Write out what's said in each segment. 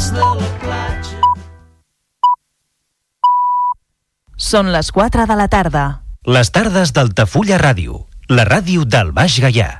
dins de la platja. Són les 4 de la tarda. Les tardes d'Altafulla Ràdio, la ràdio del Baix Gaià.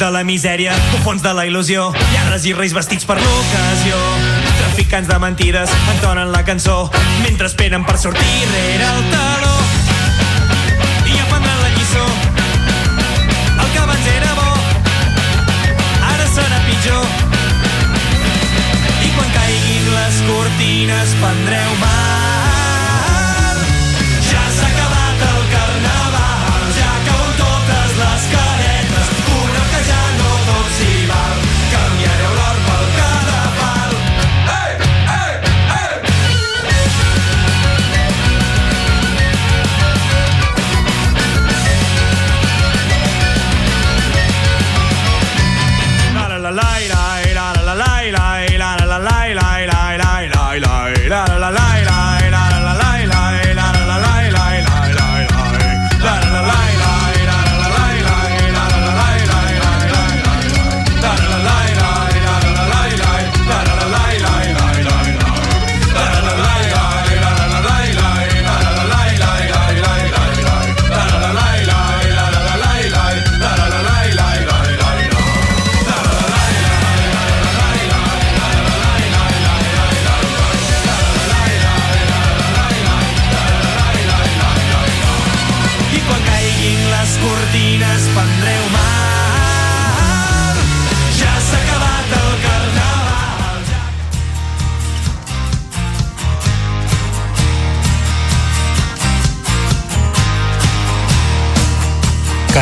de la misèria, bufons de la il·lusió, lladres i reis vestits per l'ocasió. Traficants de mentides entonen la cançó mentre esperen per sortir rere el taló. I aprendran la lliçó. El que abans era bo, ara serà pitjor. I quan caiguin les cortines prendreu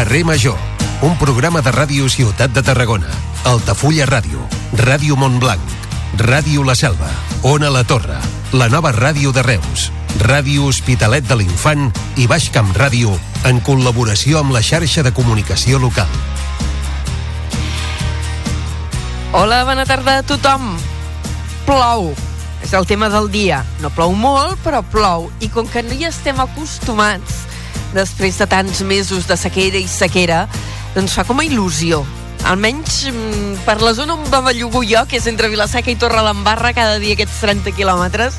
Carrer Major, un programa de ràdio Ciutat de Tarragona, Altafulla Ràdio, Ràdio Montblanc, Ràdio La Selva, Ona La Torre, la nova ràdio de Reus, Ràdio Hospitalet de l'Infant i Baix Camp Ràdio en col·laboració amb la xarxa de comunicació local. Hola, bona tarda a tothom. Plou. És el tema del dia. No plou molt, però plou. I com que no hi estem acostumats, després de tants mesos de sequera i sequera, doncs fa com a il·lusió. Almenys mm, per la zona on va bellugo jo, que és entre Vilaseca i Torredembarra, cada dia aquests 30 quilòmetres,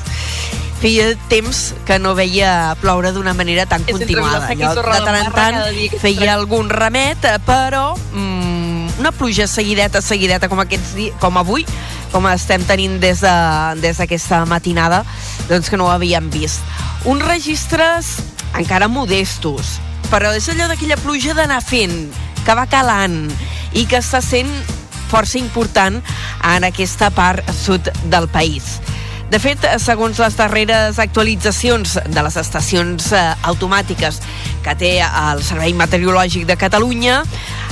feia temps que no veia ploure d'una manera tan És continuada. Allò, de tant en tant feia 30. algun remet, eh, però mm, una pluja seguideta, seguideta, com, aquests di com avui, com estem tenint des d'aquesta de, des matinada, doncs que no ho havíem vist. Uns registres encara modestos, però és allò d'aquella pluja d'anar fent, que va calant i que està sent força important en aquesta part sud del país. De fet, segons les darreres actualitzacions de les estacions eh, automàtiques que té el Servei Meteorològic de Catalunya,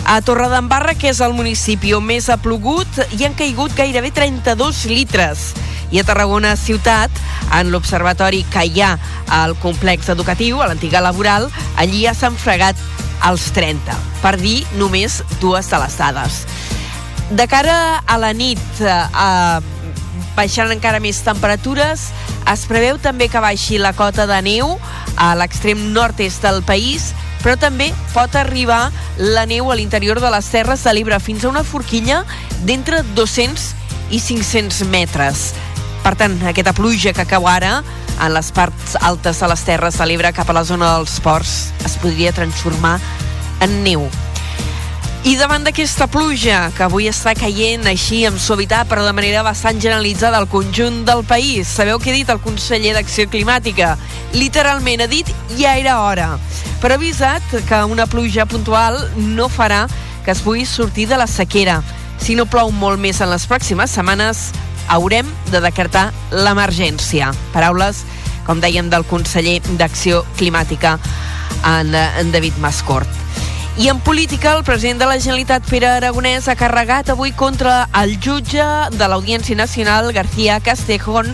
a Torredembarra, que és el municipi on més ha plogut, hi han caigut gairebé 32 litres. I a Tarragona ciutat, en l'observatori que hi ha al complex educatiu, a l'antiga laboral, allí ja s'han fregat els 30, per dir només dues de les dades. De cara a la nit, eh, eh, baixaran encara més temperatures. Es preveu també que baixi la cota de neu a l'extrem nord-est del país, però també pot arribar la neu a l'interior de les Terres de l'Ebre fins a una forquilla d'entre 200 i 500 metres. Per tant, aquesta pluja que cau ara en les parts altes de les Terres de l'Ebre cap a la zona dels ports es podria transformar en neu. I davant d'aquesta pluja, que avui està caient així amb suavitat, però de manera bastant generalitzada al conjunt del país, sabeu què ha dit el conseller d'Acció Climàtica? Literalment ha dit ja era hora, però ha avisat que una pluja puntual no farà que es pugui sortir de la sequera. Si no plou molt més en les pròximes setmanes, haurem de decretar l'emergència. Paraules, com dèiem, del conseller d'Acció Climàtica, en, en David Mascort. I en política, el president de la Generalitat, Pere Aragonès, ha carregat avui contra el jutge de l'Audiència Nacional, García Castejón,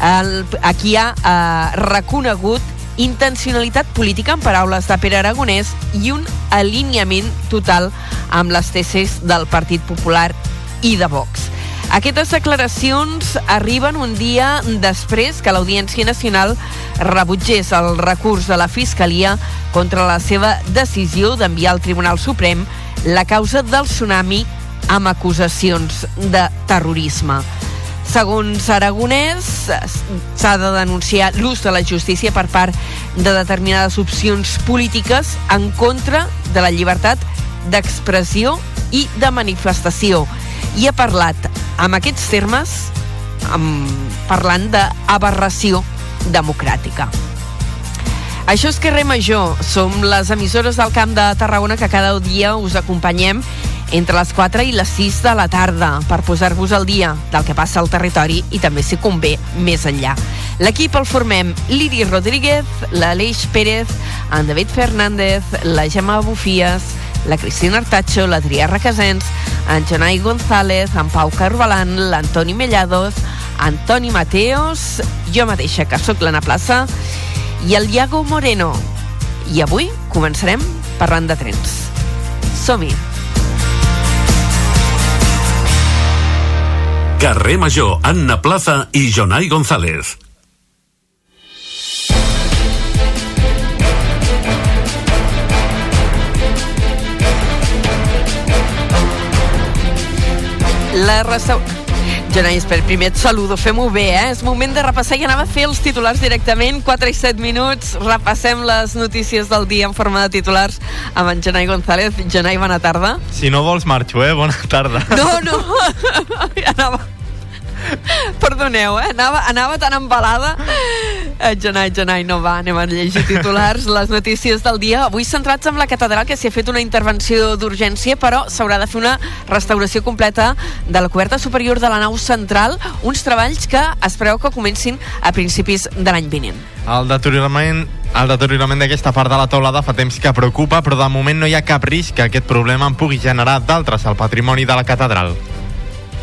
el, a qui ha eh, reconegut intencionalitat política, en paraules de Pere Aragonès, i un alineament total amb les tesis del Partit Popular i de Vox. Aquestes declaracions arriben un dia després que l'Audiència Nacional rebutgés el recurs de la Fiscalia contra la seva decisió d'enviar al Tribunal Suprem la causa del tsunami amb acusacions de terrorisme. Segons Aragonès, s'ha de denunciar l'ús de la justícia per part de determinades opcions polítiques en contra de la llibertat d'expressió i de manifestació. I ha parlat, amb aquests termes, amb, parlant d'aberració democràtica. Això és Carrer Major. Som les emissores del Camp de Tarragona que cada dia us acompanyem entre les 4 i les 6 de la tarda per posar-vos al dia del que passa al territori i també, si convé, més enllà. L'equip el formem Liri Rodríguez, l'Aleix Pérez, en David Fernández, la Gemma Bufies, la Cristina Artacho, l'Adrià Requesens, en Jonai González, en Pau Carvalan, l'Antoni Mellados, Antoni Mateos, jo mateixa, que sóc l'Anna Plaça, i el Iago Moreno. I avui començarem parlant de trens. Som-hi! Carrer Major, Anna Plaza i Jonai González. La restau... Jonai, espera, primer et saludo, fem-ho bé, eh? És moment de repassar i anava a fer els titulars directament, 4 i 7 minuts, repassem les notícies del dia en forma de titulars amb en Jonai González. Jonai, bona tarda. Si no vols marxo, eh? Bona tarda. No, no, anava... Perdoneu, eh? Anava, anava tan embalada. Eh, Jonai, Jonai, no va, anem a llegir titulars, les notícies del dia. Avui centrats en la catedral, que s'hi ha fet una intervenció d'urgència, però s'haurà de fer una restauració completa de la coberta superior de la nau central, uns treballs que es preveu que comencin a principis de l'any vinent. El deteriorament el deteriorament d'aquesta part de la teulada fa temps que preocupa, però de moment no hi ha cap risc que aquest problema en pugui generar d'altres al patrimoni de la catedral.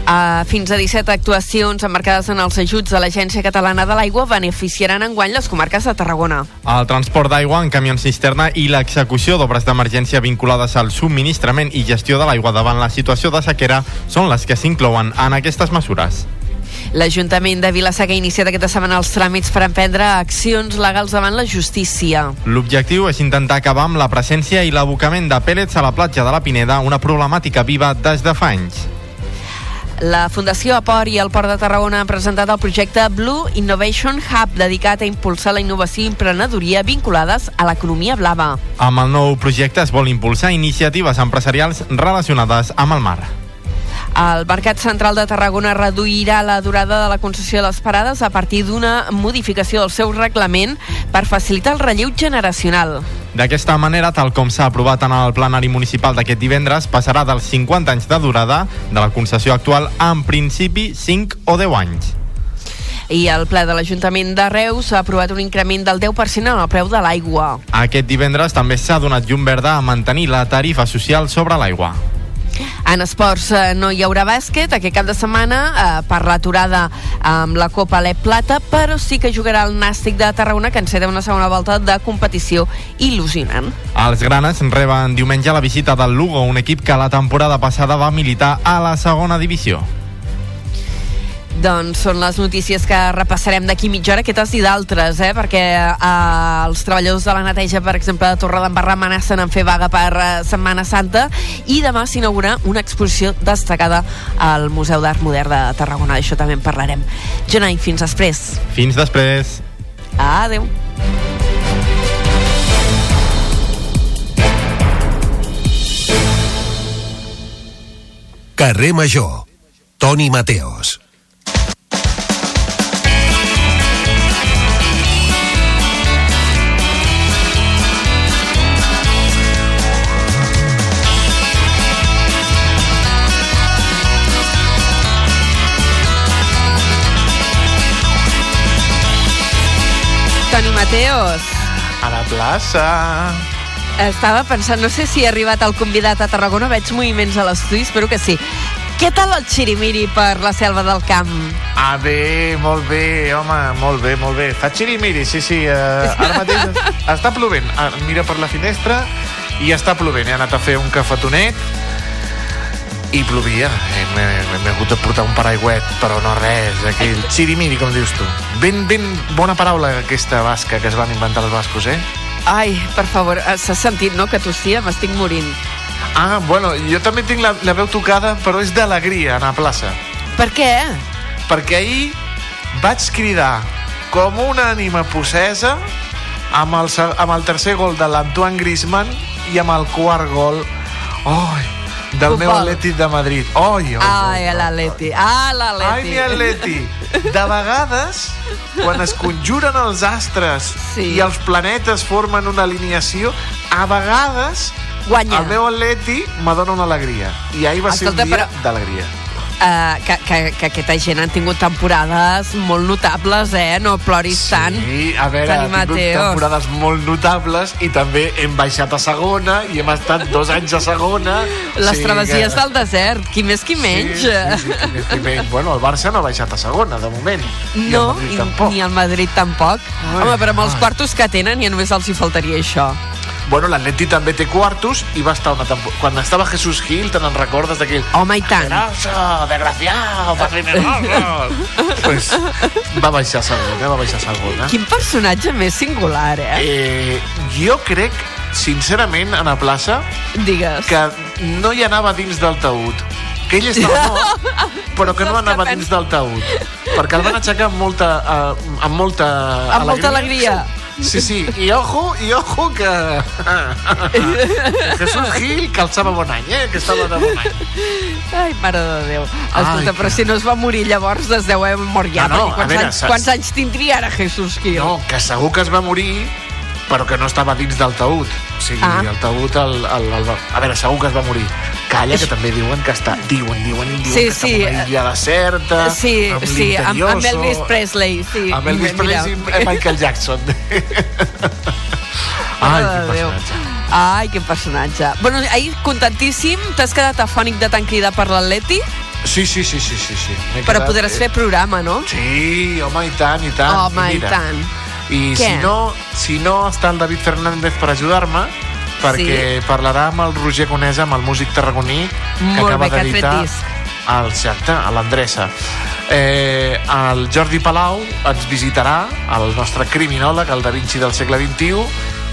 Uh, fins a 17 actuacions emmarcades en els ajuts de l'Agència Catalana de l'Aigua beneficiaran enguany les comarques de Tarragona. El transport d'aigua en camions cisterna i l'execució d'obres d'emergència vinculades al subministrament i gestió de l'aigua davant la situació de sequera són les que s'inclouen en aquestes mesures. L'Ajuntament de Vilaseca ha iniciat aquesta setmana els tràmits per emprendre accions legals davant la justícia. L'objectiu és intentar acabar amb la presència i l'abocament de pèl·lets a la platja de la Pineda, una problemàtica viva des de fa anys. La Fundació Aport i el Port de Tarragona han presentat el projecte Blue Innovation Hub, dedicat a impulsar la innovació i emprenedoria vinculades a l'economia blava. Amb el nou projecte es vol impulsar iniciatives empresarials relacionades amb el mar. El Mercat Central de Tarragona reduirà la durada de la concessió de les parades a partir d'una modificació del seu reglament per facilitar el relleu generacional. D'aquesta manera, tal com s'ha aprovat en el plenari municipal d'aquest divendres, passarà dels 50 anys de durada de la concessió actual a, en principi, 5 o 10 anys. I el ple de l'Ajuntament de Reus ha aprovat un increment del 10% en el preu de l'aigua. Aquest divendres també s'ha donat llum verda a mantenir la tarifa social sobre l'aigua. En esports eh, no hi haurà bàsquet aquest cap de setmana eh, per l'aturada amb la Copa Alep Plata, però sí que jugarà el Nàstic de Tarragona, que enceta una segona volta de competició il·lusionant. Els granes reben diumenge la visita del Lugo, un equip que la temporada passada va militar a la segona divisió. Doncs són les notícies que repassarem d'aquí mitja hora, aquestes i d'altres, eh? perquè eh, els treballadors de la neteja, per exemple, de Torredembarra amenacen en fer vaga per eh, Setmana Santa i demà s'inaugura una exposició destacada al Museu d'Art Modern de Tarragona. D'això també en parlarem. Jonai, fins després. Fins després. Adeu. Carrer Major. Toni Mateos. Toni Mateos. A la plaça. Estava pensant, no sé si ha arribat el convidat a Tarragona, veig moviments a l'estudi, espero que sí. Què tal el xirimiri per la selva del camp? Ah, bé, molt bé, home, molt bé, molt bé. Fa xirimiri, sí, sí. Uh, ara mateix es- està plovent. Ah, mira per la finestra i està plovent. He anat a fer un cafetonet i plovia. Eh, M'he m'he hagut de portar un paraigüet, però no res. Aquell xirimiri, com dius tu. Ben, ben bona paraula aquesta basca que es van inventar els bascos, eh? Ai, per favor, eh, s'ha sentit, no?, que tossia, m'estic morint. Ah, bueno, jo també tinc la, la veu tocada, però és d'alegria a la plaça. Per què? perquè ahir vaig cridar com una ànima possesa amb el, amb el tercer gol de l'Antoine Griezmann i amb el quart gol oi, del meu Futbol. Atlètic de Madrid. Oi, oi, Ai, a l'Atleti, a Ai, l'Atleti. mi Atleti. De vegades, quan es conjuren els astres Sí. i els planetes formen una alineació, a vegades Guanya. el meu Atleti me dona una alegria. I ahir va ser Escolta, un dia però- d'alegria. Uh, que, que, que aquesta gent han tingut temporades molt notables, eh? No ploris tant. Sí, a veure, Toni ha tingut temporades molt notables i també hem baixat a segona i hem estat dos anys a segona. Les Sí, travessies que- del desert, qui més qui menys. Sí, sí, sí, qui més qui menys. Bueno, el Barça no ha baixat a segona, de moment. I el No, Madrid tampoc. ni el Madrid tampoc. Ai, Home, però amb els ai. quartos que tenen ja només els hi faltaria això. Bueno, l'Atleti també té quartos i va estar una temporada... Quan estava Jesús Gil, te n'en recordes d'aquell... Home, i tant. Grasa, desgraciado, pues va baixar a segona, va baixar a segona. Quin personatge més singular, eh? Eh, jo crec, sincerament, a la plaça, Digues. que no hi anava dins del taüt que ell estava mort, però que no anava dins del taüt perquè el van aixecar amb molta uh, amb molta Amb molta alegria. Sí, sí, i ojo, i ojo que Jesús Gil calçava bon any, eh? Que estava de bon any. Ai, mare de Déu. Escolta, Ai, però si no es va morir llavors, es deu haver mort ja. No, no, perquè quants, veure, anys, quants anys tindria ara Jesús Gil? No, que segur que es va morir però que no estava dins del taüt. O sigui, Ah. el taüt... El, el, el, a veure, segur que es va morir. Calla, que també diuen que està... Diuen, diuen, diuen Sí, que sí, està en una illa deserta, Sí, amb sí, amb, amb Elvis Presley. Sí. Amb Elvis Mira, Presley i Michael Jackson. Ai, quin personatge. Ai, quin personatge. Bueno, ahir, contentíssim, t'has quedat afònic de tan cridar per l'Atleti, Sí, sí, sí, sí, sí. sí. Però quedat, podràs eh, fer programa, no? Sí, home, i tant, i tant. Home, i mira, tant. I Què? si no, si no està el David Fernández per ajudar-me, perquè parlarà amb el Roger Conesa, amb el músic tarragoní, que Molt acaba d'editar disc. el exacte, a l'Andressa. Eh, el Jordi Palau ens visitarà, el nostre criminòleg, el Da Vinci del segle XXI,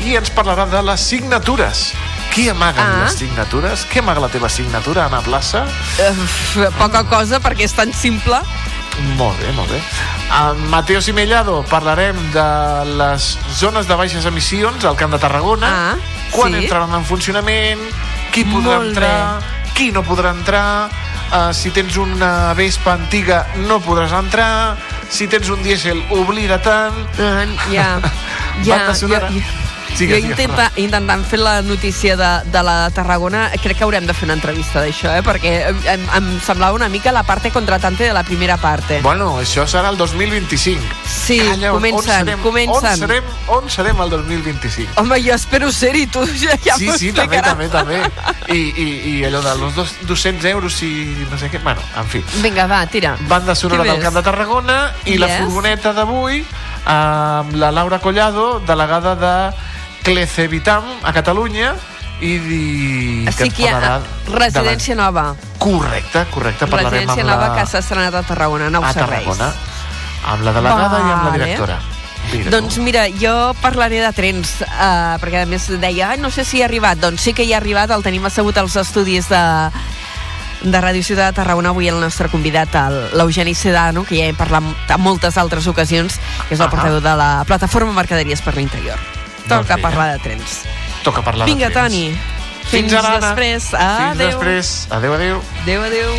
i ens parlarà de les signatures. Qui amaga Ah. les signatures? Què amaga la teva signatura, Anna Plaça? Uf, poca cosa, perquè és tan simple. Molt bé, molt bé. Amb Mateo Simellado parlarem de les zones de baixes emissions al Camp de Tarragona, Ah, quan sí. entraran en funcionament, qui podrà Molt entrar, qui no podrà entrar, uh, si tens una Vespa antiga no podràs entrar, si tens un dièsel oblida-te'n, Uh, ja, ja, ja, ja. Sigue, jo intenta, intentant fer la notícia de, de la Tarragona, crec que haurem de fer una entrevista d'això, eh? perquè em, em semblava una mica la parte contratante de la primera parte. Bueno, això serà el 2025. Sí, Calla, on comencen, serem, comencen. On serem, on serem el 2025? Home, jo espero ser-hi, tu ja, ja sí, sí, també, també, també. I, i, I allò de los dos, 200 euros i no sé què... Bueno, en fi. Vinga, va, tira. Banda sonora del? Camp de Tarragona i la Yes. furgoneta d'avui amb la Laura Collado, delegada de Clecevitam a Catalunya i di... que Així ens hi ha parlarà residència de nova. la... Correcte, correcte. Parlarem Residència amb nova la... que s'ha estrenat a Tarragona, nous a serveis. Tarragona. Amb la delegada i amb la Vale. directora. Mira, Doncs mira, jo parlaré de trens, uh, perquè a més deia, no sé si ha arribat. Doncs sí que hi ha arribat, el tenim assegut als estudis de, de Ràdio Ciutat de Tarragona avui el nostre convidat, l'Eugeni Sedano, que ja hem parlat en moltes altres ocasions, que és el portaveu de la plataforma Mercaderies per l'interior. Doncs Toca vinga. parlar de trens. Toca parlar Vinga, de trens. Toni. Fins ara, Anna. després. Fins Adéu. després. Adéu, adéu. Adéu, adéu.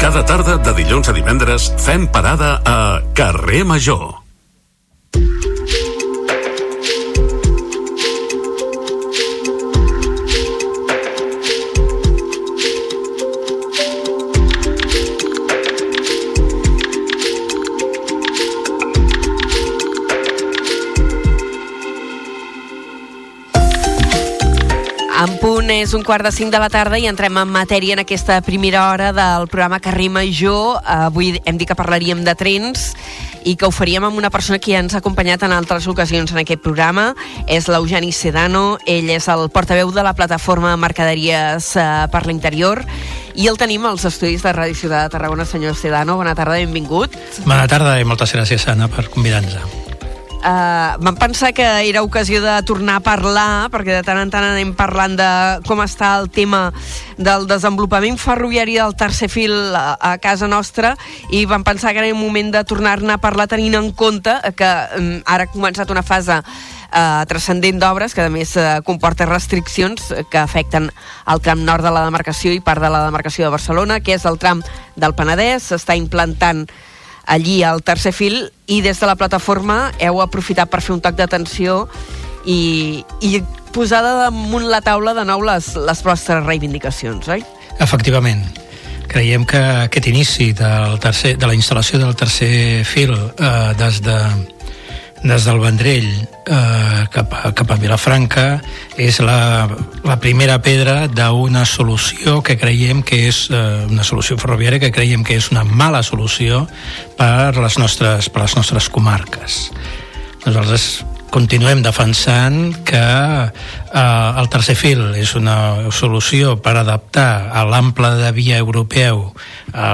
Cada tarda de dilluns a divendres fem parada a Carrer Major. És un quart de cinc de la tarda i entrem en matèria en aquesta primera hora del programa Carrer Major. Avui hem dit que parlaríem de trens i que ho faríem amb una persona que ja ens ha acompanyat en altres ocasions en aquest programa. És l'Eugeni Sedano, ell és el portaveu de la plataforma Mercaderies eh, per l'interior i el tenim als estudis de Ràdio Ciutat de Tarragona. Senyor Sedano, bona tarda, benvingut. Bona tarda i moltes gràcies, Anna, per convidar-nos. Uh, vam pensar que era ocasió de tornar a parlar, perquè de tant en tant anem parlant de com està el tema del desenvolupament ferroviari del tercer fil a, a casa nostra i vam pensar que era el moment de tornar-ne a parlar tenint en compte que um, ara ha començat una fase uh, transcendent d'obres que a més uh, comporta restriccions que afecten el tram nord de la demarcació i part de la demarcació de Barcelona, que és el tram del Penedès, s'està implantant allí al tercer fil i des de la plataforma heu aprofitat per fer un toc d'atenció i, i posar damunt la taula de nou les, les vostres reivindicacions, oi? Efectivament. Creiem que aquest inici del tercer, de la instal·lació del tercer fil eh, des de des del Vendrell eh, cap, a, cap a Vilafranca és la, la primera pedra d'una solució que creiem que és eh, una solució ferroviària que creiem que és una mala solució per les nostres, per les nostres comarques. Nosaltres continuem defensant que eh, el tercer fil és una solució per adaptar a l'ample de via europeu a,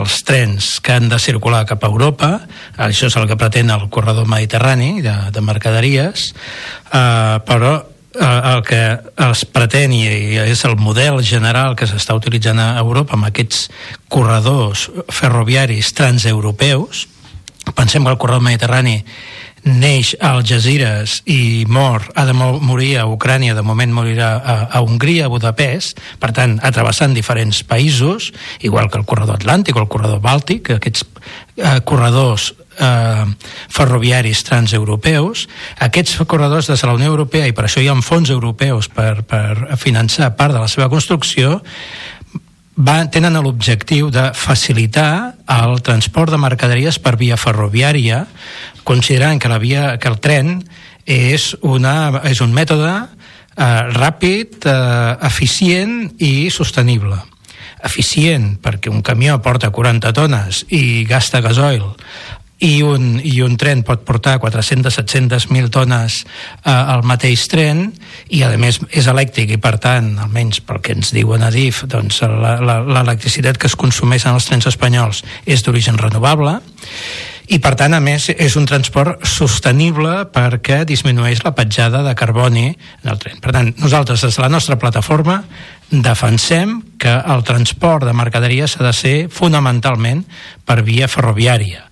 als trens que han de circular cap a Europa. Això és el que pretén el corredor mediterrani de, de mercaderies, eh, però eh, el que es pretén i és el model general que s'està utilitzant a Europa amb aquests corredors ferroviaris transeuropeus pensem que el corredor mediterrani neix a Algeciras i mor, ha de mo- morir a Ucrània, de moment morirà a, a Hongria, a Budapest, per tant, atrevessant diferents països, igual que el corredor atlàntic o el corredor bàltic, aquests eh, corredors eh, ferroviaris transeuropeus, aquests corredors des de la Unió Europea, i per això hi ha fons europeus per, per finançar part de la seva construcció, va, tenen l'objectiu de facilitar el transport de mercaderies per via ferroviària, considerant que, la via, que el tren és, una, és un mètode eh, ràpid, eh, eficient i sostenible. Eficient perquè un camió porta 40 tones i gasta gasoil i un, i un tren pot portar 400-700.000 tones eh, al mateix tren i a més és elèctric i per tant, almenys pel que ens diuen a DIF doncs l'electricitat que es consumeix en els trens espanyols és d'origen renovable i per tant a més és un transport sostenible perquè disminueix la petjada de carboni en el tren. Per tant, nosaltres des de la nostra plataforma defensem que el transport de mercaderies ha de ser fonamentalment per via ferroviària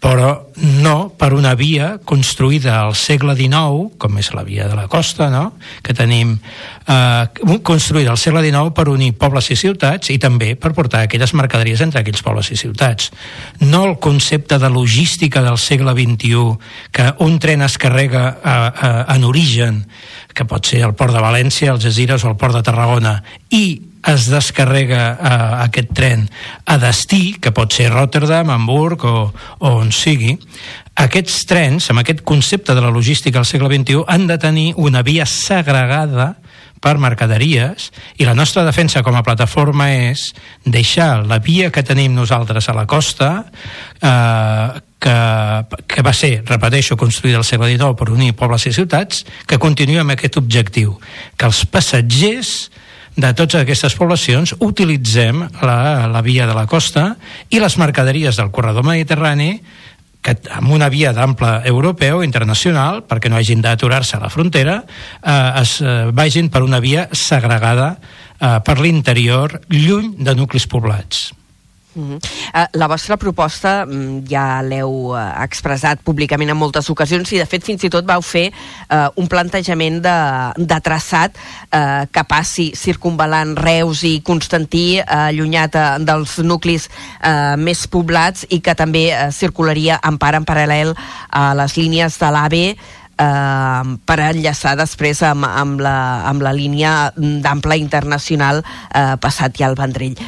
però no per una via construïda al segle XIX, com és la via de la costa, no? que tenim eh, construïda al segle XIX per unir pobles i ciutats i també per portar aquelles mercaderies entre aquells pobles i ciutats. No el concepte de logística del segle XXI, que un tren es carrega a, a, en origen, que pot ser el port de València, els Algesires o el port de Tarragona, i es descarrega eh, aquest tren a destí, que pot ser Rotterdam, Hamburg o, o on sigui, aquests trens, amb aquest concepte de la logística al segle XXI, han de tenir una via segregada per mercaderies i la nostra defensa com a plataforma és deixar la via que tenim nosaltres a la costa eh, que, que va ser, repeteixo, construïda al segle XIX per unir pobles i ciutats, que continuï amb aquest objectiu, que els passatgers de totes aquestes poblacions utilitzem la, la via de la costa i les mercaderies del corredor mediterrani que amb una via d'ample europeu internacional, perquè no hagin d'aturar-se a la frontera, eh, es eh, vagin per una via segregada eh, per l'interior, lluny de nuclis poblats. -hmm. uh, la vostra proposta mm, ja l'heu uh, expressat públicament en moltes ocasions i de fet fins i tot vau fer uh, un plantejament de, de traçat uh, que passi circunvalant Reus i Constantí uh, allunyat uh, dels nuclis uh, més poblats i que també uh, circularia en part en paral·lel a les línies de l'AVE eh, per enllaçar després amb, amb, la, amb la línia d'ample internacional eh, passat ja al Vendrell.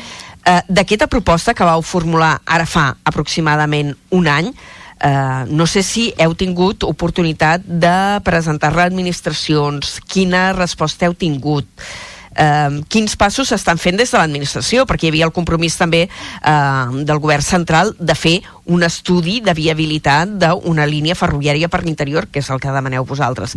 Eh, D'aquesta proposta que vau formular ara fa aproximadament un any, eh, no sé si heu tingut oportunitat de presentar-la a administracions, quina resposta heu tingut, eh, quins passos s'estan fent des de l'administració, perquè hi havia el compromís també eh, del govern central de fer un estudi de viabilitat d'una línia ferroviària per l'interior, que és el que demaneu vosaltres.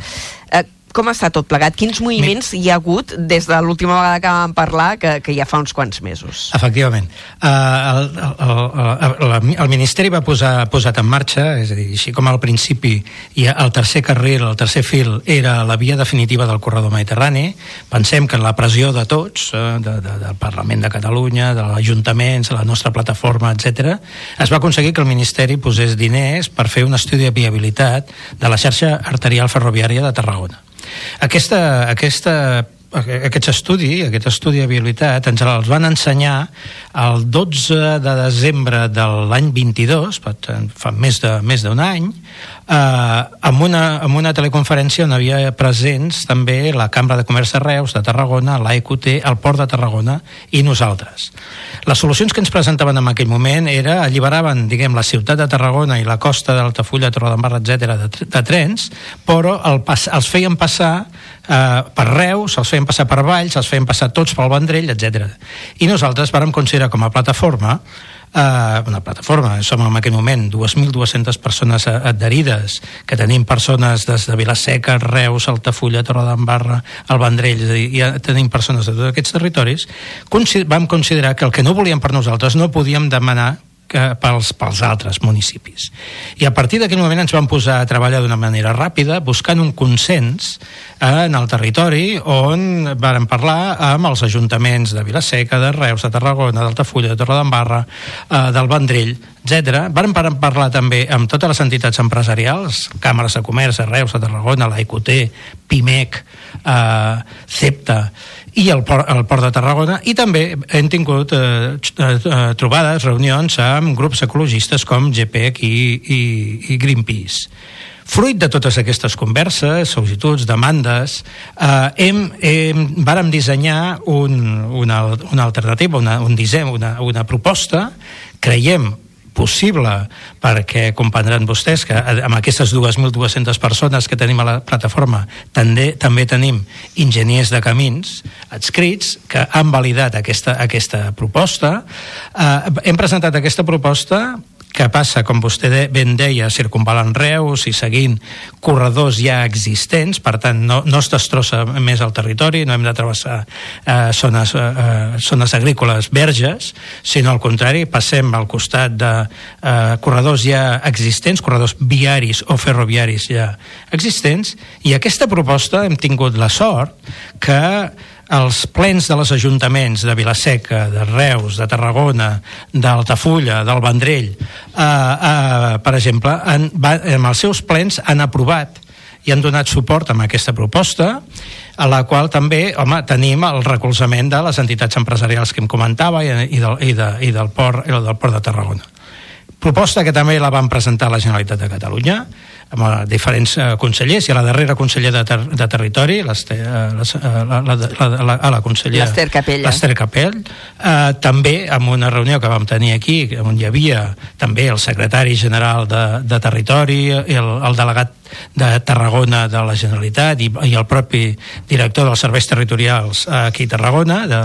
Eh, com està tot plegat? Quins moviments hi ha hagut des de l'última vegada que vam parlar, que, que ja fa uns quants mesos? Efectivament. Uh, el, el, el, el, el Ministeri va posar posat en marxa, és a dir, així com al principi i el tercer carril, el tercer fil, era la via definitiva del corredor mediterrani, pensem que en la pressió de tots, uh, de, de, del Parlament de Catalunya, de l'Ajuntaments, la nostra plataforma, etc, es va aconseguir que el Ministeri posés diners per fer un estudi de viabilitat de la xarxa arterial ferroviària de Tarragona. Aquesta, aquesta aquest estudi, aquest estudi de viabilitat, ens els van ensenyar el 12 de desembre de l'any 22, fa més d'un més any, eh, amb, una, amb una teleconferència on havia presents també la Cambra de Comerç de Reus, de Tarragona, l'AEQT, el Port de Tarragona i nosaltres. Les solucions que ens presentaven en aquell moment era alliberaven, diguem, la ciutat de Tarragona i la costa d'Altafulla, Torredembarra, etc de, de trens, però el pas, els feien passar eh, per Reus, els feien passar per Valls, els feien passar tots pel Vendrell, etc. I nosaltres vàrem considerar com a plataforma eh, una plataforma, som en aquell moment 2.200 persones adherides, que tenim persones des de Vilaseca, Reus, Altafulla, Torredembarra, el Vendrell, és a dir, ja tenim persones de tots aquests territoris, vam considerar que el que no volíem per nosaltres no podíem demanar que pels, pels altres municipis. I a partir d'aquell moment ens vam posar a treballar d'una manera ràpida, buscant un consens eh, en el territori on varen parlar amb els ajuntaments de Vilaseca, de Reus, de Tarragona, d'Altafulla, de Torredembarra, eh, del Vendrell, etc. Varen parlar també amb totes les entitats empresarials, càmeres de comerç de Reus, de Tarragona, l'AICOT, PIMEC, eh, CEPTA, i el port, el port de Tarragona i també hem tingut eh, eh, trobades, reunions amb grups ecologistes com GPEC i, i, i Greenpeace. Fruit de totes aquestes converses, sol·licituds, demandes, eh, hem, hem, vàrem dissenyar un, una, una alternativa, una, un disseny, una, una proposta, creiem possible perquè comprendran vostès que amb aquestes 2.200 persones que tenim a la plataforma també, també tenim enginyers de camins adscrits que han validat aquesta, aquesta proposta. Eh, hem presentat aquesta proposta que passa, com vostè ben deia, circunvalant Reus i seguint corredors ja existents, per tant no, no es destrossa més el territori, no hem de travessar eh, zones, eh, zones agrícoles verges, sinó al contrari, passem al costat de eh, corredors ja existents, corredors viaris o ferroviaris ja existents, i aquesta proposta hem tingut la sort que els plens de les ajuntaments de Vilaseca, de Reus, de Tarragona, d'Altafulla, del Vendrell, eh, eh, per exemple, han, va, en els seus plens han aprovat i han donat suport a aquesta proposta, a la qual també, home, tenim el recolzament de les entitats empresarials que em comentava i, i, del, i, de, i, del, port, del Port de Tarragona. Proposta que també la van presentar la Generalitat de Catalunya, amb eh, diferents eh, consellers, i a la darrera conseller de, ter de Territori, eh, eh, la, la, la, la, la, la consellera... L'Ester Capella. L'Ester Capell. Eh, també amb una reunió que vam tenir aquí, on hi havia també el secretari general de, de Territori, el, el delegat de Tarragona de la Generalitat i, i el propi director dels serveis territorials eh, aquí a Tarragona de,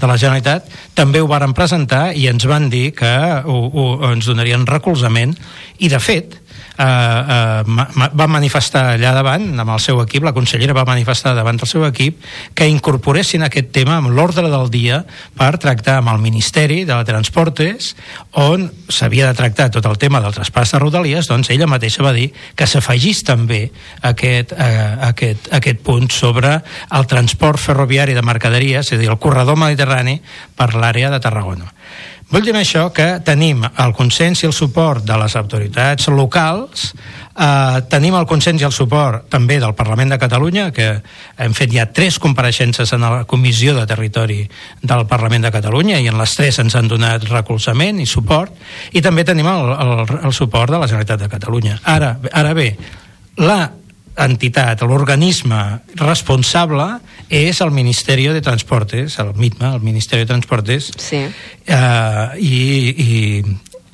de la Generalitat també ho varen presentar i ens van dir que ho, ho, ens donarien recolzament i de fet eh, eh, va manifestar allà davant amb el seu equip, la consellera va manifestar davant del seu equip que incorporessin aquest tema amb l'ordre del dia per tractar amb el Ministeri de Transportes on s'havia de tractar tot el tema del traspàs de Rodalies, doncs ella mateixa va dir que s'afegís també aquest, eh, aquest, aquest punt sobre el transport ferroviari de mercaderies, és a dir, el corredor mediterrani per l'àrea de Tarragona. Vull dir això que tenim el consens i el suport de les autoritats locals, eh, tenim el consens i el suport també del Parlament de Catalunya, que hem fet ja tres compareixences en la Comissió de Territori del Parlament de Catalunya i en les tres ens han donat recolzament i suport, i també tenim el, el, el suport de la Generalitat de Catalunya. Ara, ara bé, la entitat, l'organisme responsable és el Ministeri de Transportes, el MITMA, el Ministeri de Transportes, sí. eh, i, i,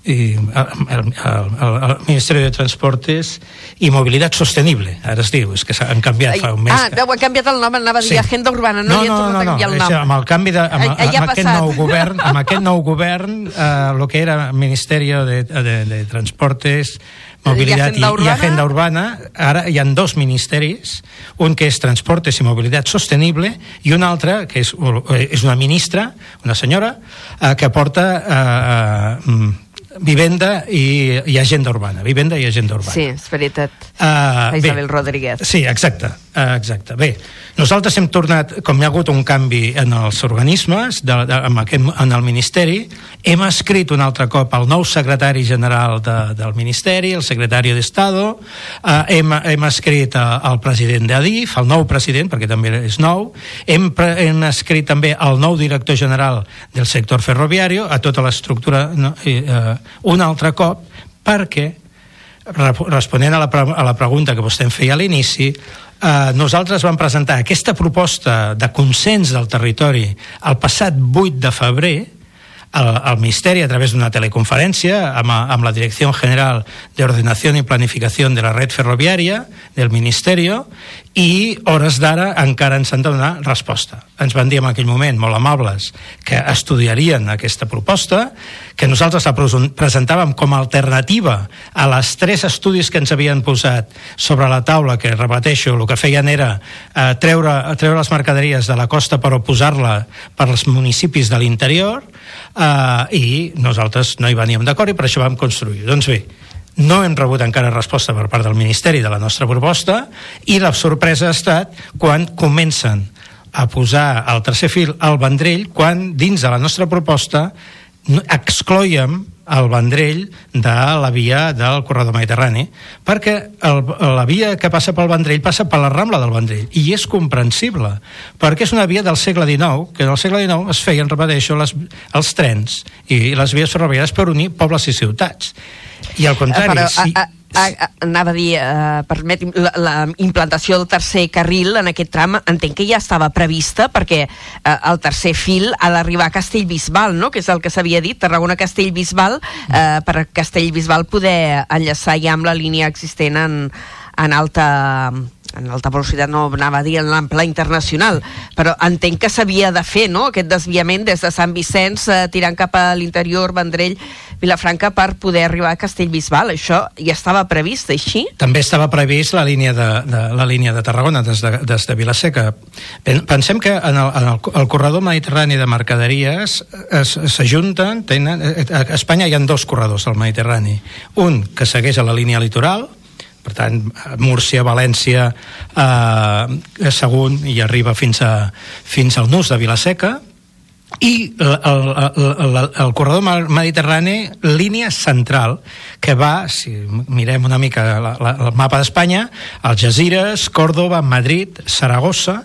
i el, el, el, el Ministeri de Transportes i Mobilitat Sostenible, ara es diu, és que s'han canviat fa un mes. Ah, ho ha canviat el nom, anava a dir Sí. Agenda Urbana, no, no, li han no, tornat no, a no, canviar el nom. amb el canvi de, amb, ha amb aquest nou govern, amb aquest nou govern, eh, lo que era Ministeri de, de, de Transportes, Mobilitat i, Agenda i Urbana. Agenda Urbana, ara hi han dos ministeris, un que és Transportes i Mobilitat Sostenible i un altre que és, és una ministra, una senyora, eh, que porta eh, eh, vivenda i, i agenda urbana, vivenda i agenda urbana. Sí, és veritat. Uh, Isabel Rodríguez. Sí, exacte, uh, exacte. Bé, nosaltres hem tornat, com hi ha hagut un canvi en els organismes, de, de, en, aquest, en el Ministeri, hem escrit un altre cop al nou secretari general de, del Ministeri, el secretari d'Estado, uh, hem, hem escrit al president d'Adif, el nou president, perquè també és nou, hem, pre, hem escrit també al nou director general del sector ferroviari, a tota l'estructura, no, i, uh, un altre cop, perquè responent a la, a la pregunta que vostè em feia a l'inici, eh, nosaltres vam presentar aquesta proposta de consens del territori el passat 8 de febrer al, al Ministeri a través d'una teleconferència amb, amb la Direcció General de i Planificació de la Red Ferroviària del Ministeri i hores d'ara encara ens han de donar resposta. Ens van dir en aquell moment, molt amables, que estudiarien aquesta proposta, que nosaltres la presen- presentàvem com a alternativa a les tres estudis que ens havien posat sobre la taula, que repeteixo, el que feien era eh, treure, treure les mercaderies de la costa però posar-la per als municipis de l'interior eh, i nosaltres no hi veníem d'acord i per això vam construir. Doncs bé, no hem rebut encara resposta per part del Ministeri de la nostra proposta i la sorpresa ha estat quan comencen a posar el tercer fil al Vendrell quan dins de la nostra proposta excloiem el Vendrell de la via del corredor mediterrani perquè el, la via que passa pel Vendrell passa per la Rambla del Vendrell i és comprensible perquè és una via del segle XIX que en el segle XIX es feien, repeteixo, les, els trens i les vies ferroviàries per unir pobles i ciutats i al contrari, Però, sí, a, a, a, anava a dir, uh, permeti'm, la, la implantació del tercer carril en aquest tram entenc que ja estava prevista perquè uh, el tercer fil ha d'arribar a Castellbisbal, no? que és el que s'havia dit, Tarragona-Castellbisbal, uh, per Castellbisbal poder enllaçar ja amb la línia existent en, en alta en alta velocitat no anava a dir en l'ample internacional, però entenc que s'havia de fer, no?, aquest desviament des de Sant Vicenç eh, tirant cap a l'interior, Vendrell, Vilafranca, per poder arribar a Castellbisbal. Això ja estava previst, així? També estava previst la línia de, de, la línia de Tarragona des de, des de Vilaseca. Pen- Pensem que en el, en el, el corredor mediterrani de mercaderies es- s'ajunten, tenen, eh, a Espanya hi ha dos corredors al Mediterrani. Un que segueix a la línia litoral, per tant, Múrcia, València, eh, Sagunt i arriba fins, a, fins al nus de Vilaseca, i el, el, el, el, el corredor mediterrani línia central que va, si mirem una mica la, la, el mapa d'Espanya Algeciras, Córdoba, Madrid Saragossa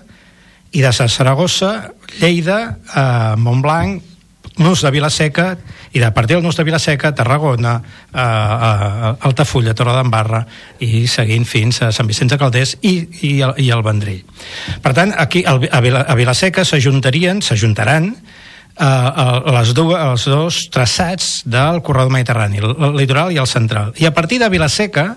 i de Saragossa, Lleida eh, Montblanc, Nus de Vilaseca i de partir del Nus de Vilaseca Tarragona, eh, eh, Altafulla Torredembarra i seguint fins a Sant Vicenç de Calders i, i, el, i el Vendrell per tant, aquí al- a, Vila, a Vilaseca s'ajuntarien, s'ajuntaran eh, les dues, els dos traçats del corredor mediterrani, el, el litoral i el central. I a partir de Vilaseca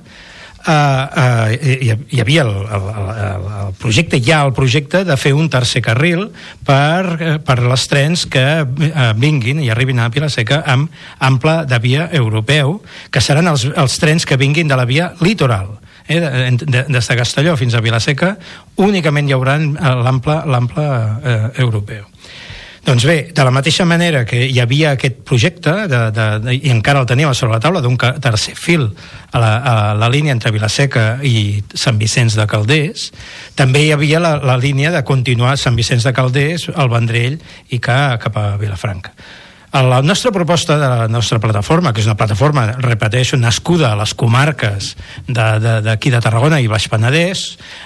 eh, eh, hi, hi havia el, el, el, el projecte, hi ha el projecte de fer un tercer carril per, eh, per les trens que eh, vinguin i arribin a Vilaseca amb ample de via europeu, que seran els, els trens que vinguin de la via litoral eh, de, de, des de Castelló fins a Vilaseca únicament hi haurà eh, l'ample l'ample, eh, europeu doncs bé, de la mateixa manera que hi havia aquest projecte, de, de, de, i encara el teníem a sobre la taula, d'un tercer fil a la, a la línia entre Vilaseca i Sant Vicenç de Calders, també hi havia la, la línia de continuar Sant Vicenç de Calders, el Vendrell i ca, cap a Vilafranca. A La nostra proposta de la nostra plataforma, que és una plataforma, repeteixo, nascuda a les comarques d'aquí de, de, de Tarragona i Baix Penedès,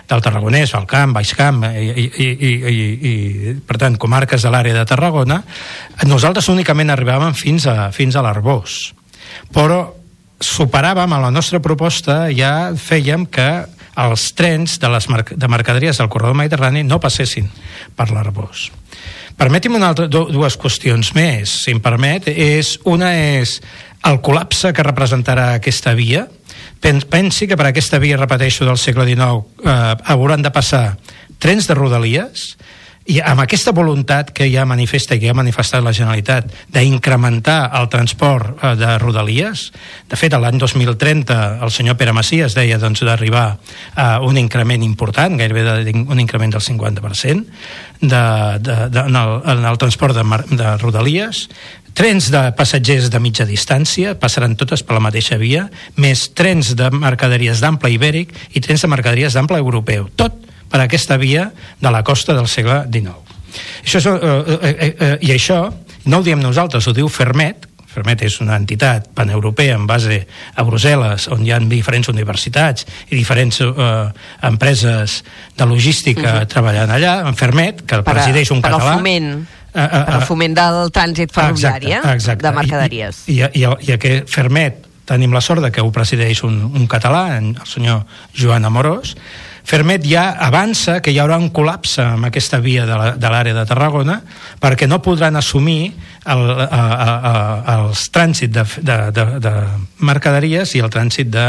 del Tarragonès, el Camp, Baix Camp, i, i, i, i, i per tant, comarques de l'àrea de Tarragona, nosaltres únicament arribàvem fins a, fins a l'Arbós. Però superàvem a la nostra proposta, ja fèiem que els trens de les de mercaderies del corredor mediterrani no passessin per l'Arbós. Permeti'm una altra, du- dues qüestions més, si em permet. És, una és el col·lapse que representarà aquesta via. Pen- Pensi que per aquesta via, repeteixo, del segle XIX eh, hauran de passar trens de rodalies i amb aquesta voluntat que ja manifesta i que ja ha manifestat la Generalitat d'incrementar el transport eh, de rodalies, de fet l'any 2030 el senyor Pere Macias deia doncs, d'arribar a un increment important, gairebé de, un increment del 50% de, de, de, en, el, en el transport de, de rodalies. Trens de passatgers de mitja distància passaran totes per la mateixa via més trens de mercaderies d'ample ibèric i trens de mercaderies d'ample europeu. Tot per aquesta via de la costa del segle XIX. Això és, eh, eh, eh, eh, I això no ho diem nosaltres, ho diu Fermet, Fermet és una entitat paneuropea en base a Brussel·les, on hi ha diferents universitats i diferents eh, empreses de logística uh -huh. treballant allà, en Fermet, que el Per presideix un per al català... foment. Eh, eh, Per al eh, foment del trànsit ferroviari, Exacte, eh? exacte. de mercaderies. I, i, i, i aquest Fermet tenim la sort de que ho presideix un, un català, el senyor Joan Amorós, Fermet ja avança que hi haurà un col·lapse amb aquesta via de l'àrea de, de Tarragona perquè no podran assumir el, a, a, a, els trànsit de, de, de, de mercaderies i el trànsit de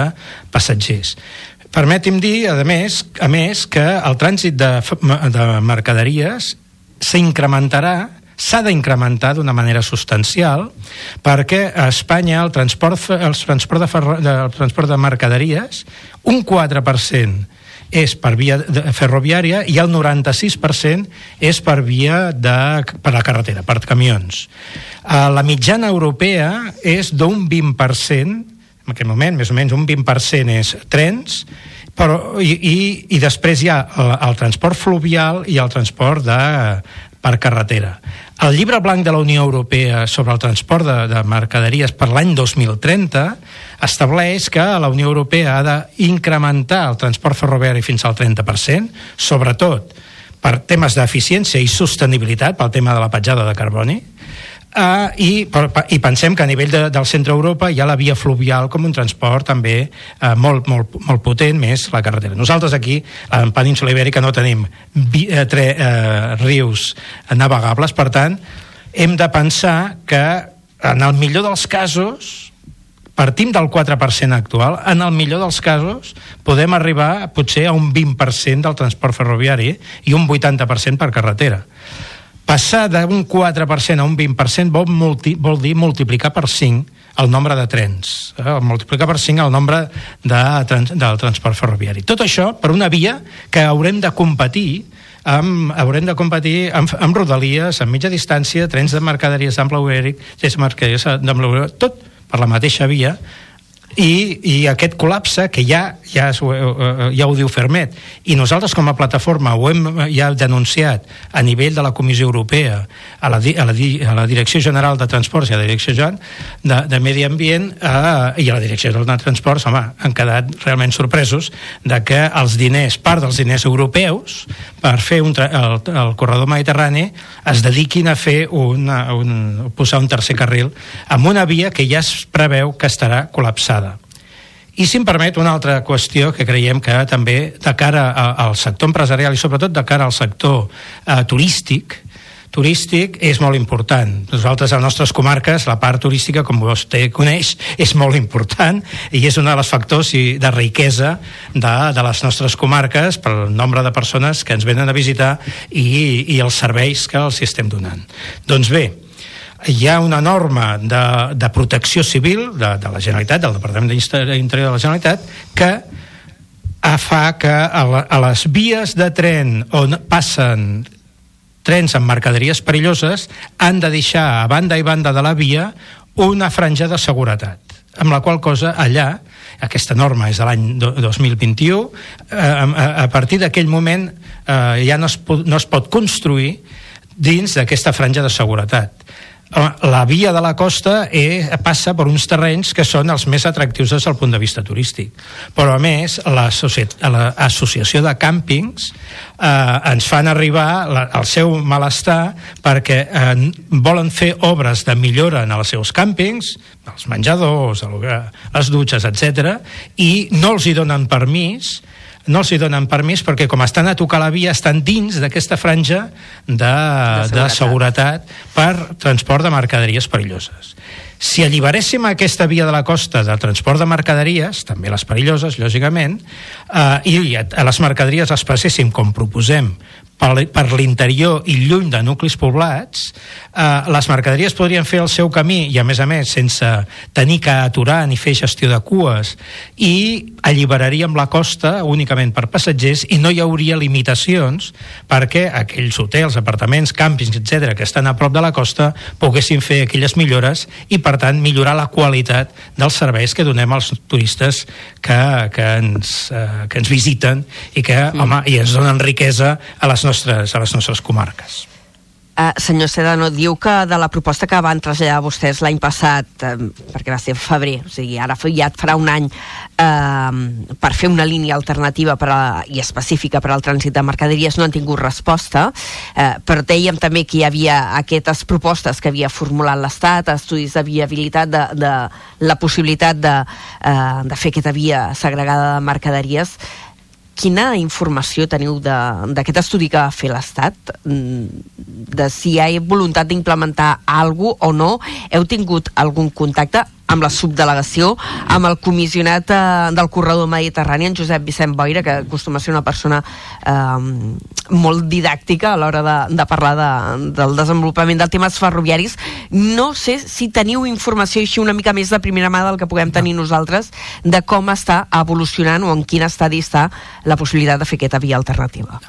passatgers. Permeti'm dir, a més, a més que el trànsit de, de mercaderies s'incrementarà s'ha d'incrementar d'una manera substancial perquè a Espanya el transport, el transport, de, ferro, el transport de mercaderies un 4% és per via ferroviària i el 96% és per via de, per la carretera, per camions. Uh, la mitjana europea és d'un 20%, en aquest moment, més o menys un 20% és trens, però, i, i, i després hi ha el, el transport fluvial i el transport de, per carretera. El llibre blanc de la Unió Europea sobre el transport de, de mercaderies per l'any 2030 estableix que la Unió Europea ha d'incrementar el transport ferroviari fins al 30%, sobretot per temes d'eficiència i sostenibilitat, pel tema de la petjada de carboni, Uh, i, per, per, I pensem que a nivell de, del centre Europa hi ha la via fluvial com un transport també uh, molt, molt, molt potent, més la carretera. Nosaltres aquí, en Península Ibèrica, no tenim vi, uh, tre, uh, rius navegables, per tant, hem de pensar que en el millor dels casos partim del 4% actual, en el millor dels casos podem arribar potser a un 20% del transport ferroviari i un 80% per carretera. Passar d'un 4% a un 20% vol, multi, vol dir multiplicar per 5 el nombre de trens, eh? multiplicar per 5 el nombre de, trans, del transport ferroviari. Tot això per una via que haurem de competir amb, haurem de competir amb, amb rodalies, amb mitja distància, trens de mercaderies d'ample ibèric, trens de mercaderies d'ample tot per la mateixa via, i, i aquest col·lapse que ja, ja, es- eh, ja ho diu Fermet. I nosaltres com a plataforma ho hem ja denunciat a nivell de la Comissió Europea a la, a la, a la Direcció General de Transports i a la Direcció General de, de Medi Ambient eh, i a la Direcció General de Transports home, han quedat realment sorpresos de que els diners, part dels diners europeus per fer un, el, el corredor mediterrani es dediquin a fer una, un, posar un tercer carril amb una via que ja es preveu que estarà col·lapsada i si em permet una altra qüestió que creiem que també de cara a, al sector empresarial i sobretot de cara al sector eh, turístic turístic és molt important. Nosaltres, a les nostres comarques, la part turística, com vostè coneix, és molt important i és un dels factors de riquesa de, de les nostres comarques pel nombre de persones que ens venen a visitar i, i els serveis que els estem donant. Doncs bé, hi ha una norma de, de protecció civil de, de la Generalitat, del Departament d'Interior de la Generalitat, que fa que a, la, a les vies de tren on passen trens amb mercaderies perilloses han de deixar a banda i banda de la via una franja de seguretat amb la qual cosa allà aquesta norma és de l'any do- 2021 eh, a, a partir d'aquell moment eh, ja no es, no es pot construir dins d'aquesta franja de seguretat la via de la costa eh, passa per uns terrenys que són els més atractius des del punt de vista turístic. Però, a més, l'Associació de Càmpings eh, ens fan arribar la, el seu malestar perquè eh, volen fer obres de millora en els seus càmpings, els menjadors, les dutxes, etc i no els hi donen permís no els hi donen permís perquè com estan a tocar la via estan dins d'aquesta franja de, de, seguretat. de seguretat per transport de mercaderies perilloses. Si alliberéssim aquesta via de la costa del transport de mercaderies, també les perilloses, lògicament, eh, i a a les mercaderies les passéssim, com proposem, per, l'interior i lluny de nuclis poblats, eh, les mercaderies podrien fer el seu camí i, a més a més, sense tenir que aturar ni fer gestió de cues i alliberaríem la costa únicament per passatgers i no hi hauria limitacions perquè aquells hotels, apartaments, càmpings, etc que estan a prop de la costa poguessin fer aquelles millores i, per tant, millorar la qualitat dels serveis que donem als turistes que, que, ens, eh, que ens visiten i que, mm. home, i ens donen riquesa a les nostres, a les nostres comarques. Uh, senyor Sedano, diu que de la proposta que van traslladar vostès l'any passat, uh, perquè va ser en febrer, o sigui, ara ja et farà un any, uh, per fer una línia alternativa per a, i específica per al trànsit de mercaderies, no han tingut resposta, uh, però dèiem també que hi havia aquestes propostes que havia formulat l'Estat, estudis de viabilitat, de, de la possibilitat de, uh, de fer aquesta via segregada de mercaderies, quina informació teniu d'aquest estudi que va fer l'Estat? Mm, De si hi ha voluntat d'implementar alguna o no? Heu tingut algun contacte amb la subdelegació, amb el comissionat eh, del corredor mediterrani, en Josep Vicent Boira, que acostuma a ser una persona eh, molt didàctica a l'hora de, de parlar de, del desenvolupament dels temes ferroviaris. No sé si teniu informació així una mica més de primera mà del que puguem tenir nosaltres de com està evolucionant o en quin estadi està la possibilitat de fer aquesta via alternativa.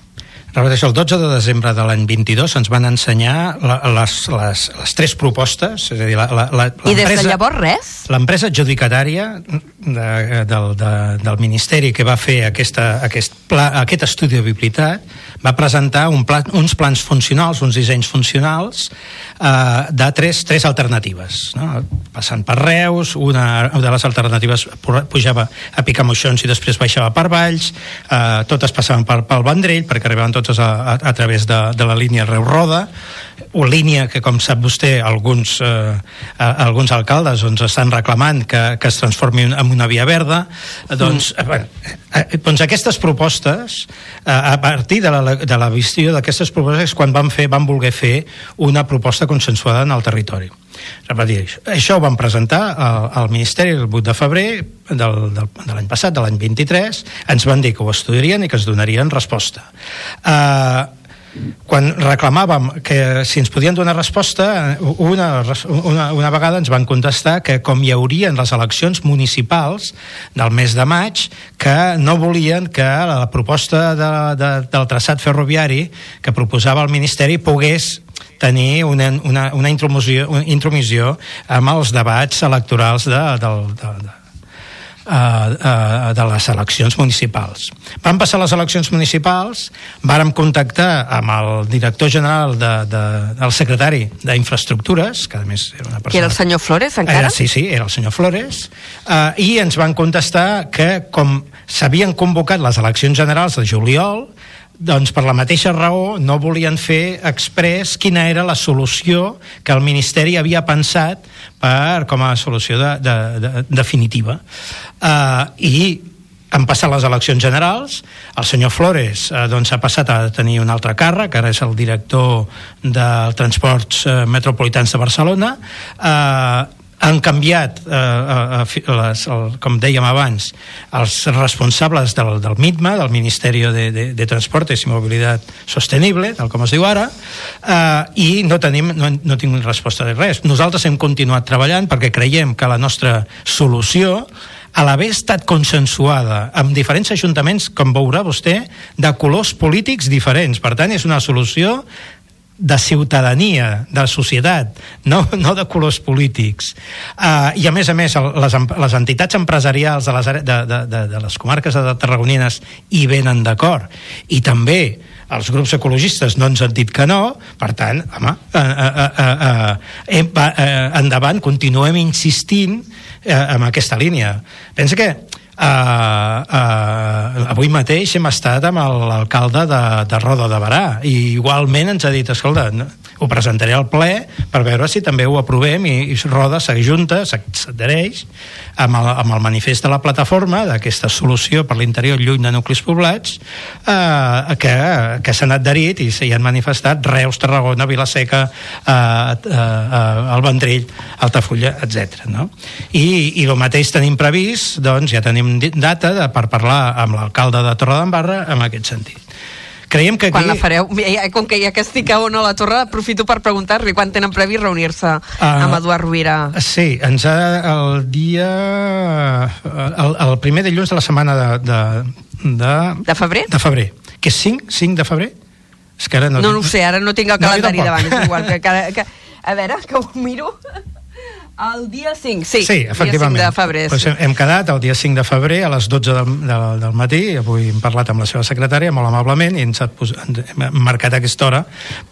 Repeteixo, el 12 de desembre de l'any 22 ens van ensenyar la, les, les, les tres propostes, és a dir, la, la, la, I des de llavors res? L'empresa adjudicatària de, del, de, del Ministeri que va fer aquesta, aquest, pla, aquest estudi de viabilitat va presentar un pla, uns plans funcionals, uns dissenys funcionals eh, de tres, tres alternatives. No? Passant per Reus, una de les alternatives pu- pujava a Picamoixons i després baixava per Valls, eh, totes passaven per, pel Vendrell perquè arribaven totes a, a, a través de, de la línia Reus-Roda, una línia que, com sap vostè, alguns, eh, alguns alcaldes doncs, estan reclamant que, que es transformi en una via verda. Eh, Doncs, eh, bueno, eh, doncs aquestes propostes, eh, a partir de la, de la visió d'aquestes propostes, quan van, fer, van voler fer una proposta consensuada en el territori. Repetir, això, això ho van presentar al, al Ministeri el 8 de febrer del, del, de l'any passat, de l'any 23, ens van dir que ho estudiarien i que ens donarien resposta. Eh, quan reclamàvem que si ens podien donar resposta, una, una, una vegada ens van contestar que com hi haurien les eleccions municipals del mes de maig, que no volien que la proposta de, de, del traçat ferroviari que proposava el Ministeri pogués tenir una, una, una, intromissió, una intromissió amb els debats electorals de, del, de, de, uh, de les eleccions municipals. Van passar les eleccions municipals, vàrem contactar amb el director general de, de, el secretari d'Infraestructures, que a més era una persona... Que era el senyor Flores, encara? Era, sí, sí, era el senyor Flores, uh, i ens van contestar que com s'havien convocat les eleccions generals de juliol, doncs per la mateixa raó no volien fer express quina era la solució que el Ministeri havia pensat per, com a solució de, de, de, definitiva. Uh, I han passat les eleccions generals, el senyor Flores eh, doncs, ha passat a tenir un altre càrrec, ara és el director dels transports eh, metropolitans de Barcelona, eh, han canviat, eh, eh, les, el, com dèiem abans, els responsables del, del MITMA, del Ministeri de, de, de Transportes i Mobilitat Sostenible, tal com es diu ara, eh, i no, tenim, no, no tinc resposta de res. Nosaltres hem continuat treballant perquè creiem que la nostra solució a l'haver estat consensuada amb diferents ajuntaments, com veurà vostè, de colors polítics diferents. Per tant, és una solució de ciutadania, de societat, no, no de colors polítics. Uh, I a més a més, les, les entitats empresarials de les, de, de, de, de les comarques de Tarragonines hi venen d'acord. I també els grups ecologistes no ens han dit que no, per tant, home, uh, uh, uh, hem, uh, uh, endavant, continuem insistint uh, en aquesta línia. Pensa que Uh, avui mateix hem estat amb l'alcalde de, de Roda de Barà i igualment ens ha dit, escolta, ho presentaré al ple per veure si també ho aprovem i, i Roda s'ajunta, s'adhereix amb, el, amb el manifest de la plataforma d'aquesta solució per l'interior lluny de nuclis poblats eh, que, que s'han adherit i s'hi han manifestat Reus, Tarragona, Vilaseca eh, eh, eh, el Vendrell Altafulla, etc. No? I, i el mateix tenim previst doncs ja tenim data de, per parlar amb l'alcalde de Torredembarra en aquest sentit creiem que aquí... Quan la fareu? Ja, com que ja que estic a on a la torre, aprofito per preguntar-li quan tenen previst reunir-se Ah. amb Eduard Rovira. Sí, ens ha el dia... El, el primer dilluns de la setmana de... De, de, de febrer? De febrer. Que és 5? 5 de febrer? És que ara no... No, no ho sé, ara no tinc el No, calendari tampoc. davant, és igual. Que, que, que, a veure, que ho miro. El dia 5, sí. sí, efectivament. Dia 5 de febrer. Pues sí. hem, hem quedat el dia 5 de febrer a les 12 del, del, del matí, avui hem parlat amb la seva secretària molt amablement i ens ha pos, hem marcat aquesta hora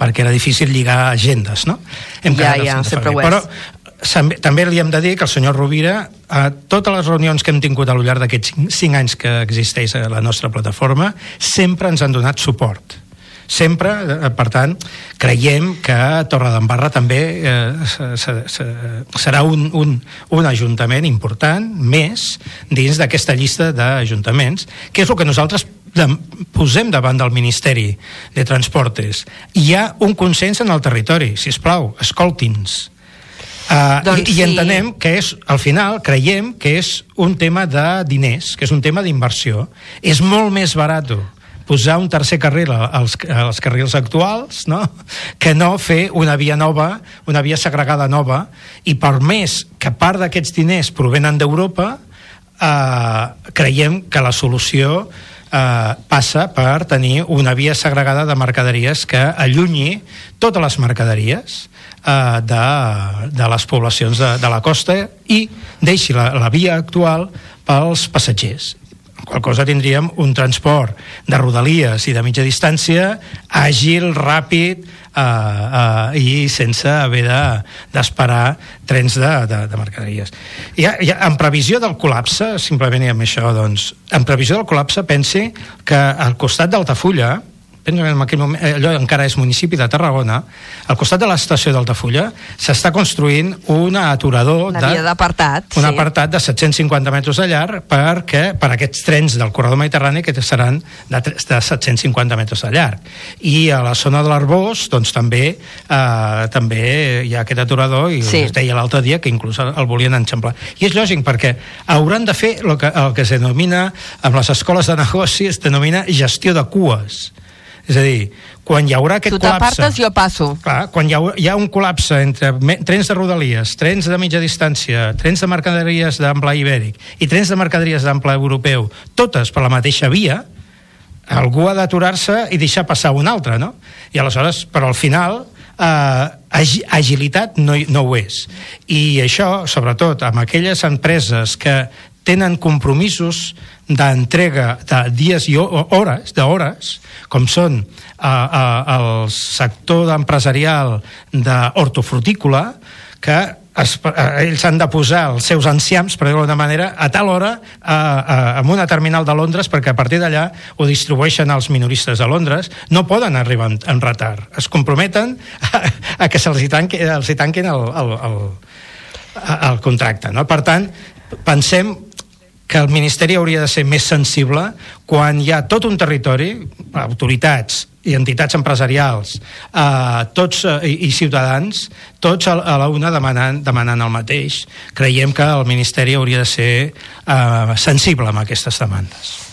perquè era difícil lligar agendes, no? Hem Ja, el ja, 5 de sempre febrer. ho és. Però també li hem de dir que el senyor Rovira a totes les reunions que hem tingut al llarg d'aquests 5 anys que existeix a la nostra plataforma sempre ens han donat suport sempre, eh, per tant, creiem que Torredembarra també eh, se, se, se, serà un, un, un ajuntament important més dins d'aquesta llista d'ajuntaments, que és el que nosaltres de, posem davant del Ministeri de Transportes. Hi ha un consens en el territori, si us plau, escolti'ns. Uh, Doncs i, I sí. entenem que és, al final, creiem que és un tema de diners, que és un tema d'inversió. És molt més barat posar un tercer carril als, als carrils actuals, no? que no fer una via nova, una via segregada nova, i per més que part d'aquests diners provenen d'Europa, eh, creiem que la solució eh, passa per tenir una via segregada de mercaderies que allunyi totes les mercaderies eh, de, de les poblacions de, de la costa i deixi la, la via actual pels passatgers qual cosa tindríem un transport de rodalies i de mitja distància àgil, ràpid eh, eh, i sense haver de- d'esperar trens de, de, de mercaderies. Ja, ja, en previsió del col·lapse, simplement i amb això, doncs, en previsió del col·lapse, pensi que al costat d'Altafulla, penso que en aquell moment, eh, allò encara és municipi de Tarragona, al costat de l'estació d'Altafulla s'està construint un aturador Una de, d'apartat, un sí. apartat de 750 metres de llarg perquè, per aquests trens del corredor mediterrani que seran de, de 750 metres de llarg. I a la zona de l'Arbós doncs, també, eh, també hi ha aquest aturador i Sí. es deia l'altre dia que inclús el volien enxamplar. I és lògic perquè hauran de fer el que, el que es denomina, amb les escoles de negoci, es denomina gestió de cues. És a dir, quan hi haurà aquest Tu col·lapse... t'apartes, jo passo. Clar, quan hi ha, hi ha un col·lapse entre trens de rodalies, trens de mitja distància, trens de mercaderies d'ample ibèric i trens de mercaderies d'ample europeu, totes per la mateixa via, algú ha d'aturar-se i deixar passar un altre, no? I aleshores, però al final, eh, agi, agilitat no, no ho és. I això, sobretot, amb aquelles empreses que tenen compromisos d'entrega de dies i ho- hores, d'hores, com són eh, eh, el sector empresarial d'hortofrutícola, que es, eh, ells han de posar els seus enciams, per dir-ho manera, a tal hora eh, eh, en una terminal de Londres, perquè a partir d'allà ho distribueixen als minoristes de Londres, no poden arribar en, en retard. Es comprometen a, a que se'ls tanqui, els hi tanquin el, el, el, el contracte. No? Per tant, pensem que el Ministeri hauria de ser més sensible quan hi ha tot un territori, autoritats i entitats empresarials, eh, tots eh, i, i ciutadans, tots a, a la una demanant, demanant el mateix. Creiem que el Ministeri hauria de ser eh, sensible amb aquestes demandes.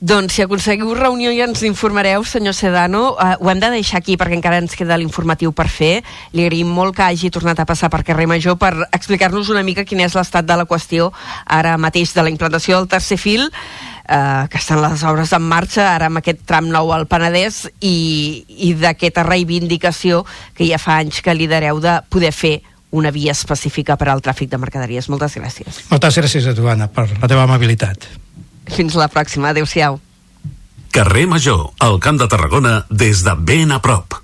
Doncs si aconseguiu reunió ja ens informareu, senyor Sedano. Uh, ho hem de deixar aquí perquè encara ens queda l'informatiu per fer. Li agraïm molt que hagi tornat a passar per carrer Major per explicar-nos una mica quin és l'estat de la qüestió ara mateix de la implantació del tercer fil, uh, que estan les obres en marxa, ara amb aquest tram nou al Penedès, i, i d'aquesta reivindicació que ja fa anys que lidereu de poder fer una via específica per al tràfic de mercaderies. Moltes gràcies. Moltes gràcies a tu, Anna, per la teva amabilitat. Fins la pròxima. Adéu-siau. Carrer Major, al Camp de Tarragona, des de ben a prop.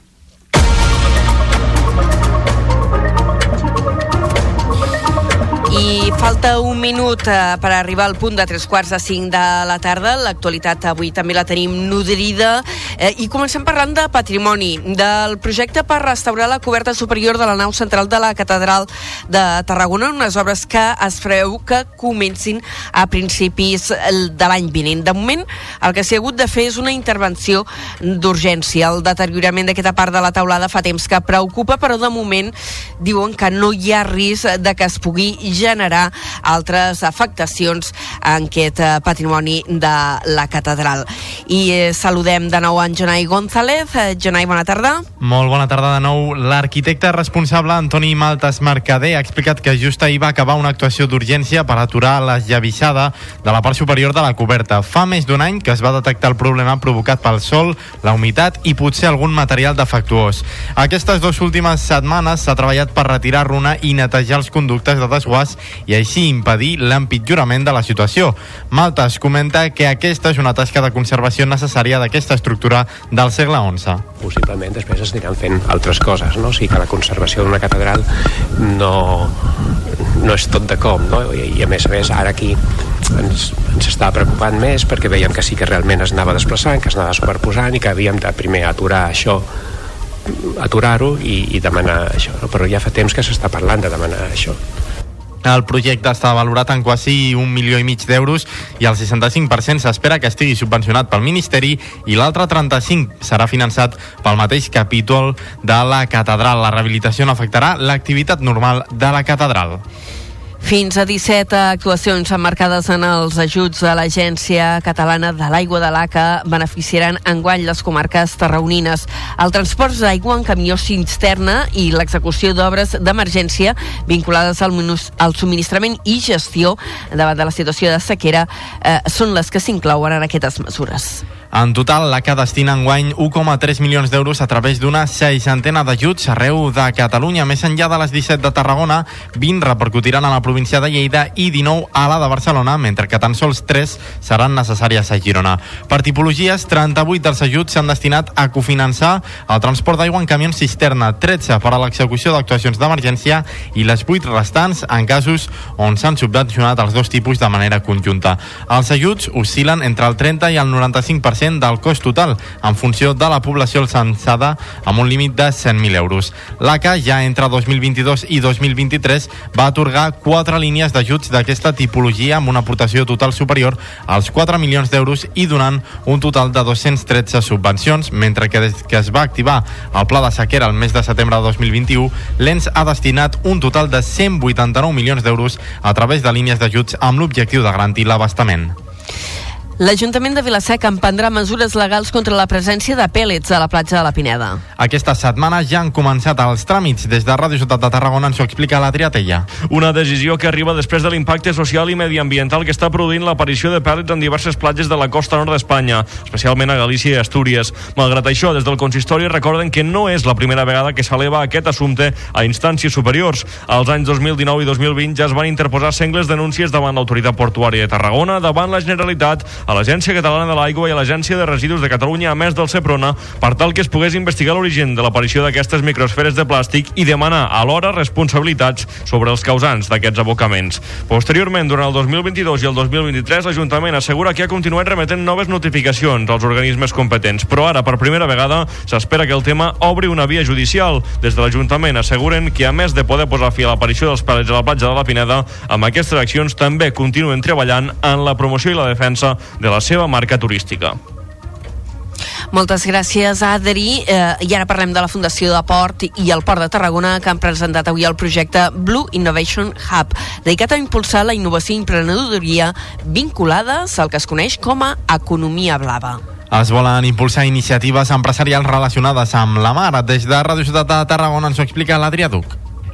I falta un minut eh, per arribar al punt de tres quarts de cinc de la tarda. L'actualitat avui també la tenim nodrida. Eh, I comencem parlant de patrimoni, del projecte per restaurar la coberta superior de la nau central de la Catedral de Tarragona, unes obres que es preveu que comencin a principis de l'any vinent. De moment, el que s'ha hagut de fer és una intervenció d'urgència. El deteriorament d'aquesta part de la taulada fa temps que preocupa, però de moment diuen que no hi ha risc de que es pugui generar altres afectacions en aquest eh, patrimoni de la catedral. I eh, saludem de nou en Jonai González. Eh, Jonai, bona tarda. Molt bona tarda de nou. L'arquitecte responsable, Antoni Maltes Mercader, ha explicat que just ahir va acabar una actuació d'urgència per aturar la llavissada de la part superior de la coberta. Fa més d'un any que es va detectar el problema provocat pel sol, la humitat i potser algun material defectuós. Aquestes dues últimes setmanes s'ha treballat per retirar runa i netejar els conductes de desguàs i així impedir l'empitjorament de la situació. Maltes comenta que aquesta és una tasca de conservació necessària d'aquesta estructura del segle XI. possiblement després es aniran fent altres coses, no? O sigui que la conservació d'una catedral no, no és tot de com, no? I, a més a més ara aquí ens, ens està preocupant més perquè veiem que sí que realment es anava desplaçant, que es anava superposant i que havíem de primer aturar això aturar-ho i, i demanar això, no? però ja fa temps que s'està parlant de demanar això. El projecte està valorat en quasi un milió i mig d'euros i el 65% s'espera que estigui subvencionat pel Ministeri i l'altre 35% serà finançat pel mateix capítol de la catedral. La rehabilitació no afectarà l'activitat normal de la catedral. Fins a 17 actuacions emmarcades en els ajuts de l'Agència Catalana de l'Aigua de l'ACA beneficiaran enguany les comarques tarraonines. El transport d'aigua en camió cisterna i l'execució d'obres d'emergència vinculades al, al subministrament i gestió davant de la situació de sequera eh, són les que s'inclouen en aquestes mesures. En total, l'ACA destina enguany 1,3 milions d'euros a través d'una seixantena d'ajuts arreu de Catalunya. Més enllà de les 17 de Tarragona, 20 repercutiran a la província de Lleida i 19 a la de Barcelona, mentre que tan sols 3 seran necessàries a Girona. Per tipologies, 38 dels ajuts s'han destinat a cofinançar el transport d'aigua en camions cisterna, 13 per a l'execució d'actuacions d'emergència i les 8 restants en casos on s'han subvencionat els dos tipus de manera conjunta. Els ajuts oscil·len entre el 30 i el 95% del cost total, en funció de la població censada, amb un límit de 100.000 euros. L'ACA ja entre 2022 i 2023 va atorgar quatre línies d'ajuts d'aquesta tipologia amb una aportació total superior als 4 milions d'euros i donant un total de 213 subvencions, mentre que des que es va activar el pla de sequera el mes de setembre de 2021, l'ENS ha destinat un total de 189 milions d'euros a través de línies d'ajuts amb l'objectiu de garantir l'abastament. L'Ajuntament de Vilaseca emprendrà mesures legals contra la presència de pèl·lets a la platja de la Pineda. Aquesta setmana ja han començat els tràmits. Des de Ràdio Ciutat de Tarragona ens ho explica l'Adrià Tella. Una decisió que arriba després de l'impacte social i mediambiental que està produint l'aparició de pèl·lets en diverses platges de la costa nord d'Espanya, especialment a Galícia i Astúries. Malgrat això, des del consistori recorden que no és la primera vegada que s'eleva aquest assumpte a instàncies superiors. Als anys 2019 i 2020 ja es van interposar sengles denúncies davant l'autoritat portuària de Tarragona, davant la Generalitat, a l'Agència Catalana de l'Aigua i a l'Agència de Residus de Catalunya, a més del CEPRONA, per tal que es pogués investigar l'origen de l'aparició d'aquestes microsferes de plàstic i demanar alhora responsabilitats sobre els causants d'aquests abocaments. Posteriorment, durant el 2022 i el 2023, l'Ajuntament assegura que ha continuat remetent noves notificacions als organismes competents, però ara, per primera vegada, s'espera que el tema obri una via judicial. Des de l'Ajuntament asseguren que, a més de poder posar fi a l'aparició dels pèl·lets a la platja de la Pineda, amb aquestes accions també continuen treballant en la promoció i la defensa de la seva marca turística. Moltes gràcies, Adri. Eh, I ara parlem de la Fundació de Port i el Port de Tarragona, que han presentat avui el projecte Blue Innovation Hub, dedicat a impulsar la innovació i emprenedoria vinculades al que es coneix com a economia blava. Es volen impulsar iniciatives empresarials relacionades amb la mar. Des de Ràdio Ciutat de Tarragona ens ho explica l'Adrià Duc.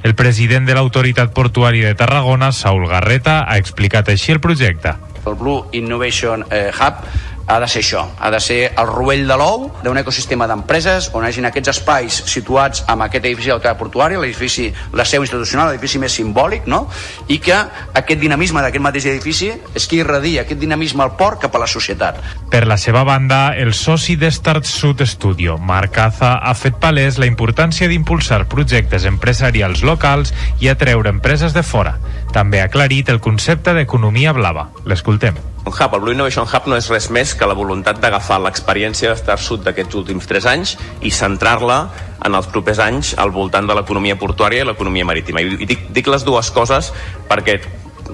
El president de l'Autoritat Portuària de Tarragona, Saul Garreta, ha explicat així el projecte. El Blue Innovation eh, Hub ha de ser això, ha de ser el rovell de l'ou d'un ecosistema d'empreses on hagin aquests espais situats amb aquest edifici de l'autoritat portuària, l'edifici, la seu institucional, l'edifici més simbòlic, no? i que aquest dinamisme d'aquest mateix edifici és qui irradia aquest dinamisme al port cap a la societat. Per la seva banda, el soci de Start Sud Studio, Marc Aza, ha fet palès la importància d'impulsar projectes empresarials locals i atreure empreses de fora. També ha aclarit el concepte d'economia blava. L'escoltem. Un hub, el Blue Innovation Hub no és res més que la voluntat d'agafar l'experiència d'Star Sud d'aquests últims 3 anys i centrar-la en els propers anys al voltant de l'economia portuària i l'economia marítima. I dic, dic les dues coses perquè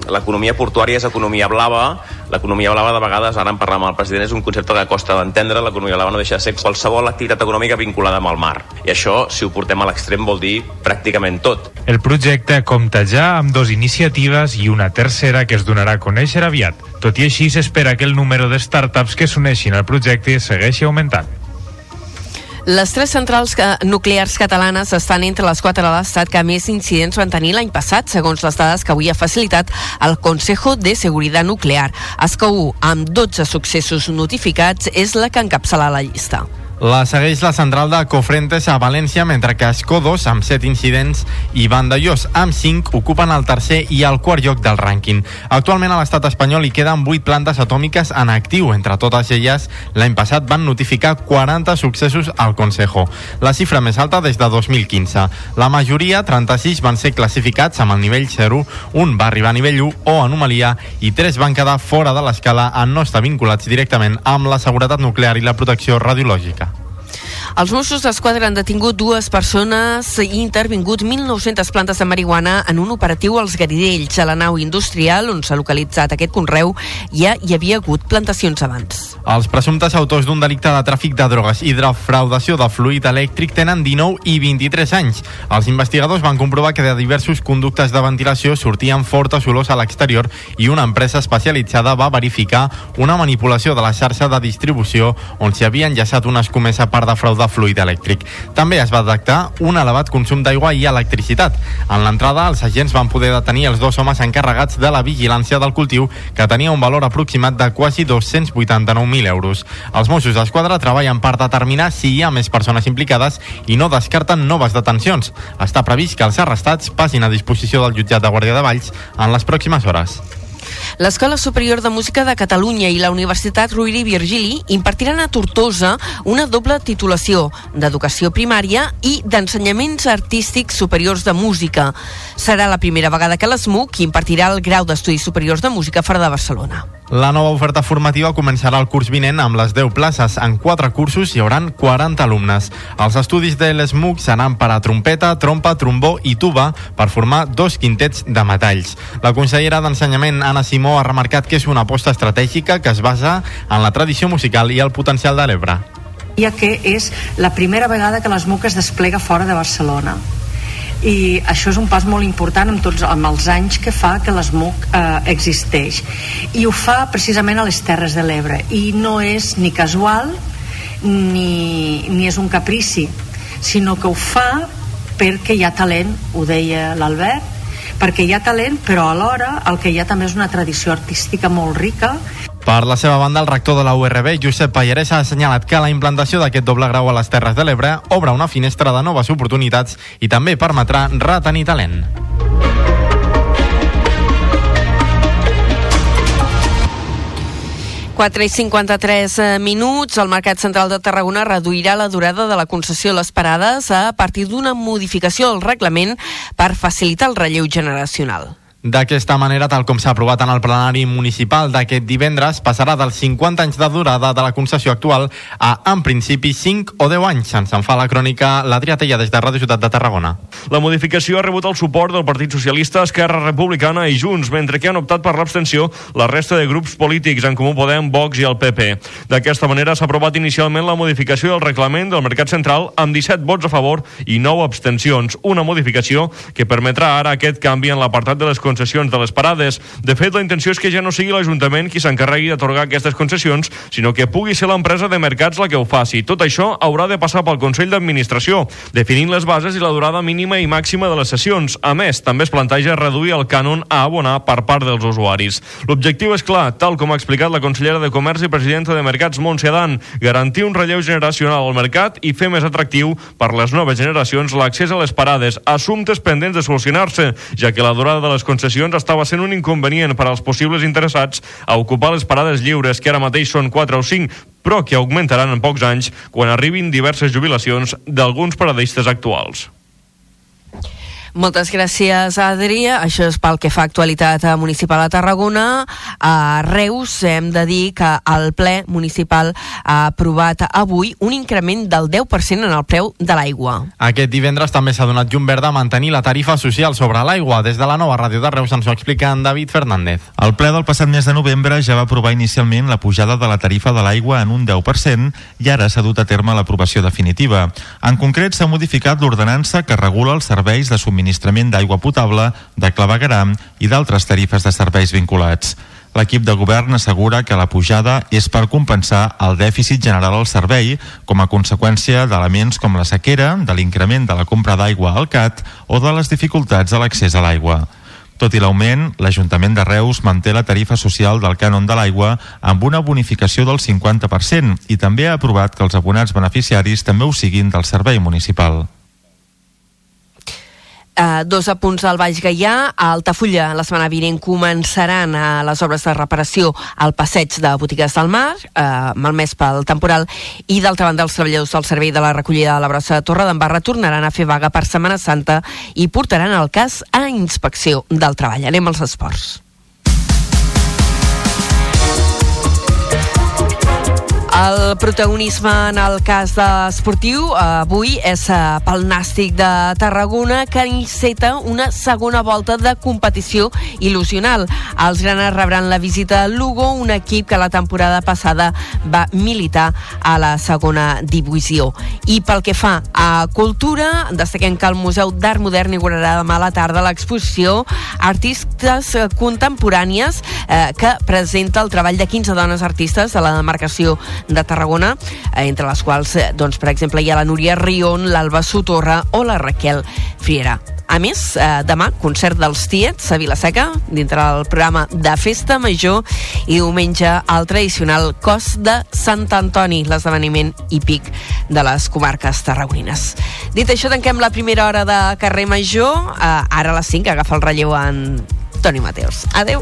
l'economia portuària és economia blava, l'economia blava de vegades, ara en parlàvem amb el president, és un concepte que costa d'entendre, l'economia blava no deixa de ser qualsevol activitat econòmica vinculada amb el mar. I això, si ho portem a l'extrem, vol dir pràcticament tot. El projecte compta ja amb dos iniciatives i una tercera que es donarà a conèixer aviat. Tot i així, s'espera que el número de startups que s'uneixin al projecte segueixi augmentant. Les tres centrals que, nuclears catalanes estan entre les quatre de l'Estat que més incidents van tenir l'any passat, segons les dades que avui ha facilitat el Consejo de Seguridad Nuclear. Escau, amb 12 successos notificats, és la que encapçala la llista. La segueix la central de Cofrentes a València, mentre que Escodos, amb 7 incidents, i Vandellós, amb 5, ocupen el tercer i el quart lloc del rànquing. Actualment a l'estat espanyol hi queden 8 plantes atòmiques en actiu. Entre totes elles, l'any passat van notificar 40 successos al Consejo, la xifra més alta des de 2015. La majoria, 36, van ser classificats amb el nivell 0, un va arribar a nivell 1 o anomalia i 3 van quedar fora de l'escala en no estar vinculats directament amb la seguretat nuclear i la protecció radiològica. Els Mossos d'Esquadra han detingut dues persones i intervingut 1.900 plantes de marihuana en un operatiu als Garidells, a la nau industrial on s'ha localitzat aquest conreu, ja hi havia hagut plantacions abans. Els presumptes autors d'un delicte de tràfic de drogues i defraudació de fluid elèctric tenen 19 i 23 anys. Els investigadors van comprovar que de diversos conductes de ventilació sortien fortes olors a l'exterior i una empresa especialitzada va verificar una manipulació de la xarxa de distribució on s'hi havia enllaçat una escomesa per defraudar fluid elèctric. També es va detectar un elevat consum d'aigua i electricitat. En l'entrada, els agents van poder detenir els dos homes encarregats de la vigilància del cultiu, que tenia un valor aproximat de quasi 289.000 euros. Els Mossos d'Esquadra treballen per determinar si hi ha més persones implicades i no descarten noves detencions. Està previst que els arrestats passin a disposició del jutjat de Guàrdia de Valls en les pròximes hores. L'Escola Superior de Música de Catalunya i la Universitat Rovira i Virgili impartiran a Tortosa una doble titulació d'educació primària i d'ensenyaments artístics superiors de música. Serà la primera vegada que l'ESMUC impartirà el grau d'estudis superiors de música fora de Barcelona. La nova oferta formativa començarà el curs vinent amb les 10 places. En 4 cursos hi hauran 40 alumnes. Els estudis de l'ESMUC seran per a trompeta, trompa, trombó i tuba per formar dos quintets de metalls. La consellera d'Ensenyament, Anna Simó, ha remarcat que és una aposta estratègica que es basa en la tradició musical i el potencial de l'Ebre. ja que és la primera vegada que l'ESMUC es desplega fora de Barcelona. I això és un pas molt important amb tots amb els anys que fa que l'ESMUC eh, existeix. I ho fa precisament a les Terres de l'Ebre. I no és ni casual ni, ni és un caprici sinó que ho fa perquè hi ha talent, ho deia l'Albert perquè hi ha talent però alhora el que hi ha també és una tradició artística molt rica Per la seva banda, el rector de la URB, Josep Pallarès, ha assenyalat que la implantació d'aquest doble grau a les Terres de l'Ebre obre una finestra de noves oportunitats i també permetrà retenir talent. Quatre i 53 eh, minuts. El Mercat Central de Tarragona reduirà la durada de la concessió a les parades a partir d'una modificació del reglament per facilitar el relleu generacional. D'aquesta manera, tal com s'ha aprovat en el plenari municipal d'aquest divendres, passarà dels 50 anys de durada de la concessió actual a, en principi, 5 o 10 anys. Ens en fa la crònica l'Adrià Tella des de Ràdio Ciutat de Tarragona. La modificació ha rebut el suport del Partit Socialista, Esquerra Republicana i Junts, mentre que han optat per l'abstenció la resta de grups polítics, en Comú Podem, Vox i el PP. D'aquesta manera s'ha aprovat inicialment la modificació del reglament del Mercat Central amb 17 vots a favor i 9 abstencions. Una modificació que permetrà ara aquest canvi en l'apartat de les concessions de les parades. De fet, la intenció és que ja no sigui l'Ajuntament qui s'encarregui d'atorgar aquestes concessions, sinó que pugui ser l'empresa de mercats la que ho faci. Tot això haurà de passar pel Consell d'Administració, definint les bases i la durada mínima i màxima de les sessions. A més, també es planteja reduir el cànon a abonar per part dels usuaris. L'objectiu és clar, tal com ha explicat la consellera de Comerç i presidenta de Mercats, Montse Adan, garantir un relleu generacional al mercat i fer més atractiu per les noves generacions l'accés a les parades, assumptes pendents de solucionar-se, ja que la durada de les concessions estava sent un inconvenient per als possibles interessats a ocupar les parades lliures, que ara mateix són 4 o 5, però que augmentaran en pocs anys quan arribin diverses jubilacions d'alguns paradistes actuals. Moltes gràcies, Adri. Això és pel que fa a actualitat municipal a Tarragona. A Reus hem de dir que el ple municipal ha aprovat avui un increment del 10% en el preu de l'aigua. Aquest divendres també s'ha donat llum verda a mantenir la tarifa social sobre l'aigua. Des de la nova ràdio de Reus ens ho explica en David Fernández. El ple del passat mes de novembre ja va aprovar inicialment la pujada de la tarifa de l'aigua en un 10% i ara s'ha dut a terme l'aprovació definitiva. En concret, s'ha modificat l'ordenança que regula els serveis de subministrament d'aigua potable, de clavegaram i d'altres tarifes de serveis vinculats. L'equip de govern assegura que la pujada és per compensar el dèficit general al servei com a conseqüència d'elements com la sequera, de l'increment de la compra d'aigua al CAT o de les dificultats a l'accés a l'aigua. Tot i l'augment, l'Ajuntament de Reus manté la tarifa social del cànon de l'aigua amb una bonificació del 50% i també ha aprovat que els abonats beneficiaris també ho siguin del servei municipal. Uh, dos apunts al Baix Gaià. A Altafulla, la setmana vinent, començaran uh, les obres de reparació al passeig de Botigues del Mar, uh, malmès pel temporal, i d'altra banda els treballadors del servei de la recollida de la brossa de Torre d'en Barra tornaran a fer vaga per Setmana Santa i portaran el cas a inspecció del treball. Anem als esports. El protagonisme en el cas de esportiu avui és eh, pel Nàstic de Tarragona que enceta una segona volta de competició il·lusional. Els granes rebran la visita a Lugo, un equip que la temporada passada va militar a la segona divisió. I pel que fa a cultura, destaquem que el Museu d'Art Modern inaugurarà demà a la tarda l'exposició Artistes Contemporànies eh, que presenta el treball de 15 dones artistes de la demarcació de Tarragona, eh, entre les quals, eh, doncs, per exemple, hi ha la Núria Rion, l'Alba Sotorra o la Raquel Friera. A més, eh, demà, concert dels Tiets a Vilaseca, dintre del programa de Festa Major, i diumenge el tradicional Cos de Sant Antoni, l'esdeveniment hípic de les comarques tarragonines. Dit això, tanquem la primera hora de carrer Major. Eh, ara a les 5 agafa el relleu en Toni Mateus. Adeu.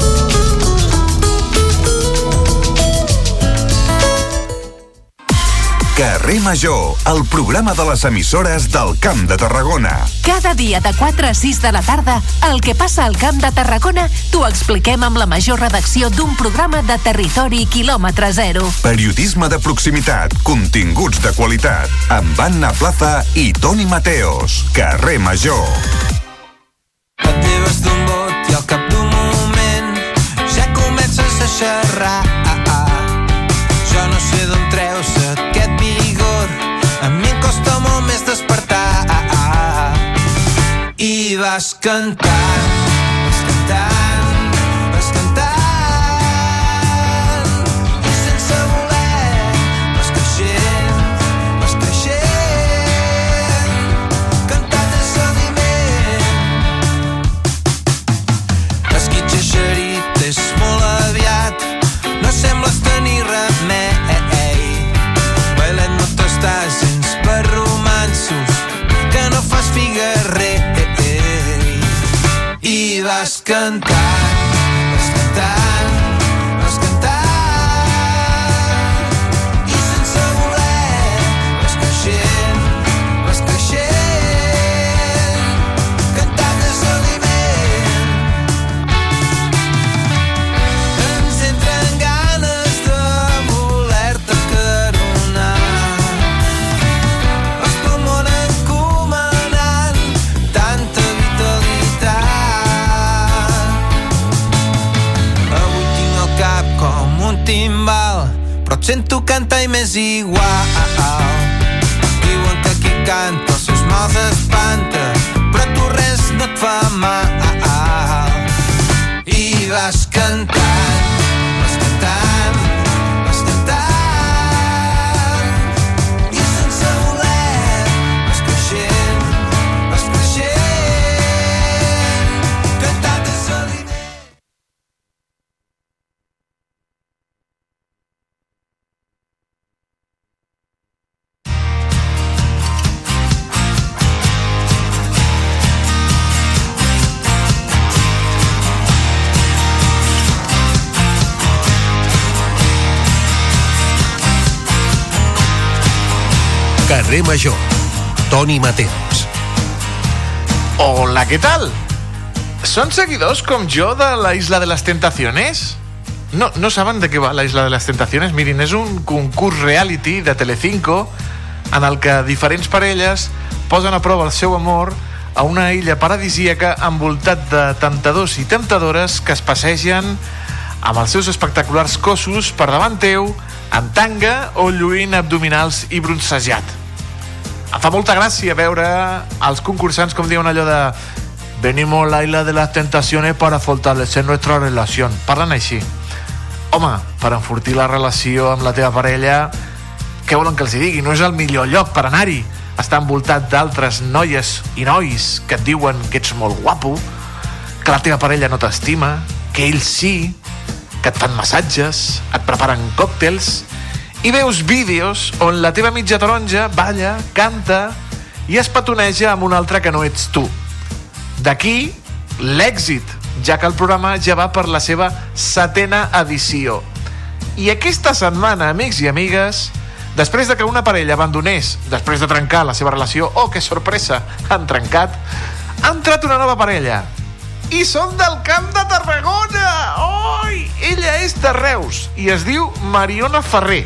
Carrer Major, el programa de les emissores del Camp de Tarragona. Cada dia de 4 a 6 de la tarda, el que passa al Camp de Tarragona t'ho expliquem amb la major redacció d'un programa de territori quilòmetre zero. Periodisme de proximitat, continguts de qualitat, amb Anna Plaza i Toni Mateos. Carrer Major. Et lleves d'un bot i al cap d'un moment ja comences a xerrar. I vas cantant, I vas sento cantar i m'és igual. Diuen que qui canta els seus mals espanta, però tu res no et fa mal. I vas cantant, Carrer Major. Toni Mateos. Hola, ¿qué tal? ¿Son seguidors com jo de la Isla de les Tentaciones? No, no saben de què va la Isla de les Tentaciones? Mirin, és un concurs reality de Telecinco en el que diferents parelles posen a prova el seu amor a una illa paradisíaca envoltat de temptadors i temptadores que es passegen amb els seus espectaculars cossos per davant teu, en tanga o lluint abdominals i broncejat. Fa molta gràcia veure els concursants com diuen allò de venimos a la isla de las tentaciones para fortalecer nuestra relación. Parlen així. Home, per enfortir la relació amb la teva parella, què volen que els hi digui? No és el millor lloc per anar-hi. Està envoltat d'altres noies i nois que et diuen que ets molt guapo, que la teva parella no t'estima, que ells sí, que et fan massatges, et preparen còctels i veus vídeos on la teva mitja taronja balla, canta i es petoneja amb un altre que no ets tu. D'aquí l'èxit, ja que el programa ja va per la seva setena edició. I aquesta setmana, amics i amigues, després de que una parella abandonés, després de trencar la seva relació, oh, que sorpresa, han trencat, ha entrat una nova parella. I són del Camp de Tarragona! Oi! Ella és de Reus i es diu Mariona Ferrer.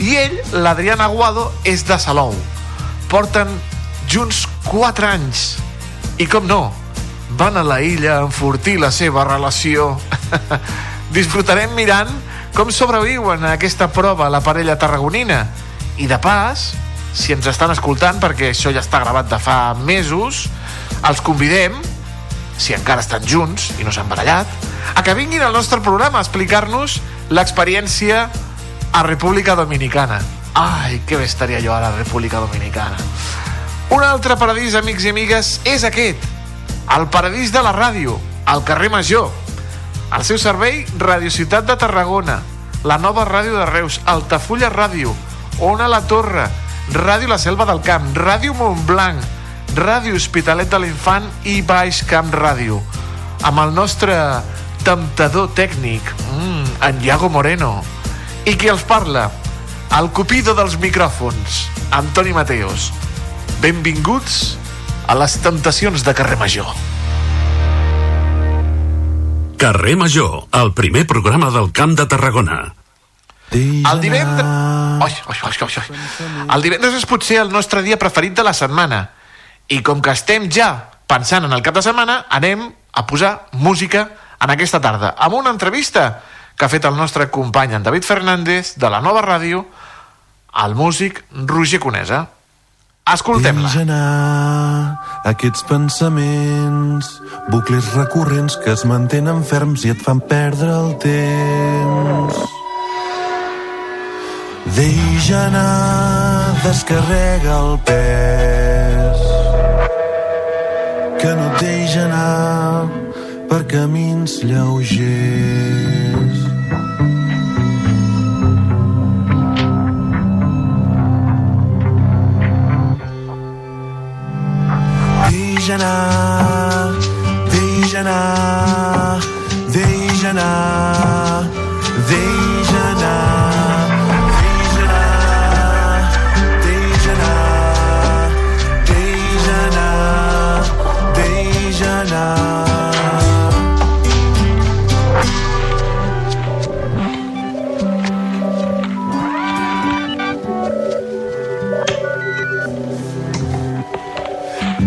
I ell, l'Adrián Aguado, és de Salou. Porten junts 4 anys. I com no, van a la illa a enfortir la seva relació. Disfrutarem mirant com sobreviuen a aquesta prova la parella tarragonina. I de pas, si ens estan escoltant, perquè això ja està gravat de fa mesos, els convidem, si encara estan junts i no s'han barallat, a que vinguin al nostre programa a explicar-nos l'experiència a República Dominicana. Ai, que bé estaria jo a la República Dominicana. Un altre paradís, amics i amigues, és aquest. El paradís de la ràdio, al carrer Major. Al seu servei, Radio Ciutat de Tarragona, la nova ràdio de Reus, Altafulla Ràdio, Ona la Torre, Ràdio La Selva del Camp, Ràdio Montblanc, Ràdio Hospitalet de l'Infant i Baix Camp Ràdio. Amb el nostre temptador tècnic, mm, en Iago Moreno. I qui els parla? El cupido dels micròfons, Antoni Mateos. Benvinguts a les temptacions de carrer Major. Carrer Major, el primer programa del Camp de Tarragona. El divendres... Oi, oi, oi, oi, oi. El divendres és potser el nostre dia preferit de la setmana. I com que estem ja pensant en el cap de setmana, anem a posar música en aquesta tarda, amb una entrevista que ha fet el nostre company en David Fernández de la nova ràdio al músic Roger Conesa. Escoltem-la. Deixa anar aquests pensaments, bucles recurrents que es mantenen ferms i et fan perdre el temps. Deixa anar, descarrega el pes, que no et deixa anar per camins lleugers. Deixa anar, deixa anar,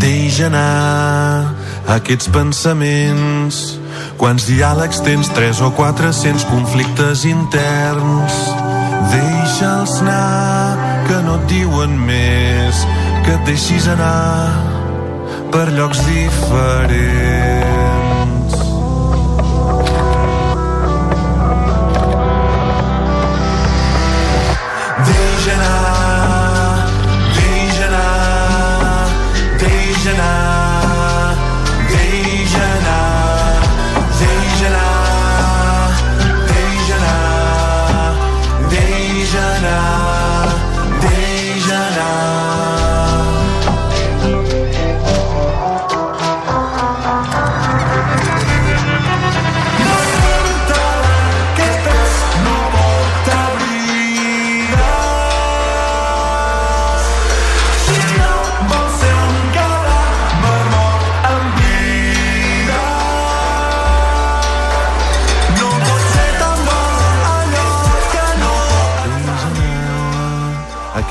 Deixa anar aquests pensaments, Quants diàlegs tens? Tres o quatre-cents conflictes interns. Deixa'ls anar, que no et diuen més, que et deixis anar per llocs diferents.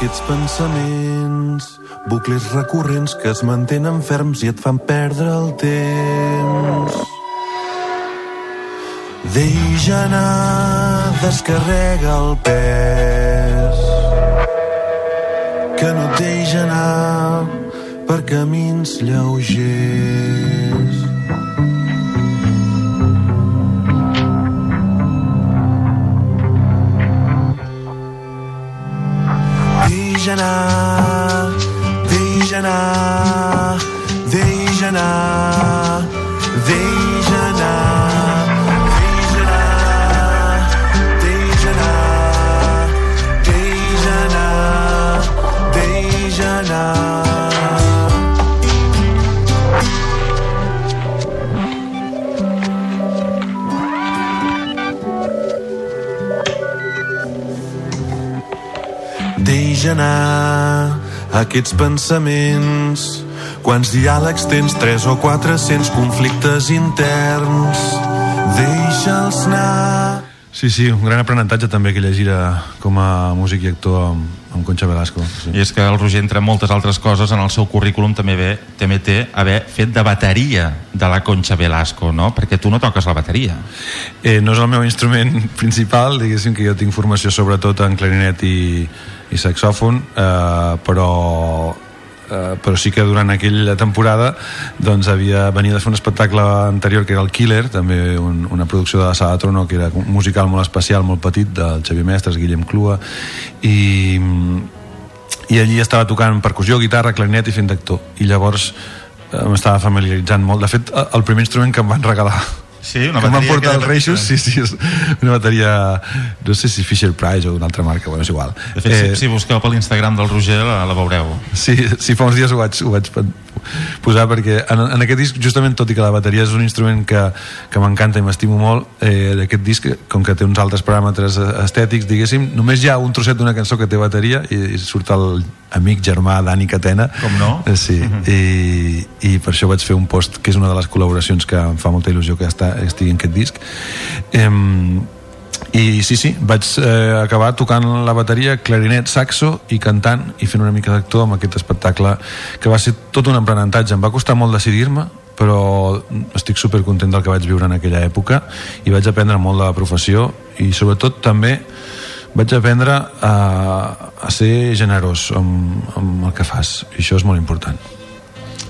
Aquests pensaments. Bucles recurrents que es mantenen ferms i et fan perdre el temps. Deixa anar, descarrega el pes. Que no et deixa anar per camins lleugers. Deixa anar, deixa anar, Anar aquests pensaments. Quants diàlegs tens? Tres o quatre-cents conflictes interns. Deixa'ls anar. Sí, sí, un gran aprenentatge també aquella gira com a músic i actor amb, amb Concha Velasco. Sí. I és que el Roger, entre moltes altres coses, en el seu currículum també, ve, també té haver fet de bateria de la Concha Velasco, no? Perquè tu no toques la bateria. Eh, no és el meu instrument principal, diguéssim que jo tinc formació sobretot en clarinet i, i saxòfon, eh, però eh, però sí que durant aquella temporada doncs havia venia de fer un espectacle anterior que era el Killer, també un, una producció de la Sala de Trono que era un musical molt especial, molt petit del Xavier Mestres, Guillem Clua i, i allí estava tocant percussió, guitarra, clarinet i fent d'actor. I llavors eh, m'estava familiaritzant molt. De fet el primer instrument que em van regalar Sí, una que bateria portar que els era Reixos, sí, sí, és una bateria no sé si Fisher Price o d'una altra marca, bueno, és igual De fet, eh, si, si busqueu per l'Instagram del Roger la, la veureu. Sí, sí, fa uns dies ho vaig, ho vaig posar perquè en, en aquest disc, justament tot i que la bateria és un instrument que, que m'encanta i m'estimo molt, eh, d'aquest disc, com que té uns altres paràmetres estètics, diguéssim, només hi ha un trosset d'una cançó que té bateria i, i surt el amic germà Dani Catena. Com no? Eh, Sí, i, i per això vaig fer un post que és una de les col·laboracions que em fa molta il·lusió que està, estigui en aquest disc. Em, i sí, sí, vaig eh, acabar tocant la bateria, clarinet, saxo i cantant i fent una mica d'actor amb aquest espectacle que va ser tot un aprenentatge. Em va costar molt decidir-me, però estic super content del que vaig viure en aquella època i vaig aprendre molt de la professió i sobretot també vaig aprendre a, a ser generós amb, amb el que fas i això és molt important.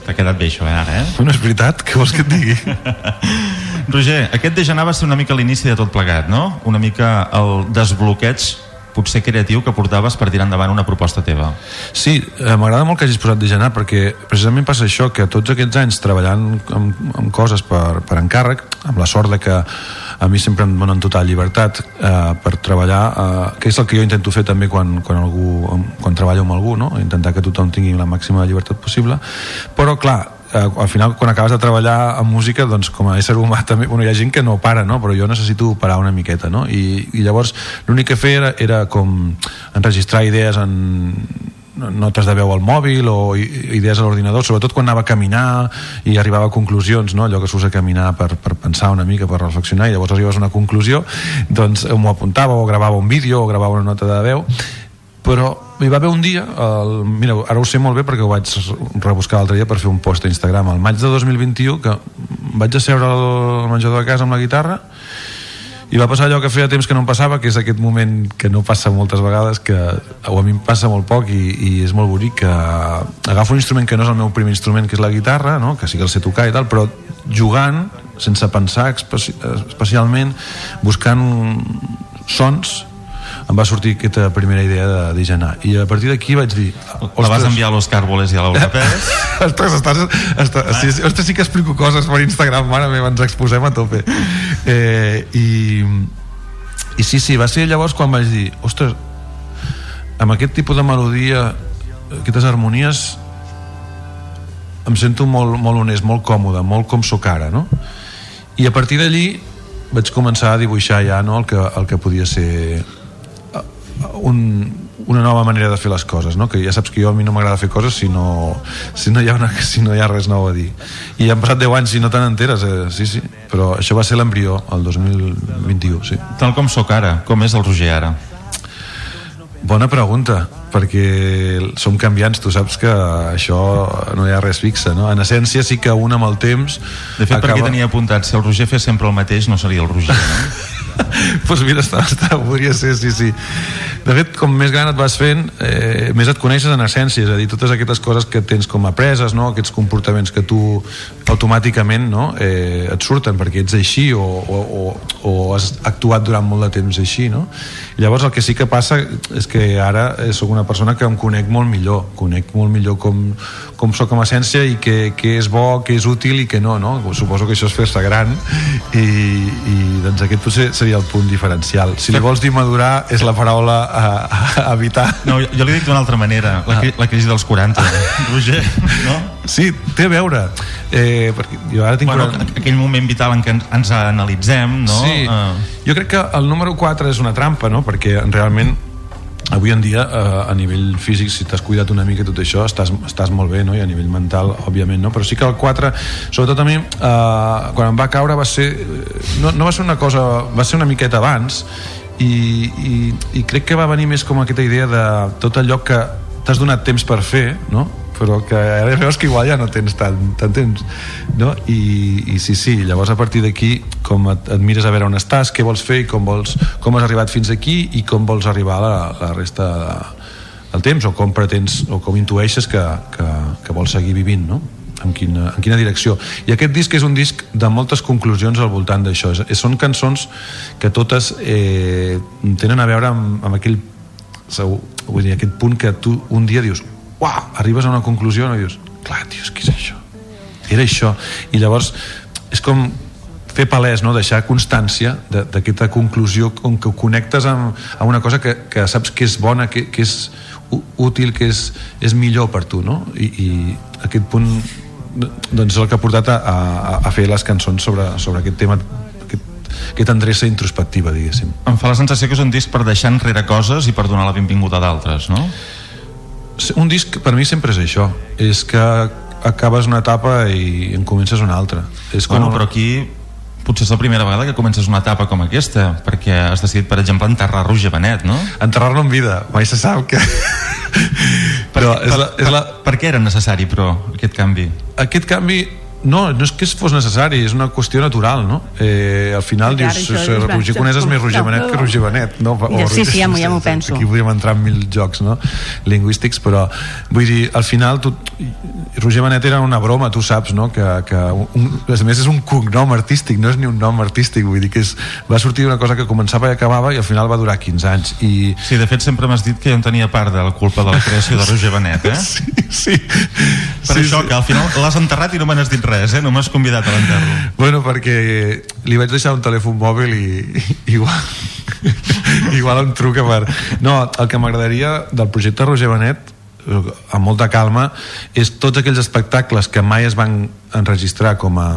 T'ha quedat bé això, eh, ara, eh? No és veritat? Què vols que et digui? Roger, aquest de genar va ser una mica l'inici de tot plegat, no? Una mica el desbloqueig potser creatiu que portaves per tirar endavant una proposta teva. Sí, eh, m'agrada molt que hagis posat de genar perquè precisament passa això, que tots aquests anys treballant amb, amb coses per, per encàrrec, amb la sort de que a mi sempre em donen total llibertat eh, per treballar, eh, que és el que jo intento fer també quan, quan, algú, quan treballo amb algú, no? intentar que tothom tingui la màxima llibertat possible, però clar, eh, al final quan acabes de treballar en música doncs com a ésser humà també, bueno, hi ha gent que no para no? però jo necessito parar una miqueta no? I, i llavors l'únic que feia era, era com enregistrar idees en notes de veu al mòbil o idees a l'ordinador, sobretot quan anava a caminar i arribava a conclusions, no? allò que surts a caminar per, per pensar una mica, per reflexionar i llavors arribes a una conclusió, doncs m'ho apuntava o gravava un vídeo o gravava una nota de veu però hi va haver un dia el, mira, ara ho sé molt bé perquè ho vaig rebuscar l'altre dia per fer un post a Instagram el maig de 2021 que vaig asseure al menjador de casa amb la guitarra i va passar allò que feia temps que no em passava que és aquest moment que no passa moltes vegades que o a mi em passa molt poc i, i és molt bonic que agafo un instrument que no és el meu primer instrument que és la guitarra no? que sí que el sé tocar i tal però jugant sense pensar especi especialment buscant sons em va sortir aquesta primera idea de Dijanar i a partir d'aquí vaig dir La vas enviar a l'Òscar Boles i a l'Aura Pérez? Ostres, estàs, estàs, sí, sí, ostres, sí que explico coses per Instagram, mare meva, ens exposem a tope. Eh, i, I sí, sí, va ser llavors quan vaig dir, ostres, amb aquest tipus de melodia, aquestes harmonies, em sento molt, molt honest, molt còmode, molt com sóc ara, no? I a partir d'allí vaig començar a dibuixar ja no, el, que, el que podia ser un, una nova manera de fer les coses no? que ja saps que jo a mi no m'agrada fer coses si no, si, no hi ha una, si no hi ha res nou a dir i han passat 10 anys i no te n'enteres eh? sí, sí. però això va ser l'embrió el 2021 sí. Tal com sóc ara, com és el Roger ara? Bona pregunta, perquè som canviants, tu saps que això no hi ha res fixe, no? En essència sí que un amb el temps... De fet, acaba... perquè tenia apuntat, si el Roger fes sempre el mateix, no seria el Roger, no? pues mira, està, està, podria ser, sí, sí. De fet, com més gran et vas fent, eh, més et coneixes en essència, és a dir, totes aquestes coses que tens com apreses, no? aquests comportaments que tu automàticament no? eh, et surten perquè ets així o, o, o, o has actuat durant molt de temps així, no? Llavors el que sí que passa és que ara eh, sóc una persona que em conec molt millor, conec molt millor com, com sóc com a essència i què, què és bo, què és útil i què no, no? Suposo que això és fer-se gran i, i doncs aquest potser seria el punt diferencial. Si li vols dir madurar, és la paraula a, a evitar. No, jo li dic d'una altra manera, la, cri la crisi dels 40, Roger, no? Sí, té a veure. Eh, perquè jo ara tinc... Bueno, aquell moment vital en què ens analitzem, no? Sí, uh... jo crec que el número 4 és una trampa, no? Perquè realment avui en dia eh, a nivell físic si t'has cuidat una mica tot això estàs, estàs molt bé no? i a nivell mental òbviament no? però sí que el 4 sobretot a mi eh, quan em va caure va ser no, no va ser una cosa va ser una miqueta abans i, i, i crec que va venir més com aquesta idea de tot allò que t'has donat temps per fer no? Però que ara veus que igual ja no tens tant, tant temps no? I, i sí, sí, llavors a partir d'aquí com et, et mires a veure on estàs què vols fer i com, vols, com has arribat fins aquí i com vols arribar a la, la resta de, del temps o com pretens o com intueixes que, que, que vols seguir vivint no? en quina, en quina direcció i aquest disc és un disc de moltes conclusions al voltant d'això són cançons que totes eh, tenen a veure amb, amb aquell segur, vull dir, aquest punt que tu un dia dius uah, arribes a una conclusió i dius, clar, tio, què és això? Era això. I llavors és com fer palès, no? deixar constància d'aquesta conclusió com que ho connectes amb, amb una cosa que, que saps que és bona, que, que és útil, que és, és millor per tu, no? I, i aquest punt doncs és el que ha portat a, a, a fer les cançons sobre, sobre aquest tema aquesta endreça introspectiva, diguéssim. Em fa la sensació que és un disc per deixar enrere coses i per donar la benvinguda a d'altres, no? Un disc per mi sempre és això és que acabes una etapa i en comences una altra és com... bueno, però aquí potser és la primera vegada que comences una etapa com aquesta perquè has decidit, per exemple, enterrar Roger Benet, no? Enterrar-lo en vida, mai se sap que... però per, és la, és la... Per, per què era necessari, però, aquest canvi? Aquest canvi no, no és que fos necessari, és una qüestió natural, no? Eh, al final sí, dius, Roger Conès és més Roger Benet que Roger Benet, no? O, sí, sí, ja m'ho penso. Aquí podríem entrar en mil jocs, no? Lingüístics, però vull dir, al final tu, Roger Benet era una broma, tu saps, no? Que, que un, a més és un cognom artístic, no és ni un nom artístic, vull dir que és, va sortir una cosa que començava i acabava i al final va durar 15 anys. I... Sí, de fet sempre m'has dit que jo en tenia part de la culpa de la creació de Roger Benet, eh? Sí, sí. Per sí, això, sí. que al final l'has enterrat i no me n'has dit res, eh? No m'has convidat a l'enterro. Bueno, perquè li vaig deixar un telèfon mòbil i, i igual, igual em truca per... No, el que m'agradaria del projecte Roger Benet amb molta calma és tots aquells espectacles que mai es van enregistrar com a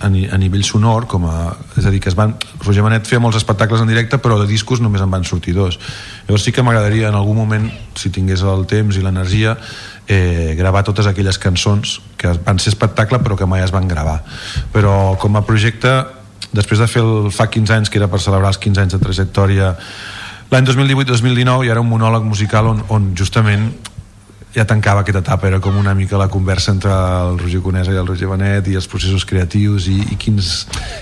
a nivell sonor com a, és a dir, que es van Roger Manet feia molts espectacles en directe però de discos només en van sortir dos llavors sí que m'agradaria en algun moment si tingués el temps i l'energia eh, gravar totes aquelles cançons que van ser espectacle però que mai es van gravar. Però com a projecte després de fer el fa 15 anys que era per celebrar els 15 anys de trajectòria l'any 2018-2019 ja era un monòleg musical on, on justament ja tancava aquesta etapa, era com una mica la conversa entre el Roger Conesa i el Roger Benet i els processos creatius i, i quins,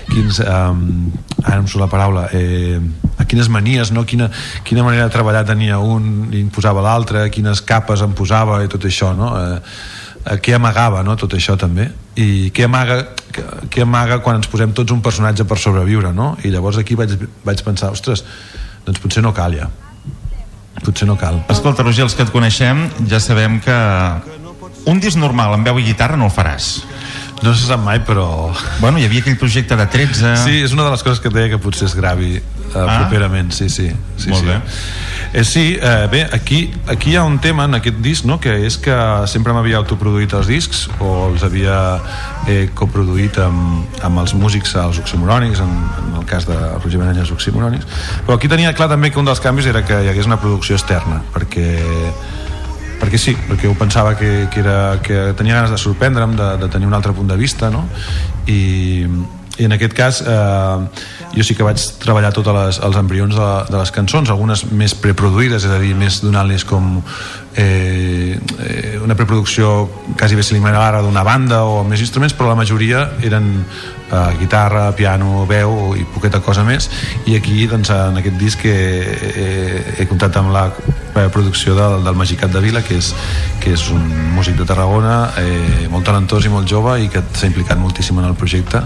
quins um, ara em surt la paraula eh, a quines manies, no? quina, quina manera de treballar tenia un i imposava l'altre, quines capes em posava i tot això no? eh, eh, què amagava no? tot això també i què amaga, què, amaga quan ens posem tots un personatge per sobreviure no? i llavors aquí vaig, vaig pensar ostres, doncs potser no cal ja potser no cal Escolta, Roger, els que et coneixem ja sabem que un disc normal amb veu i guitarra no el faràs. No se sap mai, però... Bueno, hi havia aquell projecte de 13... Sí, és una de les coses que et deia que potser es gravi uh, Ah. properament, sí, sí. sí Molt sí. bé. Eh, sí, eh, bé, aquí, aquí hi ha un tema en aquest disc, no?, que és que sempre m'havia autoproduït els discs o els havia eh, coproduït amb, amb els músics, els oximorònics, en, en el cas de Roger Benanya els oximorònics, però aquí tenia clar també que un dels canvis era que hi hagués una producció externa, perquè perquè sí, perquè ho pensava que, que, era, que tenia ganes de sorprendre'm, de, de tenir un altre punt de vista, no? I, i en aquest cas eh, jo sí que vaig treballar tots els embrions de, de les cançons, algunes més preproduïdes, és a dir, més donant-les com eh, eh, una preproducció quasi bé similar a d'una banda o amb més instruments, però la majoria eren eh, guitarra, piano, veu i poqueta cosa més i aquí doncs, en aquest disc he, he, he comptat amb la producció del, del Magicat de Vila que és, que és un músic de Tarragona eh, molt talentós i molt jove i que s'ha implicat moltíssim en el projecte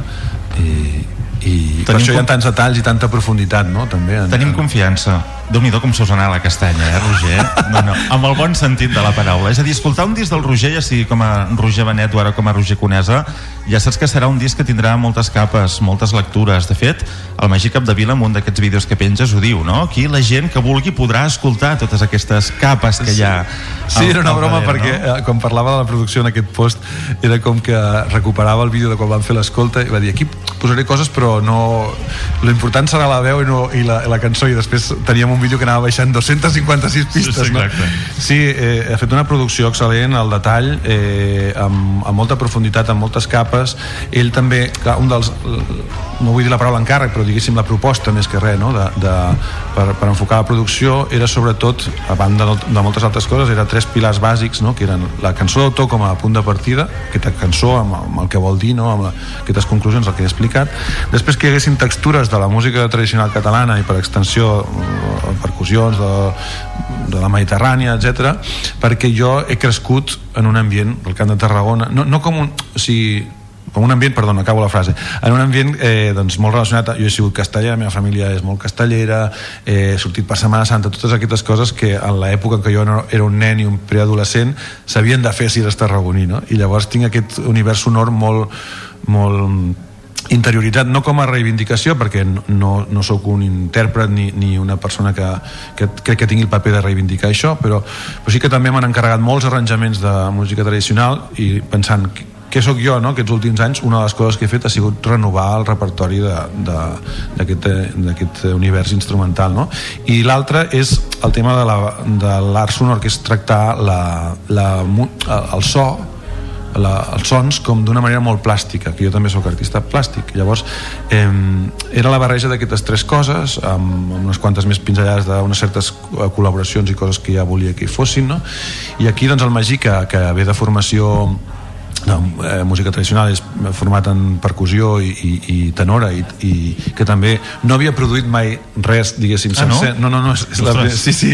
i, i per això hi ha tants detalls i tanta profunditat no? també en, Tenim confiança. Déu nhi com se us anat la castanya, eh, Roger? No, no, amb el bon sentit de la paraula. És a dir, escoltar un disc del Roger, ja sigui com a Roger Benet o ara com a Roger Conesa, ja saps que serà un disc que tindrà moltes capes, moltes lectures. De fet, el Magí Capdevila, en un d'aquests vídeos que penges, ho diu, no? Aquí la gent que vulgui podrà escoltar totes aquestes capes que hi ha. Sí, al- era una broma darrere, perquè no? eh, quan parlava de la producció en aquest post era com que recuperava el vídeo de quan van fer l'escolta i va dir aquí posaré coses però no... L'important serà la veu i, no, i la, la cançó i després teníem un vídeo que anava baixant 256 pistes. Sí, sí, no? Sí, eh, ha fet una producció excel·lent, el detall, eh, amb, amb molta profunditat, amb moltes capes. Ell també, clar, un dels... No vull dir la paraula encàrrec, però diguéssim la proposta més que res, no? de, de, per, per enfocar la producció era sobretot, a banda de, de moltes altres coses, era tres pilars bàsics, no? que eren la cançó d'autor com a punt de partida, aquesta cançó amb, amb el que vol dir, no? amb la, aquestes conclusions, el que he explicat. Després que hi haguessin textures de la música tradicional catalana i per extensió percussions de, de la Mediterrània, etc, perquè jo he crescut en un ambient del Camp de Tarragona, no, no com un... O sigui, com un ambient, perdó, no acabo la frase en un ambient eh, doncs, molt relacionat jo he sigut casteller, la meva família és molt castellera eh, he sortit per Setmana Santa totes aquestes coses que en l'època en què jo era un nen i un preadolescent s'havien de fer si eres tarragoní no? i llavors tinc aquest univers sonor molt, molt interioritzat no com a reivindicació perquè no, no sóc un intèrpret ni, ni una persona que, que crec que tingui el paper de reivindicar això però, però sí que també m'han encarregat molts arranjaments de música tradicional i pensant què sóc jo, no? aquests últims anys una de les coses que he fet ha sigut renovar el repertori d'aquest univers instrumental no? i l'altre és el tema de la- de l'art sonor que és tractar la, la, el so la, els sons com d'una manera molt plàstica que jo també sóc artista plàstic llavors eh, era la barreja d'aquestes tres coses amb, amb unes quantes més pinzellades d'unes certes col·laboracions i coses que ja volia que hi fossin no? i aquí doncs el Magí que, que ve de formació no, eh, música tradicional és format en percussió i, i, i tenora i, i que també no havia produït mai res, diguéssim, Ah, no? sencer. No, no, no, és, és la, sí, sí.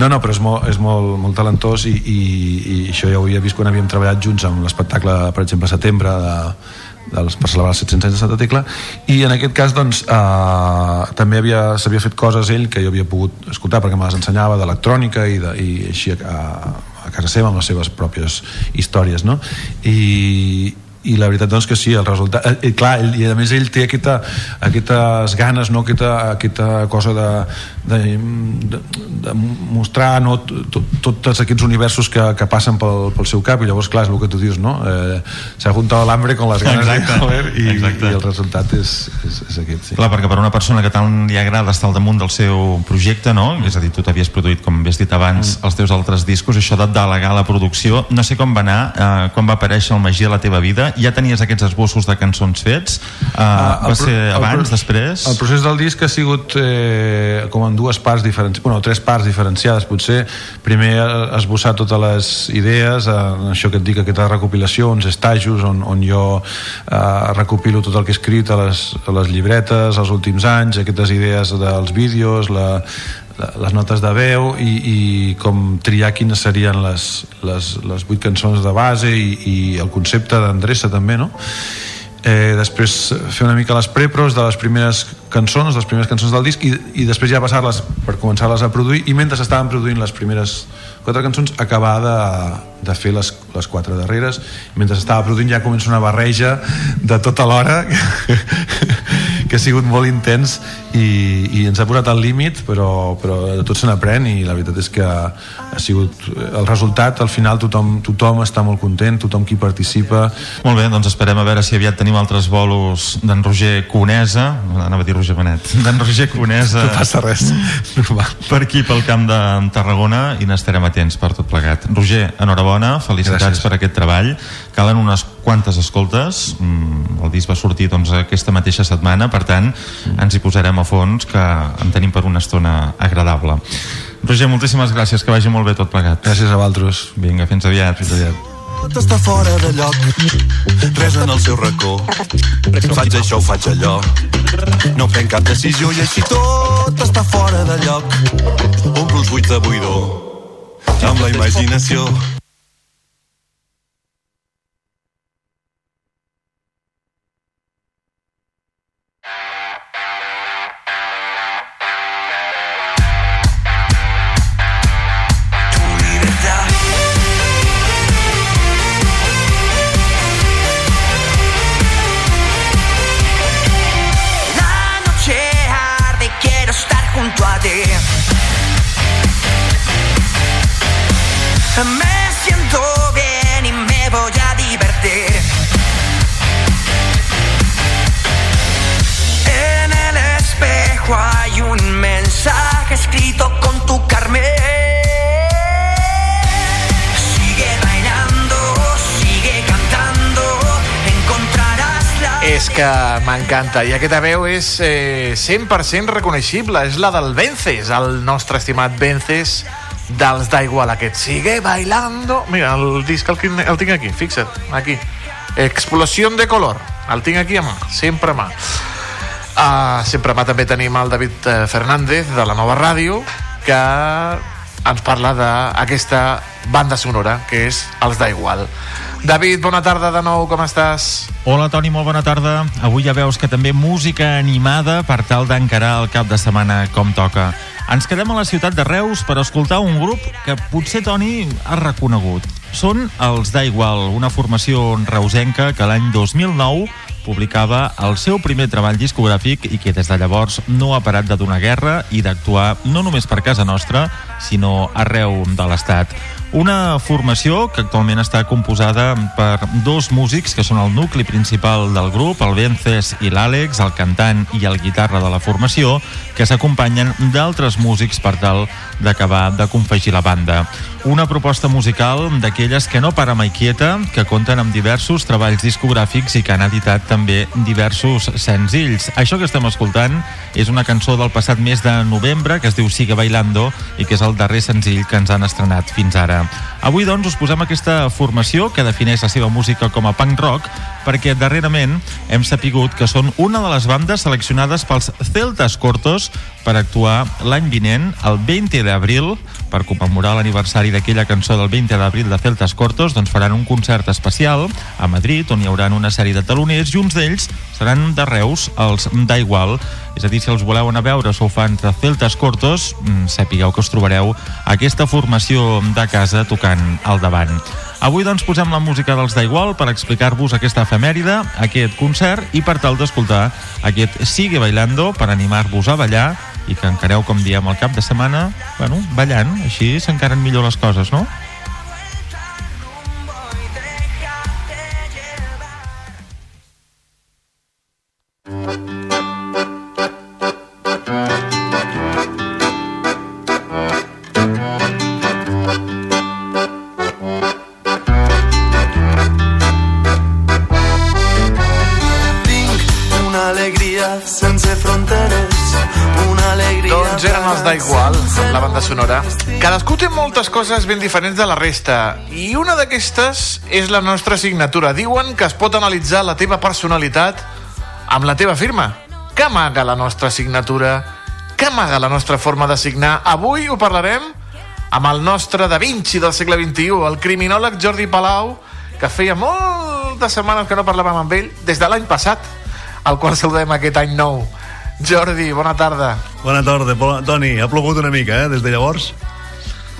No, no, però és molt, és molt, molt talentós i, i, i això ja ho havia vist quan havíem treballat junts amb l'espectacle, per exemple, setembre de, dels, per celebrar els 700 anys de Santa Tecla. I en aquest cas doncs eh, també havia, s'havia fet coses ell que jo havia pogut escoltar perquè me les ensenyava d'electrònica i, de, i així a, a casa seva amb les seves pròpies històries no? i, i la veritat doncs que sí, el resultat eh, eh, clar, i a més ell té aquesta, aquestes ganes no? aquesta, aquesta cosa de, de, de, de mostrar no? tot, tots aquests universos que, que passen pel, pel seu cap i llavors clar, és el que tu dius no? eh, s'ha juntat l'hambre con les ganes Exacte, de comer i, exacte. i el resultat és, és, és aquest sí. Clar, perquè per una persona que tant li agrada estar al damunt del seu projecte, no? És a dir, tu t'havies produït, com havies dit abans, els teus altres discos, això de delegar la producció, no sé com va anar, eh, quan va aparèixer el Magí a la teva vida ja tenies aquests esbossos de cançons fets? Uh, Ah, va el ser el abans, després? El procés del disc ha sigut eh, com en dues parts diferents, bueno, tres parts diferenciades potser. Primer eh, esbossar totes les idees, eh, això que et dic, aquesta recopilació, uns estajos on, on jo eh, recopilo tot el que he escrit a les, a les llibretes, els últims anys, aquestes idees dels vídeos, la, les notes de veu i, i com triar quines serien les, les, les vuit cançons de base i, i el concepte d'endreça també, no? Eh, després fer una mica les prepros de les primeres cançons, les primeres cançons del disc i, i després ja passar-les per començar-les a produir i mentre estaven produint les primeres quatre cançons acabar de, de fer les, les quatre darreres. Mentre estava produint ja comença una barreja de tota l'hora que ha sigut molt intens i, i ens ha posat al límit però, però de tot se n'aprèn i la veritat és que ha, sigut el resultat al final tothom, tothom està molt content tothom qui participa Molt bé, doncs esperem a veure si aviat tenim altres bolos d'en Roger Conesa, anava a dir Roger Benet, d'en Roger Conesa. No passa res, normal. Per aquí, pel camp de Tarragona, i n'estarem atents per tot plegat. Roger, enhorabona, felicitats Gràcies. per aquest treball. Calen unes quantes escoltes, Mm, el disc va sortir doncs, aquesta mateixa setmana, per tant, ens hi posarem a fons, que en tenim per una estona agradable. Roger, moltíssimes gràcies, que vagi molt bé tot plegat. Gràcies a vosaltres. Vinga, fins aviat. Fins aviat. Tot està fora de lloc, res en el seu racó. Faig això o faig allò. No prenc cap decisió i així tot està fora de lloc. Omplo els buits de buidor amb la imaginació. Me bien y me voy a divertir. En el espejo hay un mensaje escrito con tu carmen. Que m'encanta. I aquesta veu és eh, 100% reconeixible. És la del Vences, el nostre estimat Vences dels d'Aigual aquest. Sigue bailando... Mira, el disc el, el tinc aquí, fixa't, aquí. Explosió de color. El tinc aquí a mà, sempre a mà. Uh, sempre a mà també tenim el David eh, Fernández de la nova ràdio que ens parla d'aquesta banda sonora que és Els d'Aigual. David, bona tarda de nou, com estàs? Hola Toni, molt bona tarda. Avui ja veus que també música animada per tal d'encarar el cap de setmana com toca. Ens quedem a la ciutat de Reus per escoltar un grup que potser Toni ha reconegut. Són els d'Aigual, una formació reusenca que l'any 2009 publicava el seu primer treball discogràfic i que des de llavors no ha parat de donar guerra i d'actuar no només per casa nostra, sinó arreu de l'Estat. Una formació que actualment està composada per dos músics que són el nucli principal del grup, el Vences i l'Àlex, el cantant i el guitarra de la formació, que s'acompanyen d'altres músics per tal d'acabar de confegir la banda. Una proposta musical d'aquelles que no para mai quieta, que compten amb diversos treballs discogràfics i que han editat també diversos senzills. Això que estem escoltant és una cançó del passat mes de novembre que es diu Sigue Bailando i que és el darrer senzill que ens han estrenat fins ara. Avui, doncs, us posem aquesta formació que defineix la seva música com a punk rock perquè darrerament hem sapigut que són una de les bandes seleccionades pels Celtas Cortos per actuar l'any vinent, el 20 d'abril, per commemorar l'aniversari d'aquella cançó del 20 d'abril de Celtas Cortos, doncs faran un concert especial a Madrid, on hi haurà una sèrie de taloners, i uns d'ells seran de Reus, els d'Igual. És a dir, si els voleu anar a veure, sou fans de Celtas Cortos, mm, sapigueu que us trobareu aquesta formació de casa tocant al davant. Avui doncs posem la música dels d'Igual per explicar-vos aquesta efemèride, aquest concert i per tal d'escoltar aquest Sigue Bailando per animar-vos a ballar i que encareu, com diem, el cap de setmana, bueno, ballant, així s'encaren millor les coses, no? Coses ben diferents de la resta, i una d'aquestes és la nostra signatura. Diuen que es pot analitzar la teva personalitat amb la teva firma. Què amaga la nostra signatura? Què amaga la nostra forma de signar? Avui ho parlarem amb el nostre Da Vinci del segle XXI, el criminòleg Jordi Palau, que feia moltes setmanes que no parlàvem amb ell, des de l'any passat, al qual saludem aquest any nou. Jordi, bona tarda. Bona tarda, Toni. Ha plogut una mica, eh, des de llavors?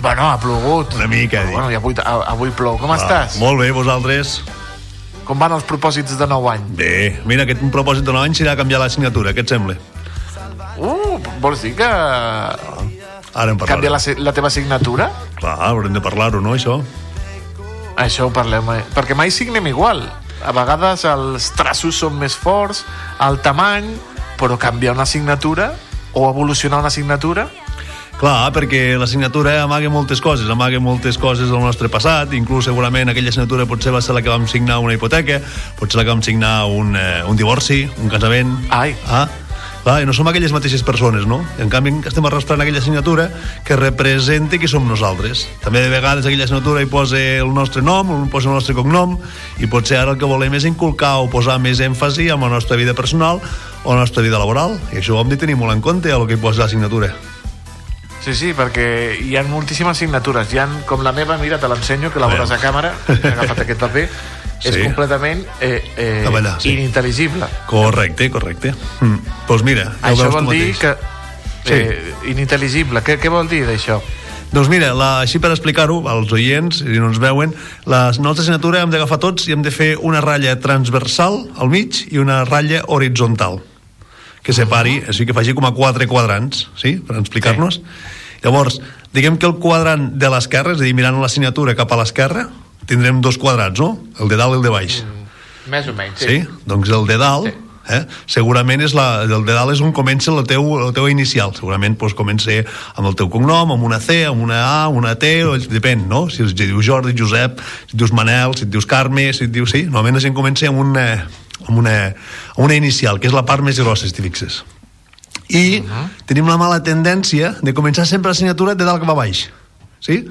Bueno, ha plogut. Una mica, dic. Bueno, i avui, a- avui plou. Com Ah, estàs? Molt bé, vosaltres? Com van els propòsits de nou any? Bé, mira, aquest un propòsit de nou any serà canviar la signatura, què et sembla? Uh, vols dir que Ara en parlarem. la, si- la teva signatura? Clar, haurem de parlar-ho, no, això? Això ho parlem, eh? perquè mai signem igual. A vegades els traços són més forts, el tamany, però canviar una signatura o evolucionar una signatura Clar, perquè la signatura amaga moltes coses, amaga moltes coses del nostre passat, inclús segurament aquella signatura potser va ser la que vam signar una hipoteca, potser la que vam signar un, eh, un divorci, un casament... Ai. Ah, clar, i no som aquelles mateixes persones, no? I en canvi estem arrastrant aquella signatura que representa qui som nosaltres. També de vegades aquella signatura hi posa el nostre nom, hi posa el nostre cognom, i potser ara el que volem és inculcar o posar més èmfasi en la nostra vida personal o la nostra vida laboral, i això ho hem de tenir molt en compte el que hi posa la signatura. Sí, sí, perquè hi ha moltíssimes signatures. Hi ha, com la meva, mira, te l'ensenyo, que la veuràs a càmera, he agafat aquest paper, és Sí. completament eh, eh, Cap allà, sí. inintel·ligible. Correcte, correcte. Mm. Doncs mira, ja ho Això veus vol tu dir mateix. que... Sí. Eh, inintel·ligible. Què, què vol dir d'això? Doncs mira, la, així per explicar-ho als oients, si no ens veuen, la nostra assignatura hem d'agafar tots i hem de fer una ratlla transversal al mig i una ratlla horitzontal que separi, o sigui que faci com a quatre quadrants, sí? Per explicar-nos. Llavors, diguem que el quadrant de l'esquerra, és a dir, mirant la signatura cap a l'esquerra, tindrem dos quadrats, no? El de dalt i el de baix. Més o menys, Sí? Doncs el de dalt, eh? segurament és la, el de dalt és on comença la teu, la teva inicial. Segurament pues, comença amb el teu cognom, amb una C, amb una A, una T, o, depèn, no? Si es diu Jordi, Josep, si et dius Manel, si et dius Carme, si et dius... Sí, normalment la gent comença amb una, amb una, amb una inicial, que és la part més grossa, si t'hi fixes. I tenim la mala tendència de començar sempre la signatura de dalt cap a baix. Sí?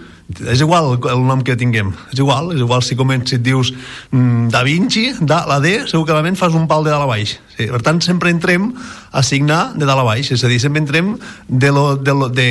És igual el, nom que tinguem. És igual, és igual si comences, si et dius mm, Da Vinci, da, la D, segurament fas un pal de dalt a baix. Sí, per tant, sempre entrem a signar de dalt a baix. És a dir, sempre entrem de lo, de lo, de,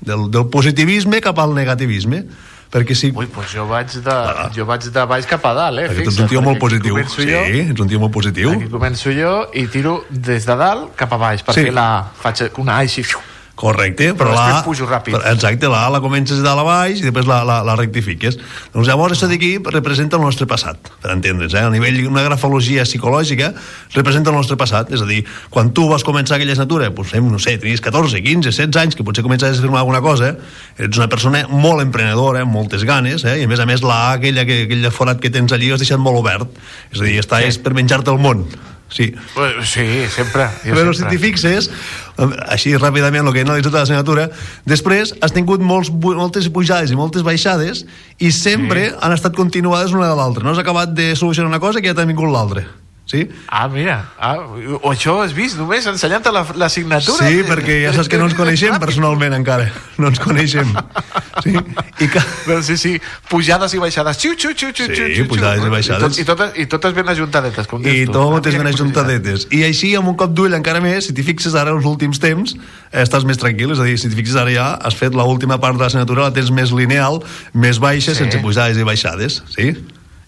del, del positivisme cap al negativisme. Perquè si... Ui, doncs jo vaig de, jo vaig de baix cap a dalt, eh? Perquè tu ets un tio molt perquè positiu. Sí, jo, ets un tio molt positiu. Aquí començo jo i tiro des de dalt cap a baix per Sí. la... Faig una A així... fiu. Correcte, però, Però la després pujo ràpid. Exacte, la A la comences de dalt a baix i després la, la, la rectifiques. Doncs llavors això d'aquí representa el nostre passat, per entendre's. Eh? A nivell d'una grafologia psicològica representa el nostre passat. És a dir, quan tu vas començar aquella assignatura, doncs, no sé, tenies 14, 15, 16 anys, que potser començaves a firmar alguna cosa, ets una persona molt emprenedora, amb moltes ganes, eh? i a més a més la A, aquella, que, aquell forat que tens allí, ho has deixat molt obert. És a dir, està sí. per menjar-te el món. Sí. Sí, sempre. Jo Però sempre. si t'hi fixes, així ràpidament el que he analitzat de la signatura, després has tingut molts, moltes pujades i moltes baixades i sempre sí. han estat continuades una de l'altra. No has acabat de solucionar una cosa que ja t'ha vingut l'altra. Sí? Ah, mira, ah, o això has vist només ensenyant-te la, la signatura? Sí, perquè ja saps que no ens coneixem personalment encara. No ens coneixem. Sí, I que... Però sí, sí, pujades i baixades. Xiu, xiu, xiu, xiu, Sí, xiu, xiu, pujades i baixades. I, tot, i, totes, I totes ben ajuntadetes, com dius I tu. totes Ah, ben ajuntadetes. I així, amb un cop d'ull encara més, si t'hi fixes ara els últims temps, eh, estàs més tranquil, és a dir, si t'hi fixes ara ja, has fet l'última part de la signatura, la tens més lineal, més baixa, Sí. sense pujades i baixades, sí?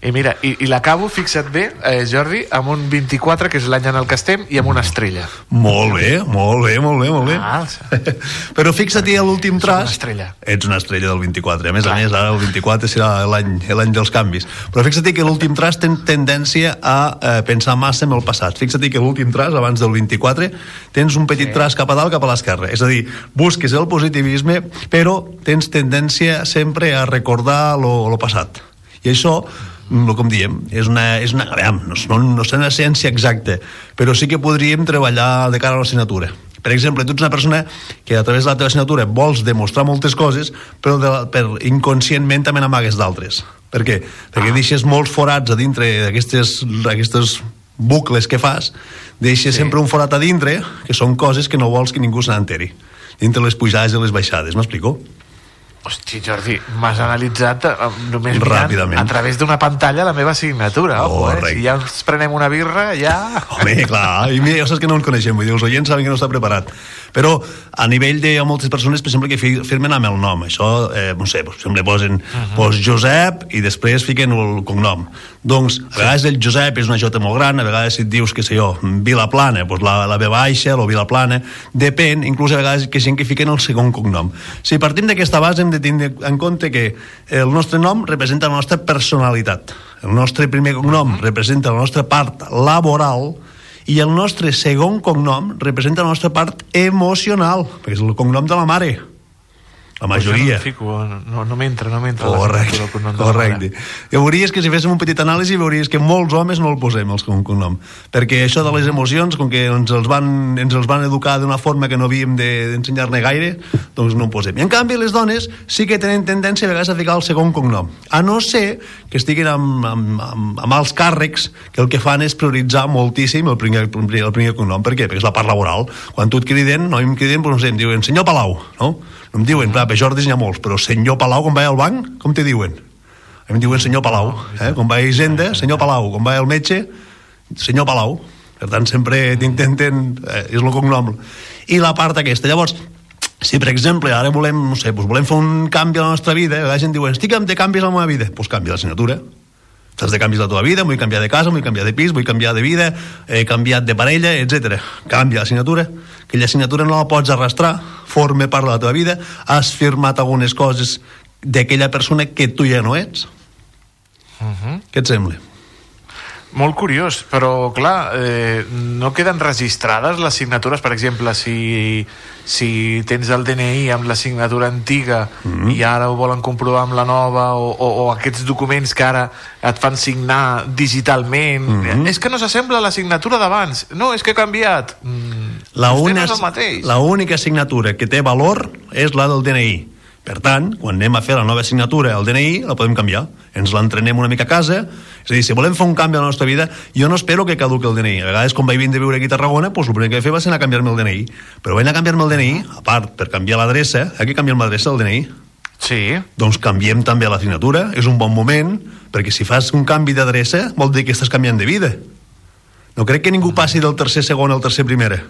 I mira, i, i l'acabo, fixa't bé, eh, Jordi, amb un 24, que és l'any en el que estem, i amb una estrella. Molt bé, molt bé, molt bé, molt bé. Ah, Però fixa't-hi a l'últim tras... una estrella. Ets una estrella del 24. A més a més, ara el 24 serà l'any dels canvis. Però fixa't que l'últim tras ten tendència a eh, pensar massa en el passat. Fixa't que l'últim tras, abans del 24, tens un petit sí. tras cap a dalt, cap a l'esquerra. És a dir, busques el positivisme, però tens tendència sempre a recordar lo, lo passat. I això mm, com diem, és una, és una, aviam, no, no, no sé una ciència exacta, però sí que podríem treballar de cara a la signatura. Per exemple, tu ets una persona que a través de la teva signatura vols demostrar moltes coses, però de, la- per inconscientment també n'amagues d'altres. Per què? Perquè deixes molts forats a dintre d'aquestes aquestes bucles que fas, deixes sí. sempre un forat a dintre, que són coses que no vols que ningú se n'enteri. entre les pujades i les baixades, m'explico? Hosti, Jordi, m'has analitzat eh, només mirant a través d'una pantalla la meva signatura. Ojo, eh? Si ja ens prenem una birra, ja... Home, clar, i mira, ja saps que no ens coneixem, vull dir, els oients saben que no està preparat. Però a nivell de moltes persones, per exemple, que fi- firmen amb el nom. Això, eh, no sé, per exemple, posen Mhm. pues, Josep i després fiquen el cognom. Doncs, a vegades el Josep és una jota molt gran, a vegades si et dius, que sé jo, Vilaplana, doncs la, la B baixa, o Vilaplana, depèn, inclús a vegades que gent que fiquen el segon cognom. Si partim d'aquesta base hem de tenir en compte que el nostre nom representa la nostra personalitat. El nostre primer cognom representa la nostra part laboral i el nostre segon cognom representa la nostra part emocional, perquè és el cognom de la mare. La majoria. Pues jo no, fico, no, no m'entra, no m'entra la Correcte, el cognom de la correcte. I veuries que si féssim un petit anàlisi veuries que molts homes no el posem el segon cognom perquè això de les emocions com que ens els van, ens els van educar d'una forma que no havíem de- d'ensenyar-ne gaire doncs no ho posem. I en canvi les dones sí que tenen tendència a vegades a ficar el segon cognom a no ser que estiguin amb, amb, amb, amb alts càrrecs que el que fan és prioritzar moltíssim el primer, el primer cognom. Per què? Perquè és la part laboral. Quan tu et criden, no em criden, doncs no sé, em diuen senyor Palau, no? Em diuen, clar, per Jordis n'hi ha molts, però senyor Palau, quan vaig al banc, com te diuen? A mi em diuen senyor Palau, eh? quan va a Hisenda, senyor Palau, quan va al metge, senyor Palau. Per tant, sempre t'intenten... Eh, és el cognom. I la part aquesta. Llavors, si per exemple ara volem, no sé, doncs volem fer un canvi a la nostra vida, la gent diu, estic de canvis a la meva vida, doncs canvia la signatura. Estàs de canvis a la teva vida, vull canviar de casa, vull canviar de pis, vull canviar de vida, he canviat de parella, etc. Canvia la signatura. Aquella signatura no la pots arrastrar, forma part de la teva vida, has firmat algunes coses d'aquella persona que tu ja no ets. Uh -huh. Què et sembla? Molt curiós, però clar, eh, no queden registrades les signatures, per exemple, si, si tens el DNI amb la signatura antiga mm. -hmm. i ara ho volen comprovar amb la nova o, o, o aquests documents que ara et fan signar digitalment mm. -hmm. és que no s'assembla a la signatura d'abans no, és que he canviat mm, La, una, la única signatura que té valor és la del DNI. Per tant, quan anem a fer la nova signatura al DNI, la podem canviar. Ens l'entrenem una mica a casa. És a dir, si volem fer un canvi a la nostra vida, jo no espero que caduqui el DNI. A vegades, quan vaig venir de viure aquí a Tarragona, doncs, el primer que vaig fer va ser anar a canviar-me el DNI. Però vaig anar a canviar-me el DNI, a part, per canviar l'adreça, hay que canviar l'adreça del DNI. Sí. Doncs canviem també la signatura, és un bon moment, perquè si fas un canvi d'adreça, vol dir que estàs canviant de vida. No crec que ningú passi del tercer segon al tercer primera.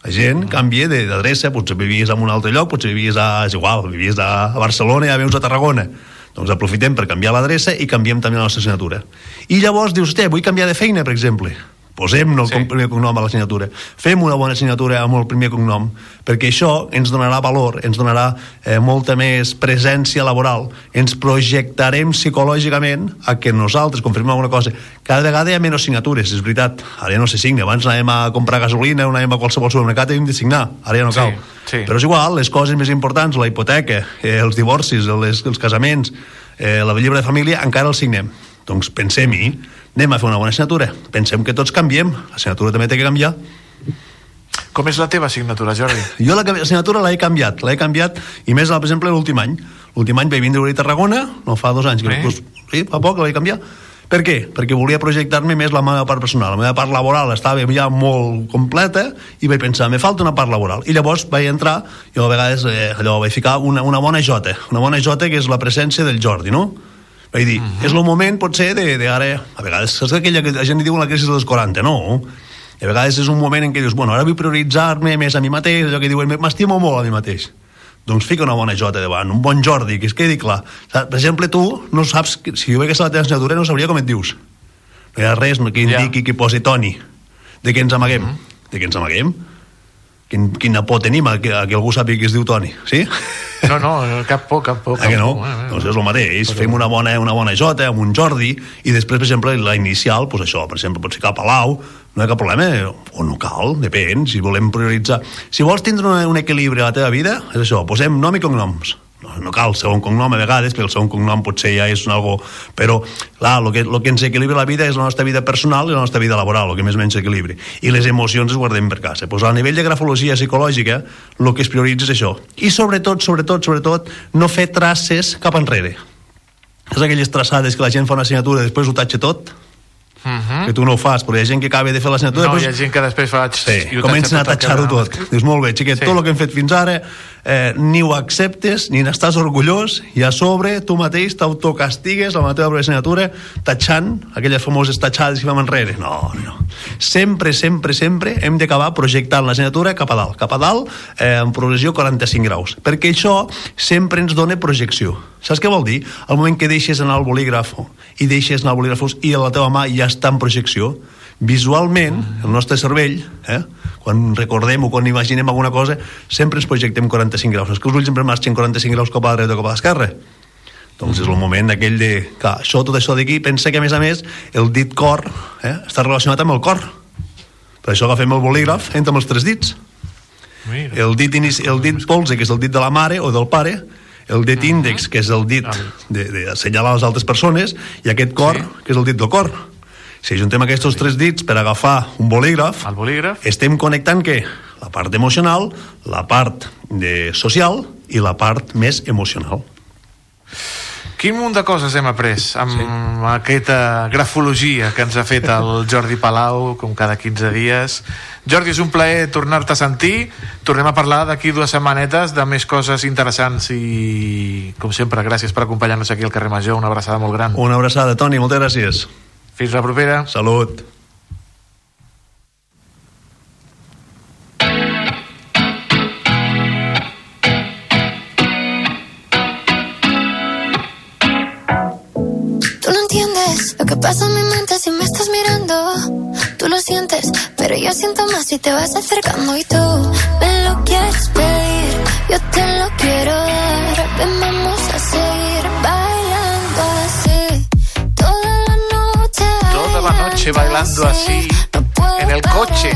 La gent canvia d'adreça, potser vivies en un altre lloc, potser vivies a, és igual, vivies a, Barcelona i ja veus a Tarragona. Doncs aprofitem per canviar l'adreça i canviem també la nostra signatura. I llavors dius, hòstia, vull canviar de feina, per exemple. Posem el sí. primer cognom a la signatura. Fem una bona signatura amb el primer cognom, perquè això ens donarà valor, ens donarà eh, molta més presència laboral, ens projectarem psicològicament a que nosaltres confirmem alguna cosa. Cada vegada hi ha menys signatures, és veritat. Ara ja no se signa. Abans anàvem a comprar gasolina, anàvem a qualsevol supermercat i hem de signar. Ara ja no cal. sí. Però és igual, les coses més importants, la hipoteca, eh, els divorcis, les, els casaments, eh, la llibre de família, encara els signem. Doncs pensem-hi, anem a fer una bona signatura. Pensem que tots canviem, la signatura també té que canviar. com és la teva signatura, Jordi? Jo la, la signatura l'he canviat, l'he canviat, i més, per exemple, l'últim any. L'últim any vaig vindre a Tarragona, no fa dos anys, que doncs, sí, fa poc la vaig canviar. Per què? Perquè volia projectar-me més la meva part personal. La meva part laboral estava ja molt completa i vaig pensar, me falta una part laboral. I llavors vaig entrar, jo a vegades eh, allò vaig ficar una, una bona jota, una bona jota que és la presència del Jordi, no? Vaig dir, uh -huh. és el moment, potser, de, de ara... A vegades, saps aquella que la gent diu la crisi dels 40, no? A vegades és un moment en què dius, bueno, ara vull prioritzar-me més a mi mateix, allò que diuen, m'estimo molt a mi mateix. Doncs fica una bona jota davant, un bon Jordi, que es quedi clar. Per exemple, tu no saps, que- si jo vegués la teva signatura no sabria com et dius. No hi ha res no, que indiqui que posi Toni. De què ens amaguem? De què ens amaguem? Quin, quina por tenim a que, a que algú sàpiga que es diu Toni, sí? No, no, cap por, cap por. Ah, que no? Cap por. eh, eh. Doncs és el mateix. Fem una bona, una bona jota amb un Jordi i després, per exemple, la inicial, doncs això, per exemple, pot ser cap a Palau, no hi ha cap problema, o no cal, depèn, si volem prioritzar. Si vols tindre un, un equilibri a la teva vida, és això, posem nom i cognoms. No, no cal segon cognom a vegades, perquè el segon cognom potser ja és un algo... Però, clar, el que, lo que ens equilibra la vida és la nostra vida personal i la nostra vida laboral, el que més menys equilibri. I les emocions es guardem per casa. Pues a nivell de grafologia psicològica, el que es prioritza és això. I sobretot, sobretot, sobretot, no fer traces cap enrere. És aquelles traçades que la gent fa una assignatura i després ho tatxa tot. Mhm. que tu no ho fas, però hi ha gent que acaba de fer l'assignatura... No, doncs, hi ha gent que després fa... Sí, comencen a tatxa tatxar-ho tot el Dius, molt bé, xiquet, Sí. tot el que hem fet fins ara eh, ni ho acceptes, ni n'estàs orgullós, i a sobre tu mateix t'autocastigues la teva pròpia assignatura tatxant aquelles famoses tatxades que fem enrere. No, no. Sempre, sempre, sempre hem d'acabar projectant l'assignatura cap a dalt. Cap a dalt, eh, en progressió 45 graus. Perquè això sempre ens dona projecció. Saps què vol dir? El moment que deixes anar el bolígraf i deixes anar el bolígraf i la teva mà ja està en projecció, visualment, el nostre cervell, eh, quan recordem o quan imaginem alguna cosa, sempre ens projectem 45 graus. És que els ulls sempre marxen 45 graus cap a la dreta o cap a l'esquerra. Doncs és el moment aquell de... Que això, tot això d'aquí, pensa que, a més a més, el dit cor eh, està relacionat amb el cor. Per això agafem el bolígraf entre els tres dits. Mira. El dit, inici, el dit polze, que és el dit de la mare o del pare, el dit índex, que és el dit de- d'assenyalar les altres persones, i aquest cor, que és el dit del cor. Si ajuntem aquests tres dits per agafar un bolígraf, el bolígraf, estem connectant què? La part emocional, la part de social i la part més emocional. Quin munt de coses hem après amb sí. aquesta grafologia que ens ha fet el Jordi Palau, com cada 15 dies. Jordi, és un plaer tornar-te a sentir. Tornem a parlar d'aquí dues setmanetes de més coses interessants i, com sempre, gràcies per acompanyar-nos aquí al carrer Major. Una abraçada molt gran. Una abraçada, Toni, moltes gràcies. Fins la propera. Salut. Tú no entiendes lo que pasa en mi mente si me estás mirando. Tú lo sientes, pero yo siento más si te vas acercando y tú me lo quieres pedir. Yo te lo quiero dar. Ven, vamos noche bailando así en el coche.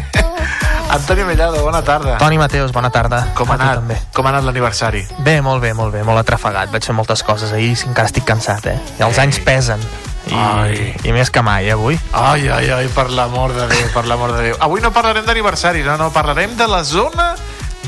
Antoni Mellado, bona tarda. Toni Mateus, bona tarda. Com ha anat, també. com ha anat l'aniversari? Bé, molt bé, molt bé, molt atrafegat. Vaig fer moltes coses ahir, i encara estic cansat, eh? I els Ei. anys pesen. I, Ai. I més que mai, eh, avui. Ai, ai, ai, per l'amor de Déu, per l'amor de Déu. Avui no parlarem d'aniversari, no, no, parlarem de la zona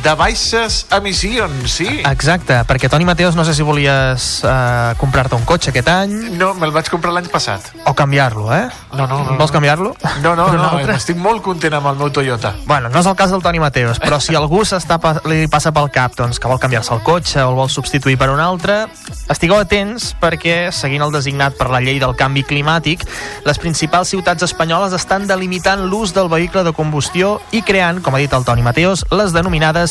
de baixes emissions, sí? Exacte, perquè Toni Mateus no sé si volies eh, comprar-te un cotxe aquest any No, me'l vaig comprar l'any passat. o canviar-lo, eh? No, no, no. Vols canviar-lo? No, no, no, altre? estic molt content amb el meu Toyota. Bueno, no és el cas del Toni Mateus, però si algú s'està pa- li passa pel cap doncs, que vol canviar-se el cotxe o el vol substituir per un altre, estigueu atents perquè, seguint el designat per la llei del canvi climàtic, les principals ciutats espanyoles estan delimitant l'ús del vehicle de combustió i creant, com ha dit el Toni Mateus, les denominades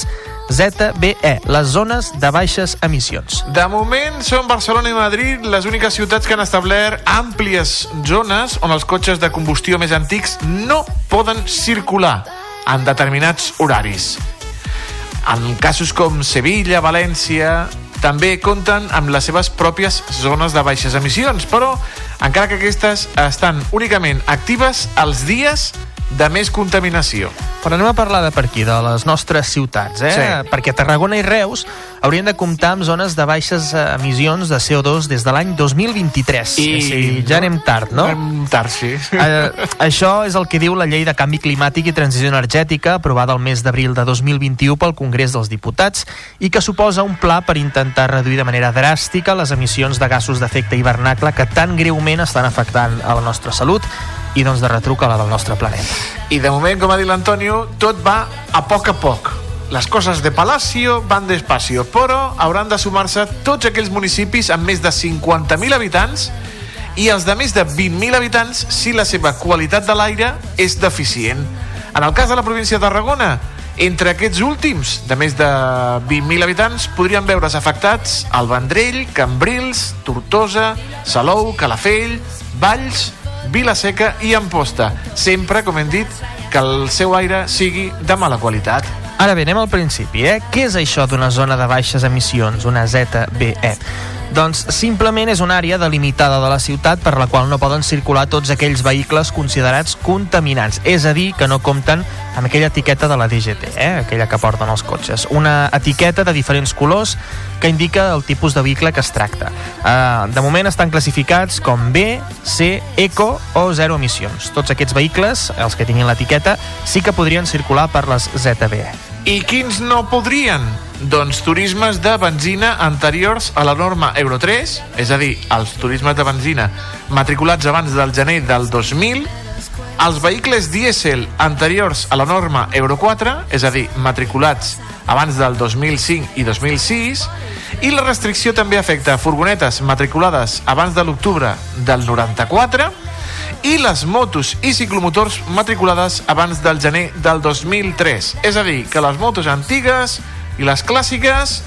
ZBE, les zones de baixes emissions. De moment són Barcelona i Madrid les úniques ciutats que han establert àmplies zones on els cotxes de combustió més antics no poden circular en determinats horaris. En casos com Sevilla, València, també compten amb les seves pròpies zones de baixes emissions, però encara que aquestes estan únicament actives els dies de més contaminació. Però anem a parlar de per aquí, de les nostres ciutats, eh? Sí. Perquè Tarragona i Reus haurien de comptar amb zones de baixes eh, emissions de CO2 des de l'any 2023. I- O sigui, ja anem tard, no? Anem tard, sí. Eh, això és el que diu la llei de canvi climàtic i transició energètica aprovada el mes d'abril de 2021 pel Congrés dels Diputats i que suposa un pla per intentar reduir de manera dràstica les emissions de gasos d'efecte hivernacle que tan greument estan afectant a la nostra salut i doncs de retruc a la del nostre planeta. I de moment, com ha dit l'Antonio, tot va a poc a poc. Les coses de Palacio van despacio, però hauran de sumar-se tots aquells municipis amb més de 50.000 habitants i els de més de 20.000 habitants si la seva qualitat de l'aire és deficient. En el cas de la província de Tarragona, entre aquests últims, de més de 20.000 habitants, podrien veure's afectats el Vendrell, Cambrils, Tortosa, Salou, Calafell, Valls, Vilaseca i Amposta. Sempre, com hem dit, que el seu aire sigui de mala qualitat. Ara bé, anem al principi, eh? Què és això d'una zona de baixes emissions, una ZBE? Doncs simplement és una àrea delimitada de la ciutat per la qual no poden circular tots aquells vehicles considerats contaminants, és a dir, que no compten amb aquella etiqueta de la DGT, eh? aquella que porten els cotxes. Una etiqueta de diferents colors que indica el tipus de vehicle que es tracta. Uh, de moment estan classificats com B, C, Eco o zero emissions. Tots aquests vehicles, els que tinguin l'etiqueta, sí que podrien circular per les ZBE. I quins no podrien? Doncs turismes de benzina anteriors a la norma Euro 3, és a dir, els turismes de benzina matriculats abans del gener del 2000, els vehicles dièsel anteriors a la norma Euro 4, és a dir, matriculats abans del 2005 i 2006, i la restricció també afecta furgonetes matriculades abans de l'octubre del 94 i les motos i ciclomotors matriculades abans del gener del 2003. És a dir, que les motos antigues i les clàssiques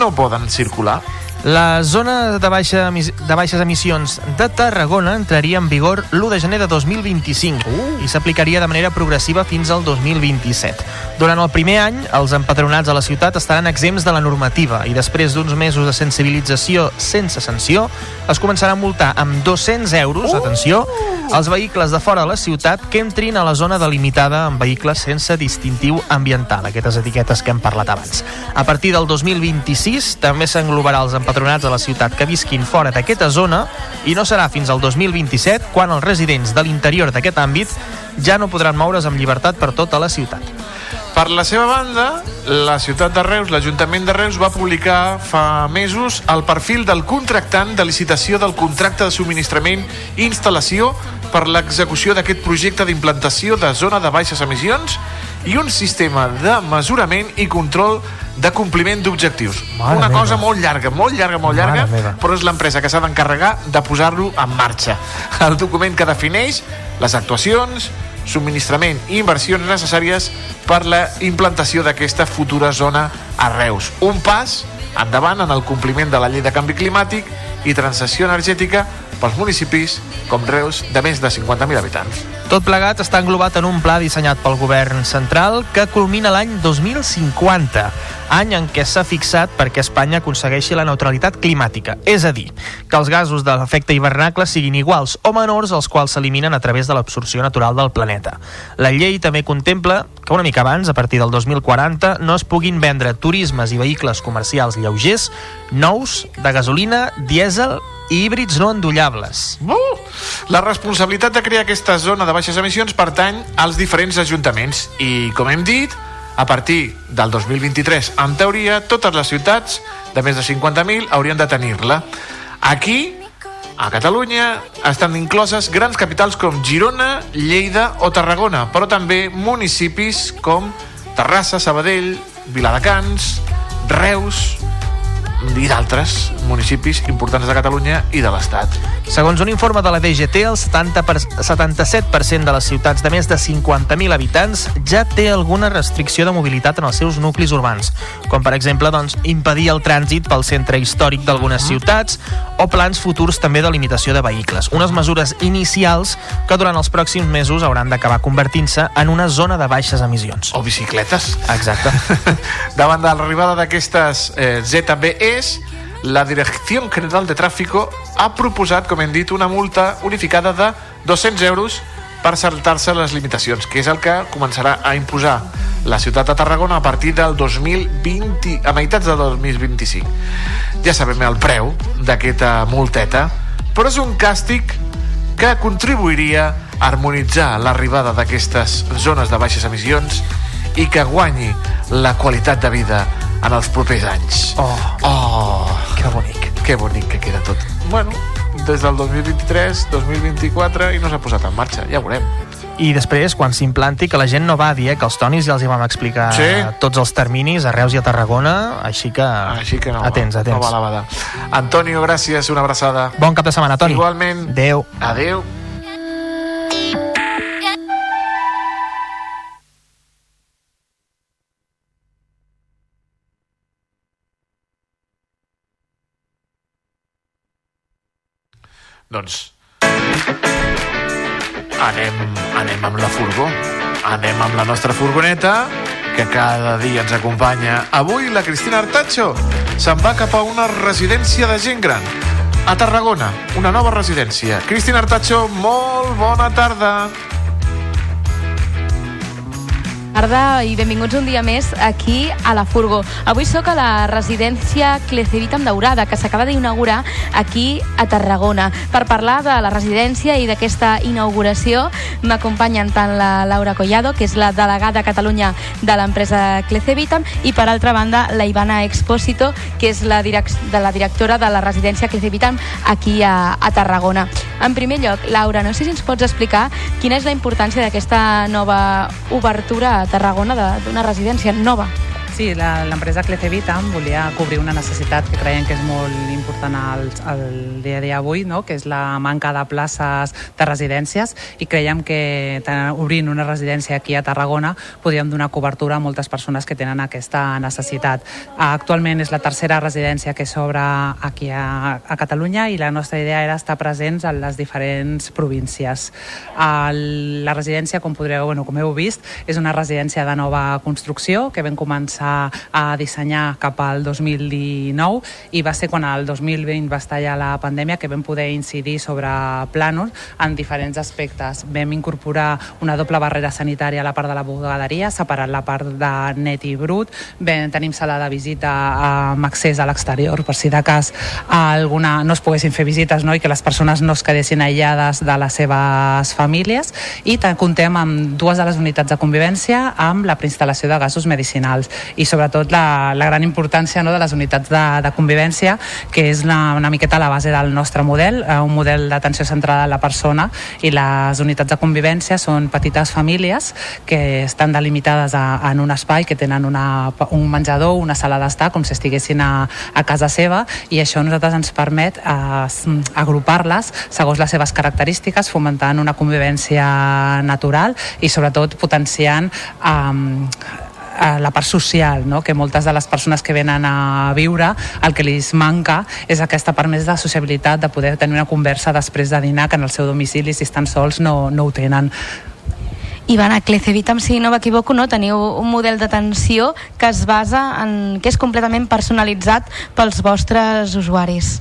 no poden circular. La zona de, baixa, de baixes emissions de Tarragona entraria en vigor l'1 de gener de 2025 uh. i s'aplicaria de manera progressiva fins al 2027. Durant el primer any, els empadronats a la ciutat estaran exempts de la normativa i després d'uns mesos de sensibilització sense sanció, es començarà a multar amb 200 euros, uh. atenció, els vehicles de fora de la ciutat que entrin a la zona delimitada amb vehicles sense distintiu ambiental, aquestes etiquetes que hem parlat abans. A partir del 2026 també s'englobarà els empadronats a la ciutat que visquin fora d'aquesta zona i no serà fins al 2027 quan els residents de l'interior d'aquest àmbit ja no podran moure's amb llibertat per tota la ciutat. Per la seva banda, la ciutat de Reus, l'Ajuntament de Reus, va publicar fa mesos el perfil del contractant de licitació del contracte de subministrament i instal·lació per l'execució d'aquest projecte d'implantació de zona de baixes emissions i un sistema de mesurament i control de compliment d'objectius. Mare Una meva. cosa molt llarga, molt llarga, molt Mare llarga, meva. però és l'empresa que s'ha d'encarregar de posar-lo en marxa. El document que defineix les actuacions, subministrament i inversions necessàries per la implantació d'aquesta futura zona a Reus. Un pas endavant en el compliment de la llei de canvi climàtic i transició energètica pels municipis com Reus de més de 50.000 habitants. Tot plegat està englobat en un pla dissenyat pel govern central que culmina l'any 2050, any en què s'ha fixat perquè Espanya aconsegueixi la neutralitat climàtica, és a dir, que els gasos de l'efecte hivernacle siguin iguals o menors als quals s'eliminen a través de l'absorció natural del planeta. La llei també contempla que una mica abans, a partir del 2040, no es puguin vendre turismes i vehicles comercials lleugers nous de gasolina, dièsel i híbrids no endollables. Uh! La responsabilitat de crear aquesta zona de baixes emissions pertany als diferents ajuntaments i, com hem dit, a partir del 2023, en teoria, totes les ciutats de més de 50.000 haurien de tenir-la. Aquí, a Catalunya, estan incloses grans capitals com Girona, Lleida o Tarragona, però també municipis com Terrassa, Sabadell, Viladecans, Reus i d'altres municipis importants de Catalunya i de l'Estat. Segons un informe de la DGT, el 70 per, 77% de les ciutats de més de 50.000 habitants ja té alguna restricció de mobilitat en els seus nuclis urbans, com per exemple doncs, impedir el trànsit pel centre històric d'algunes ciutats o plans futurs també de limitació de vehicles. Unes mesures inicials que durant els pròxims mesos hauran d'acabar convertint-se en una zona de baixes emissions. O bicicletes. Exacte. Davant de l'arribada d'aquestes eh, ZBEs, la Direcció General de Tráfico ha proposat, com hem dit, una multa unificada de 200 euros per saltar-se les limitacions, que és el que començarà a imposar la ciutat de Tarragona a partir del 2020, a meitats del 2025. Ja sabem el preu d'aquesta multeta, però és un càstig que contribuiria a harmonitzar l'arribada d'aquestes zones de baixes emissions i que guanyi la qualitat de vida en els propers anys. Oh, oh que bonic. Que bonic que queda tot. Bueno, des del 2023, 2024 i no s'ha posat en marxa, ja veurem. I després, quan s'implanti, que la gent no va dir, eh, que els tonis ja els hi vam explicar Sí. tots els terminis a Reus i a Tarragona, així que, Així que no, atents, atents. no va la bada. Antonio, gràcies, una abraçada. Bon cap de setmana, Toni. Igualment. Adéu. Adéu. Doncs anem, anem amb la furgó. Anem amb la nostra furgoneta, que cada dia ens acompanya. Avui la Cristina Artacho se'n va cap a una residència de gent gran. A Tarragona, una nova residència. Cristina Artacho, molt bona tarda. Tarda i benvinguts un dia més aquí a la Furgo. Avui sóc a la residència Clecevitam Daurada, que s'acaba d'inaugurar aquí a Tarragona. Per parlar de la residència i d'aquesta inauguració m'acompanyen tant la Laura Collado, que és la delegada a Catalunya de l'empresa Clecevitam, i per altra banda la Ivana Expósito, que és la, direc de la directora de la residència Clecevitam aquí a, a Tarragona. En primer lloc, Laura, no sé si ens pots explicar quina és la importància d'aquesta nova obertura a Tarragona d'una residència nova. Sí, l'empresa Clecevitam volia cobrir una necessitat que creiem que és molt important al, al dia a dia avui, no? que és la manca de places de residències i creiem que obrint una residència aquí a Tarragona podríem donar cobertura a moltes persones que tenen aquesta necessitat. Actualment és la tercera residència que s'obre aquí a, a Catalunya i la nostra idea era estar presents en les diferents províncies. El, la residència, com podreu, bueno, com heu vist, és una residència de nova construcció que vam començar a dissenyar cap al 2019 i va ser quan el 2020 va estar ja la pandèmia que vam poder incidir sobre plànols en diferents aspectes. Vam incorporar una doble barrera sanitària a la part de la bugaderia, separat la part de net i brut. Vam, tenim sala de visita amb accés a l'exterior per si de cas alguna, no es poguessin fer visites no? i que les persones no es quedessin aïllades de les seves famílies i te- comptem amb dues de les unitats de convivència amb la preinstal·lació de gasos medicinals i sobretot la, la gran importància no, de les unitats de, de convivència que és la, una miqueta la base del nostre model, eh, un model d'atenció centrada en la persona i les unitats de convivència són petites famílies que estan delimitades a, en un espai que tenen una, un menjador, una sala d'estar com si estiguessin a, a casa seva i això a nosaltres ens permet eh, agrupar-les segons les seves característiques fomentant una convivència natural i sobretot potenciant eh, a la part social, no? que moltes de les persones que venen a viure el que els manca és aquesta part més de sociabilitat, de poder tenir una conversa després de dinar, que en el seu domicili, si estan sols, no, no ho tenen. Ivana, Clecevitam, si no m'equivoco, no? teniu un model d'atenció que es basa en... que és completament personalitzat pels vostres usuaris.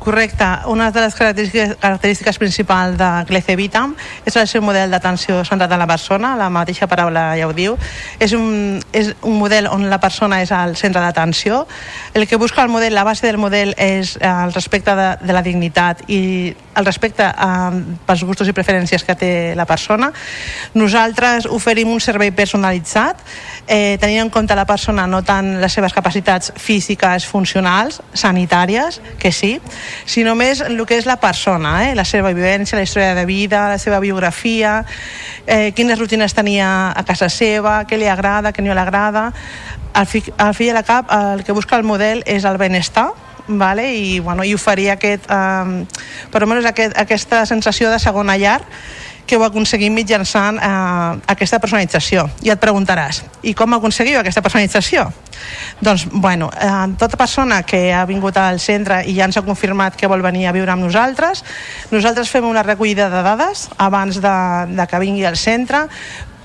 Correcte. Una de les característiques, característiques principals de Clecevitam és el seu model d'atenció centrat en la persona, la mateixa paraula ja ho diu. És un, és un model on la persona és al centre d'atenció. El que busca el model, la base del model és eh, el respecte de, de la dignitat i el respecte eh, pels gustos i preferències que té la persona. Nosaltres oferim un servei personalitzat, eh, tenint en compte la persona no tant les seves capacitats físiques, funcionals, sanitàries, que sí, sinó més el que és la persona, eh? la seva vivència, la història de vida, la seva biografia, eh, quines rutines tenia a casa seva, què li agrada, què no li agrada. Al fi, al fi i la cap, el que busca el model és el benestar, vale? I, bueno, i oferir aquest, eh, per almenys aquest, aquesta sensació de segona llar que ho aconseguim mitjançant eh, aquesta personalització. I et preguntaràs, i com aconseguiu aquesta personalització? Doncs, bueno, eh, tota persona que ha vingut al centre i ja ens ha confirmat que vol venir a viure amb nosaltres, nosaltres fem una recollida de dades abans de, de que vingui al centre,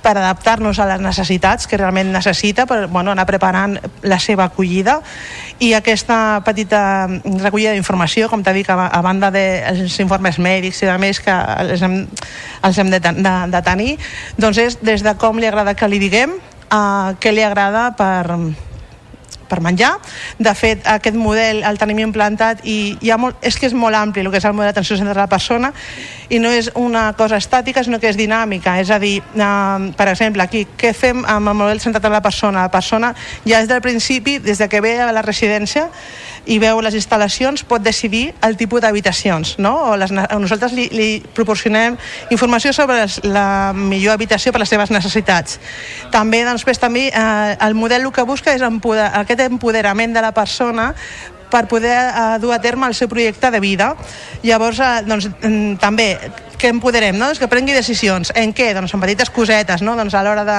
per adaptar-nos a les necessitats que realment necessita, per bueno, anar preparant la seva acollida. I aquesta petita recollida d'informació, com t'he dit, a, banda dels informes mèdics i de més que els hem, els hem de, de, de tenir, doncs és des de com li agrada que li diguem a què li agrada per, per menjar. De fet, aquest model el tenim implantat i hi ha molt, és que és molt ampli el que és el model d'atenció centrada a la persona i no és una cosa estàtica, sinó que és dinàmica. És a dir, eh, per exemple, aquí, què fem amb el model centrat en la persona? La persona ja des del principi, des de que ve a la residència i veu les instal·lacions, pot decidir el tipus d'habitacions, no? O les, nosaltres li, li proporcionem informació sobre les, la millor habitació per les seves necessitats. També, doncs, després, també, eh, el model el que busca és empoder, aquest empoderament de la persona per poder eh, dur a terme el seu projecte de vida. Llavors, eh, doncs, mm, també, que empoderem, no? doncs que prengui decisions. En què? Doncs en petites cosetes, no? Doncs a l'hora de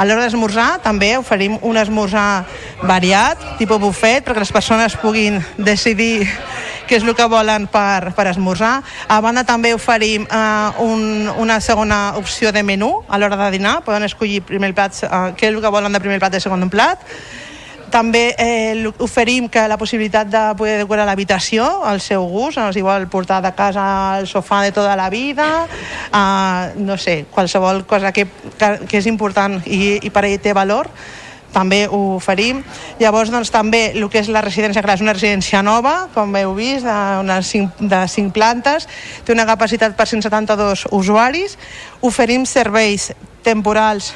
a l'hora d'esmorzar també oferim un esmorzar variat, tipus buffet, perquè les persones puguin decidir què és el que volen per, per esmorzar. A banda també oferim eh, un, una segona opció de menú a l'hora de dinar, poden escollir primer plat, eh, què és el que volen de primer plat i segon plat També eh, oferim que la possibilitat de poder decorar l'habitació al seu gust, doncs igual portar de casa el sofà de tota la vida, eh, no sé, qualsevol cosa que, que, que és important i, i per ell té valor, també ho oferim. Llavors, doncs, també el que és la residència, clar, és una residència nova, com heu vist, de, unes cinc, de 5 plantes, té una capacitat per 172 usuaris, oferim serveis temporals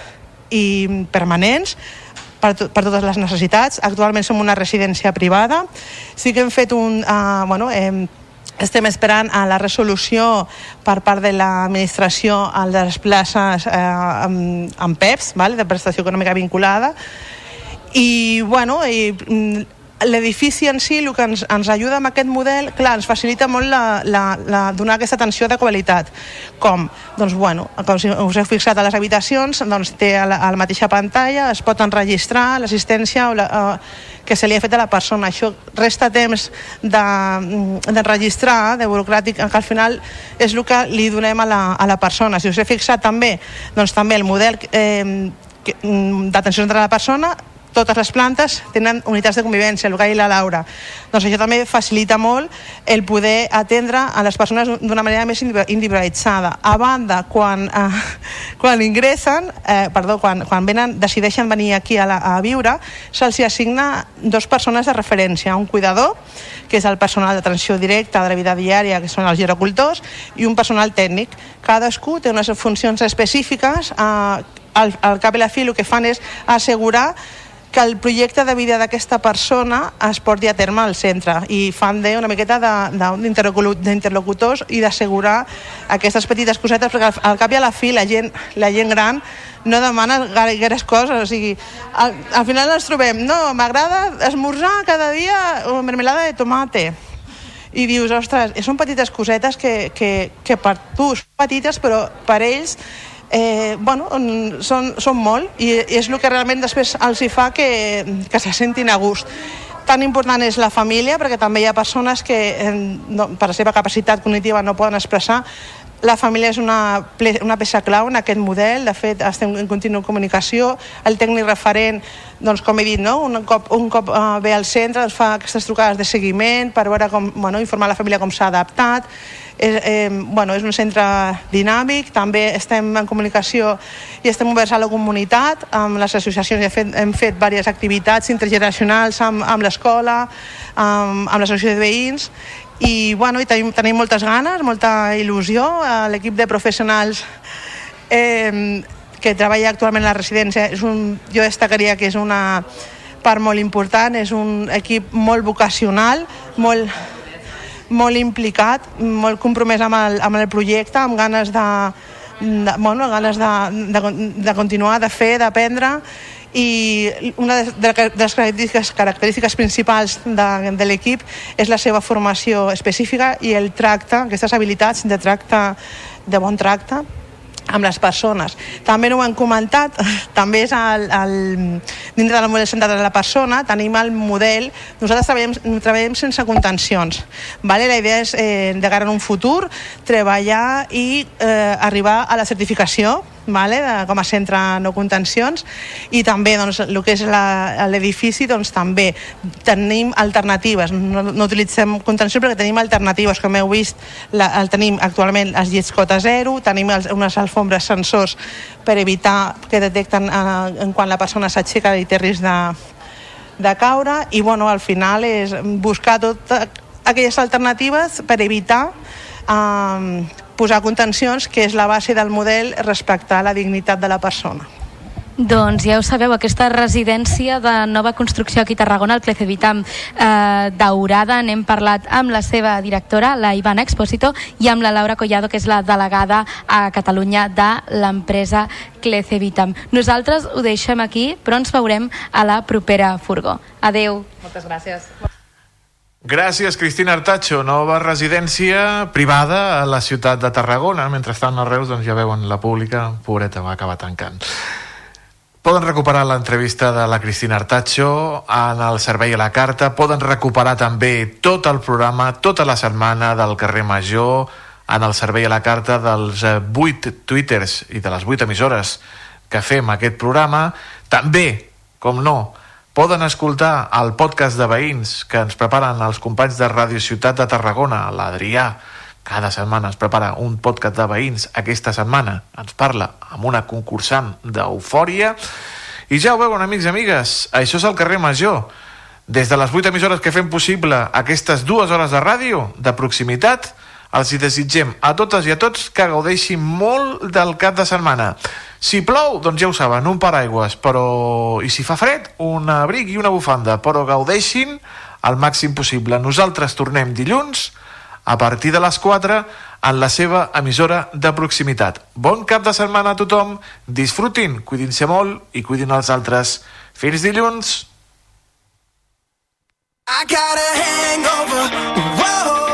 i permanents, per, to per totes les necessitats. Actualment som una residència privada. Sí que hem fet un... Uh, bueno, hem, estem esperant a la resolució per part de l'administració a les places eh, amb, amb PEPs, vale? de prestació econòmica vinculada, i, bueno, i, mm, l'edifici en si, el que ens, ens ajuda amb aquest model, clar, ens facilita molt la, la, la, donar aquesta atenció de qualitat. Com? Doncs, bueno, com si us heu fixat a les habitacions, doncs té a la, a la mateixa pantalla, es pot enregistrar l'assistència o la, uh, que se li ha fet a la persona. Això resta temps de- d'enregistrar, de, de burocràtic, que al final és el que li donem a la, a la persona. Si us he fixat també, doncs també el model eh, mm, d'atenció entre la persona totes les plantes tenen unitats de convivència, el ha dit la Laura. Doncs això també facilita molt el poder atendre a les persones d'una manera més individu- individualitzada. A banda, quan, eh, quan ingressen, eh, perdó, quan, quan venen, decideixen venir aquí a, la, a viure, se'ls assigna dos persones de referència, un cuidador, que és el personal d'atenció directa de la vida diària, que són els gerocultors, i un personal tècnic. Cadascú té unes funcions específiques, eh, al, al cap i la fi el que fan és assegurar que el projecte de vida d'aquesta persona es porti a terme al centre i fan de una miqueta d'interlocutors i d'assegurar aquestes petites cosetes perquè al cap i a la fi la gent, la gent gran no demana gaires coses o sigui, al, al final ens trobem no, m'agrada esmorzar cada dia una mermelada de tomate. I dius, ostres, són petites cosetes que, que, que per tu són petites però per ells eh, bueno, mm, són, són molt i, i és el que realment després els hi fa que, que se sentin a gust. Tan important és la família perquè també hi ha persones que eh, no, per la seva capacitat cognitiva no poden expressar. La família és una, una peça clau en aquest model, de fet estem en contínua comunicació, el tècnic referent doncs com he dit, no? un cop, un cop uh, ve al centre doncs fa aquestes trucades de seguiment per veure com, bueno, informar la família com s'ha adaptat és, eh, bueno, és un centre dinàmic, també estem en comunicació i estem oberts a la comunitat, amb les associacions hem fet, hem fet diverses activitats intergeneracionals amb, amb l'escola, amb, amb l'associació de veïns, i, bueno, i tenim, tenim moltes ganes, molta il·lusió, l'equip de professionals eh, que treballa actualment a la residència, és un, jo destacaria que és una part molt important, és un equip molt vocacional, molt, molt implicat, molt compromès amb el, amb el projecte, amb ganes de, de, bueno, ganes de, de, de continuar, de fer, d'aprendre. I una de les característiques, característiques principals de, de l'equip és la seva formació específica i el tracte, aquestes habilitats de tracte, de bon tracte amb les persones. També no ho hem comentat, també és el, el, dintre del model centrat en la persona, tenim el model, nosaltres treballem, treballem sense contencions. Vale? La idea és, eh, de cara en un futur, treballar i eh, arribar a la certificació vale? de, com a centre no contencions. I també doncs, el que és l'edifici doncs, també tenim alternatives. No, no utilitzem contenció perquè tenim alternatives com heu vist. La, el tenim actualment els llits cota zero tenim els, unes alfombres sensors per evitar que detecten eh, en quan la persona s'aixeca i té risc de, de caure. I bueno, al final és buscar totes aquelles alternatives per evitar eh, posar contencions, que és la base del model respectar la dignitat de la persona. Doncs ja ho sabeu, aquesta residència de nova construcció aquí a Tarragona, el Clecevitam eh, Daurada, n'hem parlat amb la seva directora, la Ivana Exposito, i amb la Laura Collado, que és la delegada a Catalunya de l'empresa Clecevitam. Nosaltres ho deixem aquí, però ens veurem a la propera furgó. Adeu. Moltes gràcies. Gràcies, Cristina Artacho, nova residència privada a la ciutat de Tarragona. Mentrestant, a Reus, doncs ja veuen la pública, pobreta, va acabar tancant. Poden recuperar l'entrevista de la Cristina Artacho en el servei a la carta. Poden recuperar també tot el programa, tota la setmana del carrer Major, en el servei a la carta dels eh, 8 twitters i de les 8 emissores que fem aquest programa. També, com no, poden escoltar el podcast de veïns que ens preparen els companys de Ràdio Ciutat de Tarragona, l'Adrià, cada setmana es prepara un podcast de veïns. Aquesta setmana ens parla amb una concursant d'Eufòria. I ja ho veuen, amics i amigues, això és el carrer Major. Des de les 8 emissores que fem possible aquestes dues hores de ràdio, de proximitat, els hi desitgem a totes i a tots que gaudeixin molt del cap de setmana. Si plou, doncs ja ho saben, un paraigües, però... I si fa fred, un abric i una bufanda, però gaudeixin al màxim possible. Nosaltres tornem dilluns a partir de les 4 en la seva emissora de proximitat. Bon cap de setmana a tothom, disfrutin, cuidin-se molt i cuidin els altres. Fins dilluns! I got a hangover. Whoa.